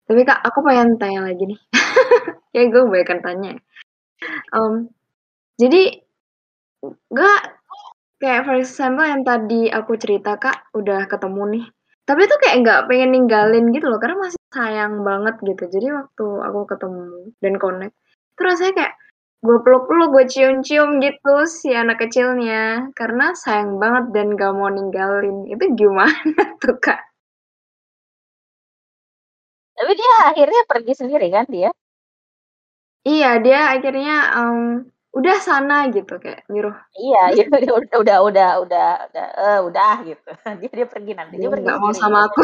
Tapi kak, aku pengen tanya lagi nih. Kayak gue banyak tanya. Um, jadi, gak kayak for example yang tadi aku cerita kak, udah ketemu nih. Tapi tuh kayak nggak pengen ninggalin gitu loh, karena masih sayang banget gitu. Jadi waktu aku ketemu dan connect, itu rasanya kayak gue peluk-peluk, gue cium-cium gitu si anak kecilnya karena sayang banget dan gak mau ninggalin. Itu gimana tuh kak? Tapi dia akhirnya pergi sendiri kan dia? Iya dia akhirnya um, udah sana gitu kayak nyuruh. Iya, iya udah udah udah udah udah udah, uh, udah gitu. Dia dia pergi nanti dia, dia pergi. Gak mau sama gitu. aku.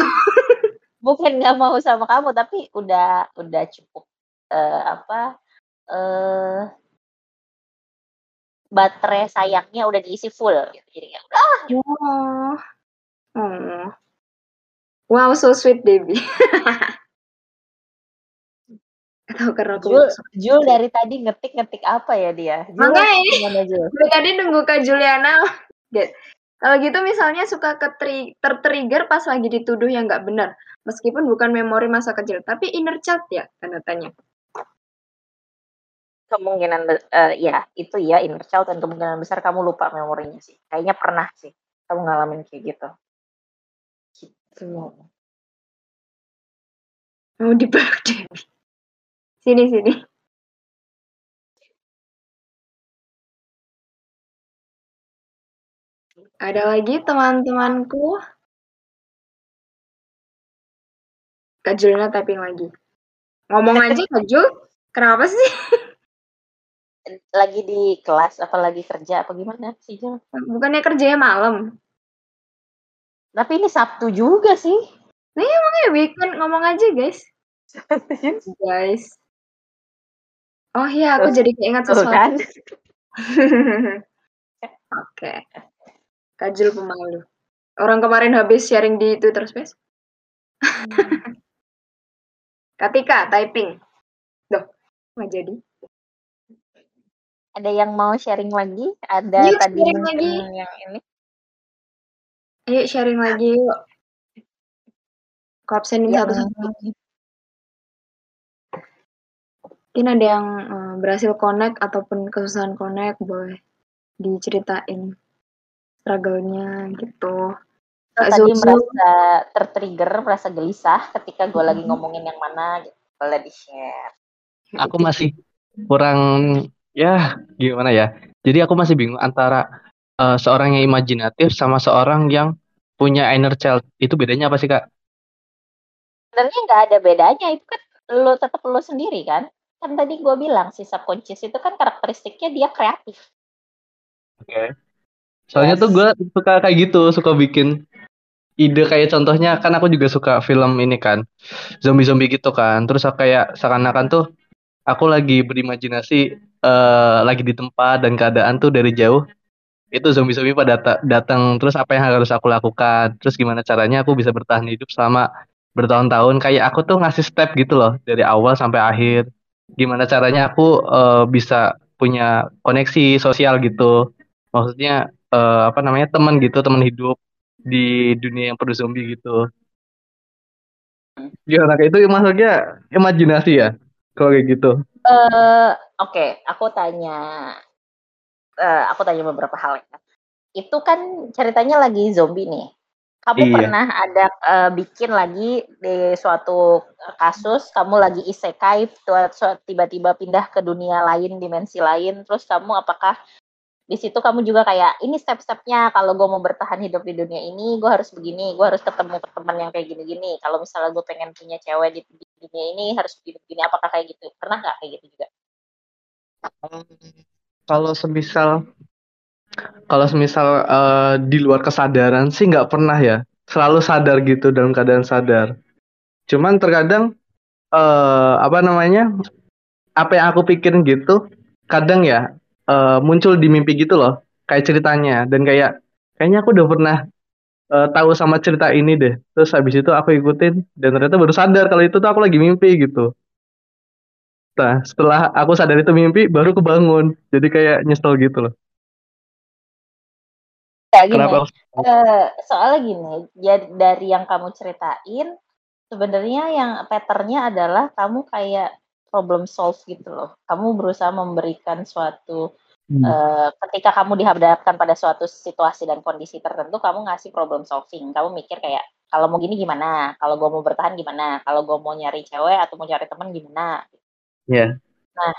Bukan nggak mau sama kamu tapi udah udah cukup uh, apa uh, baterai sayangnya udah diisi full gitu. Jadi ya udah. Oh. oh. Wow, so sweet baby. Atau karena aku Jul, Jul dari tadi ngetik-ngetik apa ya dia? Jul, Makanya Dari tadi nunggu Kak Juliana. Kalau gitu misalnya suka tertrigger pas lagi dituduh yang nggak benar. Meskipun bukan memori masa kecil, tapi inner child ya, tanda tanya. Kemungkinan uh, ya itu ya inner child dan kemungkinan besar kamu lupa memorinya sih. Kayaknya pernah sih kamu ngalamin kayak gitu. Gitu. Mau deh sini sini ada lagi teman-temanku Kak Julina typing lagi ngomong aja Kak Jul kenapa sih lagi di kelas apa lagi kerja apa gimana sih Jel? Bukannya kerjanya malam. Tapi ini Sabtu juga sih. Iya, makanya weekend ngomong aja, guys. guys. Oh iya, aku jadi keinget sesuatu. Kan? Oke. Okay. Kajul pemalu. Orang kemarin habis sharing di Twitter Space. Katika, typing. Duh, nggak jadi. Ada yang mau sharing lagi? Ada yuk, tadi sharing lagi. yang ini. Ayo sharing lagi yuk. Aku absenin ya, satu-satu. Mungkin ada yang uh, berhasil connect ataupun kesusahan connect, boleh diceritain struggle-nya gitu. Kak tadi Zuzu. merasa tertrigger, merasa gelisah ketika gue lagi ngomongin yang mana gitu. Boleh di-share. Aku masih kurang ya gimana ya jadi aku masih bingung antara uh, seorang yang imajinatif sama seorang yang punya inner child itu bedanya apa sih kak? Sebenarnya nggak ada bedanya itu kan lo tetap lo sendiri kan kan tadi gue bilang si subconscious itu kan karakteristiknya dia kreatif. Oke. Okay. Soalnya yes. tuh gue suka kayak gitu suka bikin ide kayak contohnya kan aku juga suka film ini kan zombie zombie gitu kan terus kayak seakan-akan tuh aku lagi berimajinasi uh, lagi di tempat dan keadaan tuh dari jauh itu zombie-zombie pada datang terus apa yang harus aku lakukan terus gimana caranya aku bisa bertahan hidup selama bertahun-tahun kayak aku tuh ngasih step gitu loh dari awal sampai akhir gimana caranya aku uh, bisa punya koneksi sosial gitu. Maksudnya uh, apa namanya teman gitu teman hidup di dunia yang penuh zombie gitu. Gimana kayak itu? Maksudnya imajinasi ya kalau kayak gitu? Uh, oke okay. aku tanya uh, aku tanya beberapa hal ya. Itu kan ceritanya lagi zombie nih kamu iya. pernah ada uh, bikin lagi di suatu kasus kamu lagi isekai tiba-tiba pindah ke dunia lain dimensi lain terus kamu apakah di situ kamu juga kayak ini step-stepnya kalau gue mau bertahan hidup di dunia ini gue harus begini gue harus ketemu teman yang kayak gini-gini. Kalau misalnya gue pengen punya cewek di, di dunia ini harus begini-begini. Apakah kayak gitu? Pernah nggak kayak gitu juga? Kalau semisal kalau semisal uh, di luar kesadaran sih nggak pernah ya. Selalu sadar gitu dalam keadaan sadar. Cuman terkadang uh, apa namanya apa yang aku pikirin gitu kadang ya uh, muncul di mimpi gitu loh kayak ceritanya. Dan kayak kayaknya aku udah pernah uh, tahu sama cerita ini deh. Terus habis itu aku ikutin dan ternyata baru sadar kalau itu tuh aku lagi mimpi gitu. Nah setelah aku sadar itu mimpi baru kebangun. Jadi kayak nyesel gitu loh ya, gini, Kenapa? Uh, soalnya gini ya dari yang kamu ceritain sebenarnya yang patternnya adalah kamu kayak problem solve gitu loh. Kamu berusaha memberikan suatu hmm. uh, ketika kamu dihadapkan pada suatu situasi dan kondisi tertentu, kamu ngasih problem solving. Kamu mikir kayak kalau mau gini gimana, kalau gue mau bertahan gimana, kalau gue mau nyari cewek atau mau cari teman gimana. Iya. Yeah. Nah,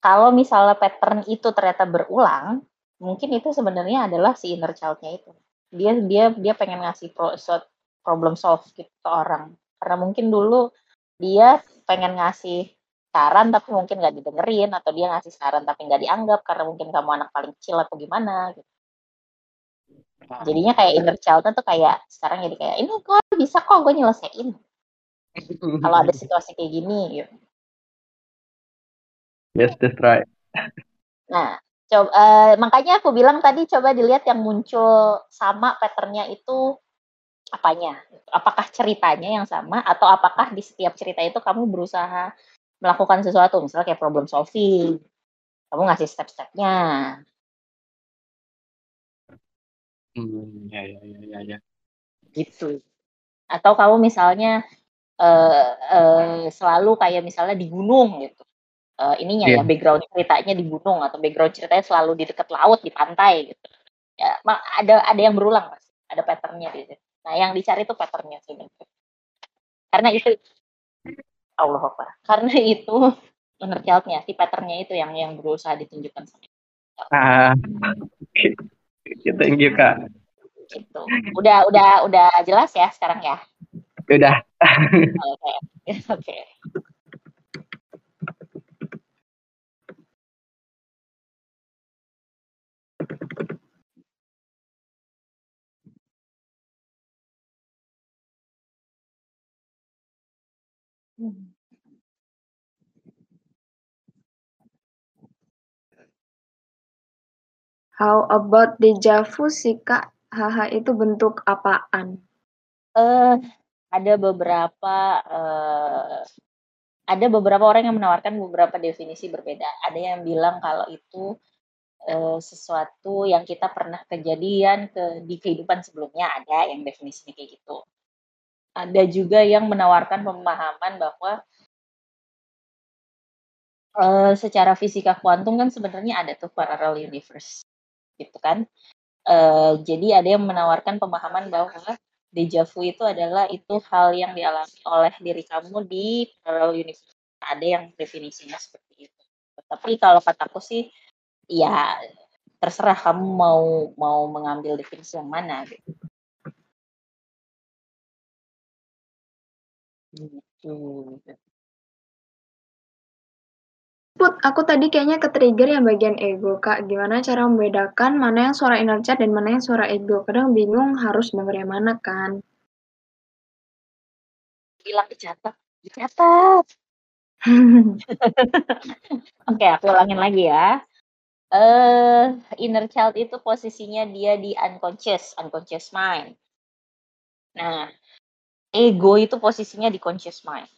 kalau misalnya pattern itu ternyata berulang, mungkin itu sebenarnya adalah si inner child-nya itu. Dia dia dia pengen ngasih pro, problem solve gitu ke orang. Karena mungkin dulu dia pengen ngasih saran tapi mungkin nggak didengerin atau dia ngasih saran tapi nggak dianggap karena mungkin kamu anak paling kecil atau gimana gitu. Jadinya kayak inner child tuh kayak sekarang jadi kayak ini kok bisa kok gue nyelesain. Kalau ada situasi kayak gini gitu. Yes, that's right. Nah, coba uh, makanya aku bilang tadi coba dilihat yang muncul sama patternnya itu apanya. Apakah ceritanya yang sama atau apakah di setiap cerita itu kamu berusaha melakukan sesuatu, misalnya kayak problem solving, kamu ngasih step-stepnya. Hmm, ya, ya, ya, ya, ya. Gitu. Atau kamu misalnya uh, uh, selalu kayak misalnya di gunung gitu. Uh, ininya yeah. ya background ceritanya di gunung atau background ceritanya selalu di dekat laut di pantai gitu. Ya, ada ada yang berulang mas, ada patternnya di situ. Nah, yang dicari itu patternnya sih. Karena itu Allah Akbar. Karena itu inner child-nya, si pattern-nya itu yang yang berusaha ditunjukkan sama Ah, thank you kak. Gitu. Udah udah udah jelas ya sekarang ya. Udah. Oke oke. How about deja vu sih Kak? Haha itu bentuk apaan? uh, ada beberapa, uh, ada beberapa orang yang menawarkan beberapa definisi berbeda. Ada yang bilang kalau itu, uh, sesuatu yang kita pernah kejadian ke di kehidupan sebelumnya, ada yang definisinya kayak gitu. Ada juga yang menawarkan pemahaman bahwa uh, secara fisika kuantum kan sebenarnya ada tuh parallel universe, gitu kan. Uh, jadi ada yang menawarkan pemahaman bahwa deja vu itu adalah itu hal yang dialami oleh diri kamu di parallel universe. Ada yang definisinya seperti itu. Tapi kalau kataku sih, ya terserah kamu mau mau mengambil definisi yang mana gitu. Gitu. Put, aku tadi kayaknya ke-trigger yang bagian ego, Kak. Gimana cara membedakan mana yang suara inner child dan mana yang suara ego? Kadang bingung harus denger yang mana kan. Bilang dicatat, dicatat. Oke, aku ulangin lagi ya. Uh, inner child itu posisinya dia di unconscious, unconscious mind. Nah, ego itu posisinya di conscious mind.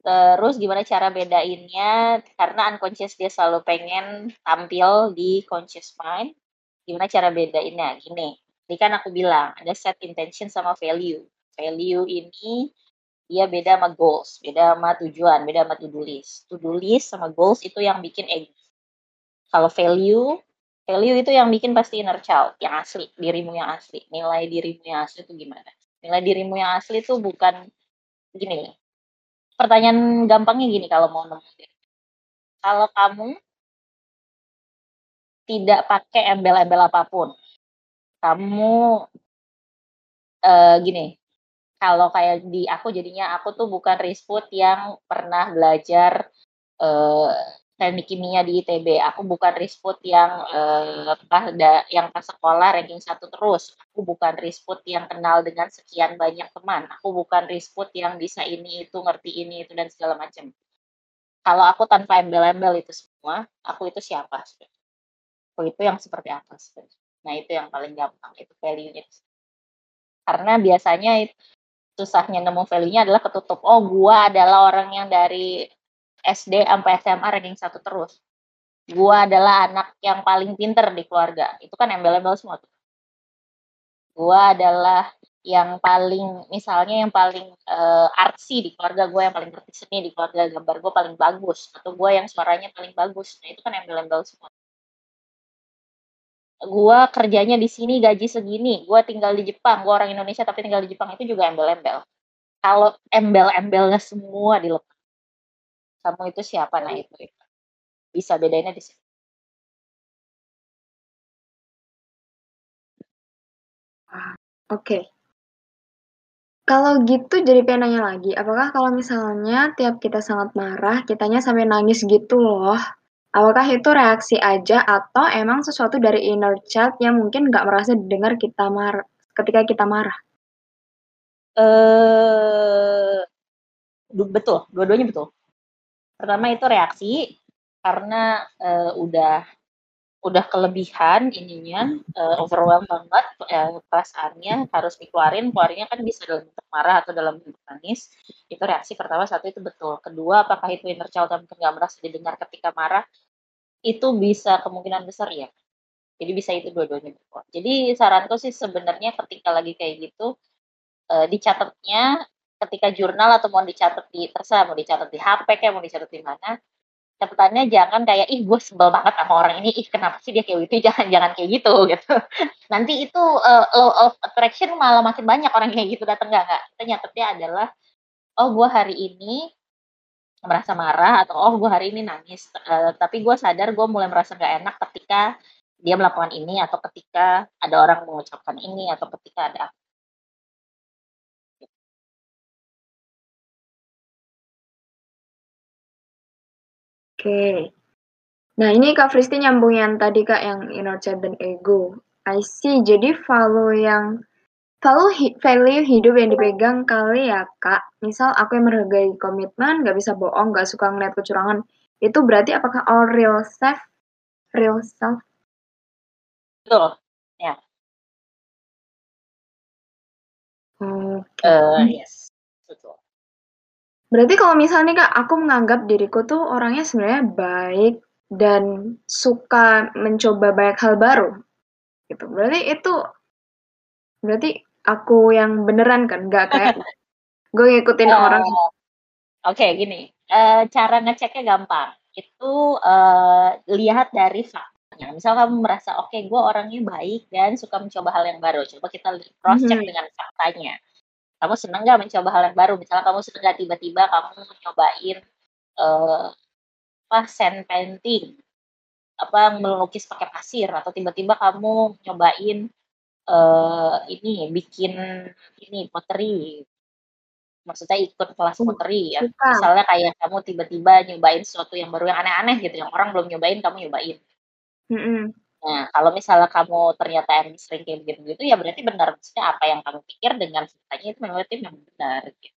Terus gimana cara bedainnya? Karena unconscious dia selalu pengen tampil di conscious mind. Gimana cara bedainnya? Gini, ini kan aku bilang ada set intention sama value. Value ini dia beda sama goals, beda sama tujuan, beda sama to-do list. To-do list sama goals itu yang bikin ego. Kalau value, value itu yang bikin pasti inner child, yang asli, dirimu yang asli. Nilai dirimu yang asli itu gimana? Nilai dirimu yang asli itu bukan gini. Pertanyaan gampangnya gini kalau mau nemu. Kalau kamu tidak pakai embel-embel apa pun, kamu uh, gini, kalau kayak di aku jadinya aku tuh bukan Risput yang pernah belajar uh, teknik kimia di ITB. Aku bukan Risput yang uh, yang pas sekolah ranking satu terus. Aku bukan Risput yang kenal dengan sekian banyak teman. Aku bukan Risput yang bisa ini itu ngerti ini itu dan segala macam. Kalau aku tanpa embel-embel itu semua, aku itu siapa? Aku itu yang seperti apa? Nah itu yang paling gampang itu value-nya. Karena biasanya susahnya nemu value-nya adalah ketutup. Oh, gua adalah orang yang dari SD sampai SMA ranking satu terus. Gua adalah anak yang paling pinter di keluarga. Itu kan embel-embel semua tuh. Gua adalah yang paling misalnya yang paling uh, artsy di keluarga gue yang paling ngerti seni di keluarga gambar gue paling bagus atau gue yang suaranya paling bagus nah itu kan embel-embel semua gua kerjanya di sini gaji segini, gua tinggal di Jepang, gua orang Indonesia tapi tinggal di Jepang itu juga embel-embel. Kalau embel-embelnya semua dilepas, kamu itu siapa? Nah itu, itu. bisa bedainnya di sini. Oke. Okay. Kalau gitu jadi pengen nanya lagi, apakah kalau misalnya tiap kita sangat marah, kitanya sampai nangis gitu loh, Apakah itu reaksi aja atau emang sesuatu dari inner child yang mungkin nggak merasa didengar kita mar ketika kita marah? Eh, betul, dua-duanya betul. Pertama itu reaksi karena uh, udah udah kelebihan ininya uh, overwhelm banget uh, perasaannya harus dikeluarin keluarinnya kan bisa dalam bentuk marah atau dalam bentuk nangis itu reaksi pertama satu itu betul. Kedua apakah itu inner child yang nggak merasa didengar ketika marah? Itu bisa kemungkinan besar ya jadi bisa itu dua-duanya betul jadi saranku sih sebenarnya ketika lagi kayak gitu uh, dicatatnya ketika jurnal atau mau dicatat di terserah mau dicatat di HP kayak mau dicatat di mana catatannya jangan kayak ih gue sebel banget sama orang ini. Ih kenapa sih dia kayak gitu? Jangan jangan kayak gitu gitu. Nanti itu uh, law of attraction malah makin banyak orang kayak gitu datang. Nggak nggak. Kita nyatetnya adalah oh gue hari ini merasa marah atau oh gue hari ini nangis. Uh, tapi gue sadar gue mulai merasa gak enak ketika dia melakukan ini atau ketika ada orang mengucapkan ini atau ketika ada Oke. Nah, ini Kak Fristi nyambung yang tadi Kak, yang inner child dan ego. I see. Jadi value yang value, value hidup yang dipegang kali ya Kak. Misal aku yang menghargai komitmen, nggak bisa bohong, nggak suka ngeliat kecurangan. Itu berarti apakah all real self? Real self? Betul. Ya. Oke. Okay. Uh, yes. Berarti kalau misalnya Kak, aku menganggap diriku tuh orangnya sebenarnya baik dan suka mencoba banyak hal baru, gitu. Berarti itu berarti aku yang beneran kan, nggak kayak gue ngikutin uh, orang. Oke, okay, gini, uh, cara ngeceknya gampang. Itu uh, lihat dari faktanya. Misal kamu merasa, oke, okay, gue orangnya baik dan suka mencoba hal yang baru. Coba kita cross check mm -hmm. dengan faktanya kamu seneng gak mencoba hal yang baru? Misalnya kamu seneng gak tiba-tiba kamu nyobain uh, apa sand painting apa melukis pakai pasir atau tiba-tiba kamu nyobain uh, ini bikin ini pottery. Maksudnya ikut kelas pottery ya. misalnya kayak kamu tiba-tiba nyobain sesuatu yang baru yang aneh-aneh gitu yang orang belum nyobain kamu nyobain. Mm -hmm. Nah, kalau misalnya kamu ternyata yang sering kayak gitu-gitu, ya berarti benar. Maksudnya apa yang kamu pikir dengan ceritanya itu memang berarti memang benar. Gitu.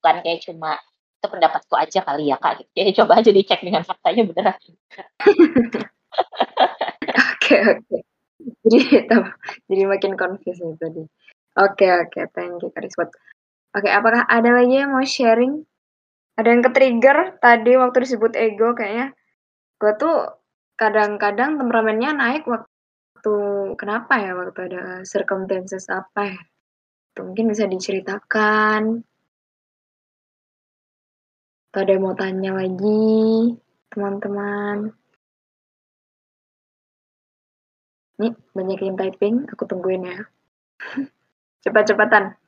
Bukan kayak cuma itu pendapatku aja kali ya kak gitu. jadi coba aja dicek dengan faktanya beneran oke oke jadi jadi makin confused nih tadi oke oke thank you Karis buat oke apakah ada lagi yang mau sharing ada yang ke-trigger tadi waktu disebut ego kayaknya gue tuh kadang-kadang temperamennya naik waktu kenapa ya waktu ada circumstances apa ya? Itu mungkin bisa diceritakan. Atau ada yang mau tanya lagi teman-teman? Nih banyak yang typing aku tungguin ya. Cepat-cepatan.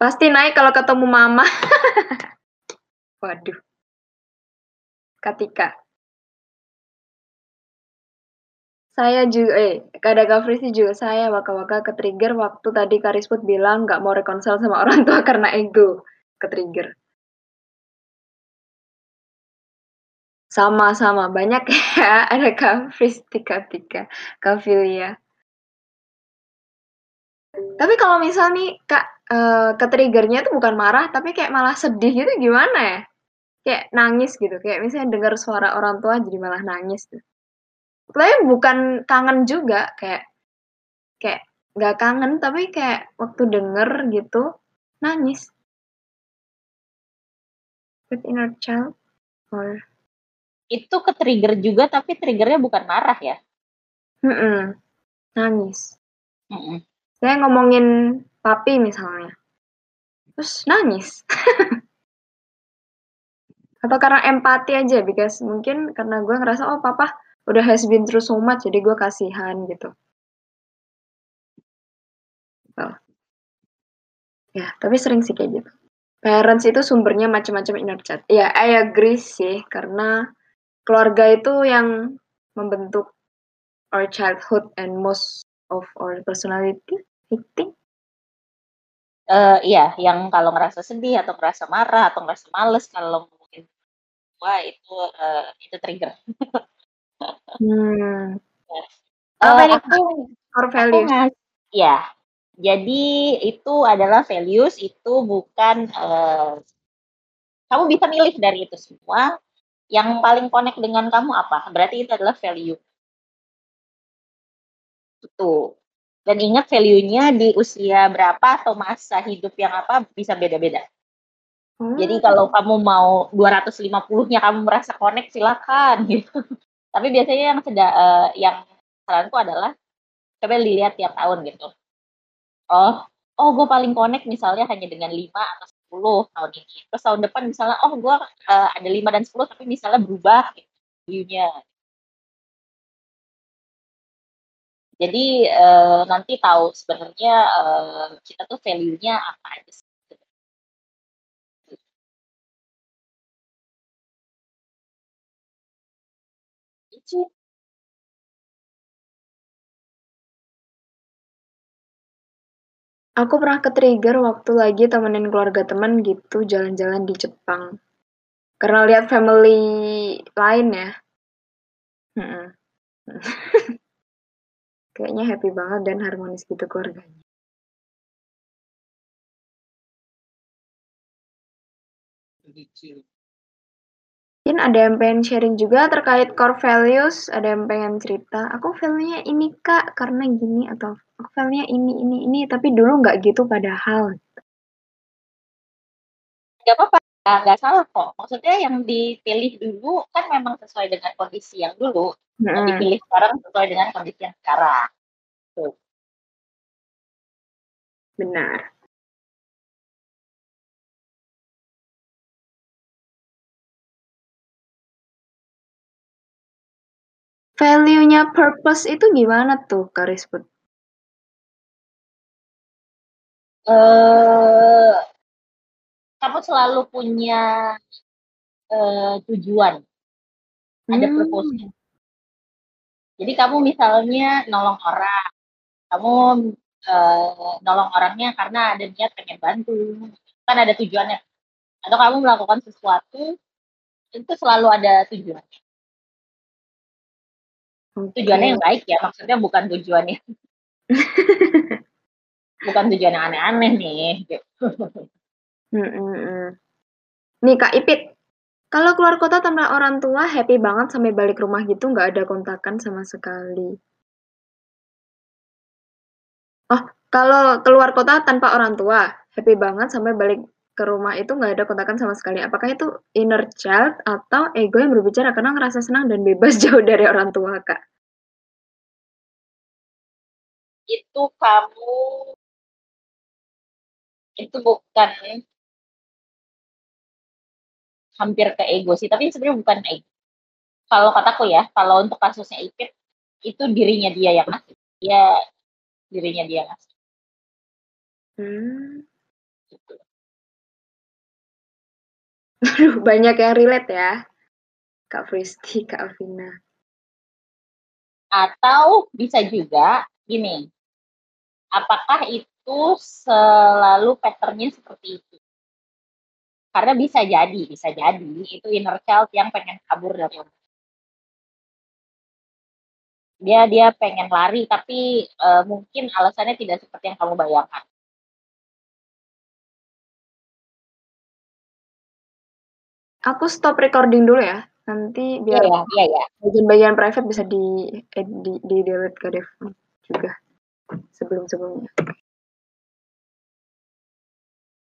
Pasti naik kalau ketemu mama. Waduh Katika. Saya juga, eh, kada Frisi juga saya waka-waka ke-trigger waktu tadi Karisput bilang nggak mau rekonsel sama orang tua karena ego. Ke-trigger. Sama-sama, banyak ya. Ada Kafris, Tika-Tika, Kafilia. Tapi kalau misal nih, Kak, uh, ke-triggernya tuh bukan marah, tapi kayak malah sedih gitu gimana ya? Kayak nangis gitu. Kayak misalnya dengar suara orang tua jadi malah nangis tuh. Tapi bukan kangen juga kayak kayak nggak kangen tapi kayak waktu denger gitu nangis. With inner child or itu ke trigger juga tapi triggernya bukan marah ya? Mm -mm. nangis. Mm -mm. saya ngomongin papi misalnya. Terus nangis atau karena empati aja because mungkin karena gue ngerasa oh papa udah has been through so much jadi gue kasihan gitu. Oh. ya tapi sering sih kayak gitu. Parents itu sumbernya macam-macam inner child. Ya I agree sih karena keluarga itu yang membentuk our childhood and most of our personality I think. Uh, iya, yang kalau ngerasa sedih atau ngerasa marah atau ngerasa males kalau wah itu uh, itu trigger. hmm. Apa uh, itu core values? ya, jadi itu adalah values itu bukan uh, kamu bisa milih dari itu semua. Yang paling connect dengan kamu apa? Berarti itu adalah value. Itu. Dan ingat value-nya di usia berapa atau masa hidup yang apa bisa beda-beda. Jadi hmm. kalau kamu mau 250-nya kamu merasa connect silakan gitu. Tapi biasanya yang sedang uh, yang saranku adalah coba dilihat tiap tahun gitu. Oh, oh gue paling connect misalnya hanya dengan 5 atau 10 tahun ini. Terus tahun depan misalnya oh gue uh, ada 5 dan 10 tapi misalnya berubah gitu view-nya. Jadi uh, nanti tahu sebenarnya uh, kita tuh value-nya apa aja sih? Aku pernah ke-trigger waktu lagi temenin keluarga teman gitu jalan-jalan di Jepang. Karena lihat family lain ya. Kayaknya happy banget dan harmonis gitu keluarganya. Mungkin ada yang pengen sharing juga terkait core values, ada yang pengen cerita, aku value-nya ini kak karena gini atau aku value-nya ini ini ini tapi dulu nggak gitu padahal. Gak apa-apa, nggak salah kok. Maksudnya yang dipilih dulu kan memang sesuai dengan kondisi yang dulu, hmm. yang dipilih sekarang sesuai dengan kondisi yang sekarang. Tuh. Benar. Value-nya purpose itu gimana tuh, Kak Rizput? Uh, kamu selalu punya uh, tujuan, ada hmm. purpose Jadi kamu misalnya nolong orang, kamu uh, nolong orangnya karena ada niat pengen bantu, kan ada tujuannya. Atau kamu melakukan sesuatu, itu selalu ada tujuannya. Tujuannya yang baik ya, maksudnya bukan tujuannya bukan tujuan yang aneh-aneh nih. Gitu. Hmm, hmm, hmm. Nih Kak Ipit, kalau keluar kota tanpa orang tua happy banget sampai balik rumah gitu nggak ada kontakan sama sekali. Oh, kalau keluar kota tanpa orang tua happy banget sampai balik ke rumah itu nggak ada kontakan sama sekali. Apakah itu inner child atau ego yang berbicara karena ngerasa senang dan bebas jauh dari orang tua, Kak? Itu kamu itu bukan hampir ke ego sih, tapi sebenarnya bukan ego. Kalau kataku ya, kalau untuk kasusnya Ipit, itu dirinya dia yang ngasih. Dia dirinya dia ngasih. Hmm. Banyak yang relate ya. Kak Fristi, Kak Alvina. Atau bisa juga gini, apakah itu selalu patternnya seperti itu? Karena bisa jadi, bisa jadi itu inner child yang pengen kabur dari rumah. Dia dia pengen lari tapi uh, mungkin alasannya tidak seperti yang kamu bayangkan. Aku stop recording dulu ya. Nanti biar iya, iya, iya. bagian-bagian private bisa di, di, di delete ke Devon juga sebelum sebelumnya.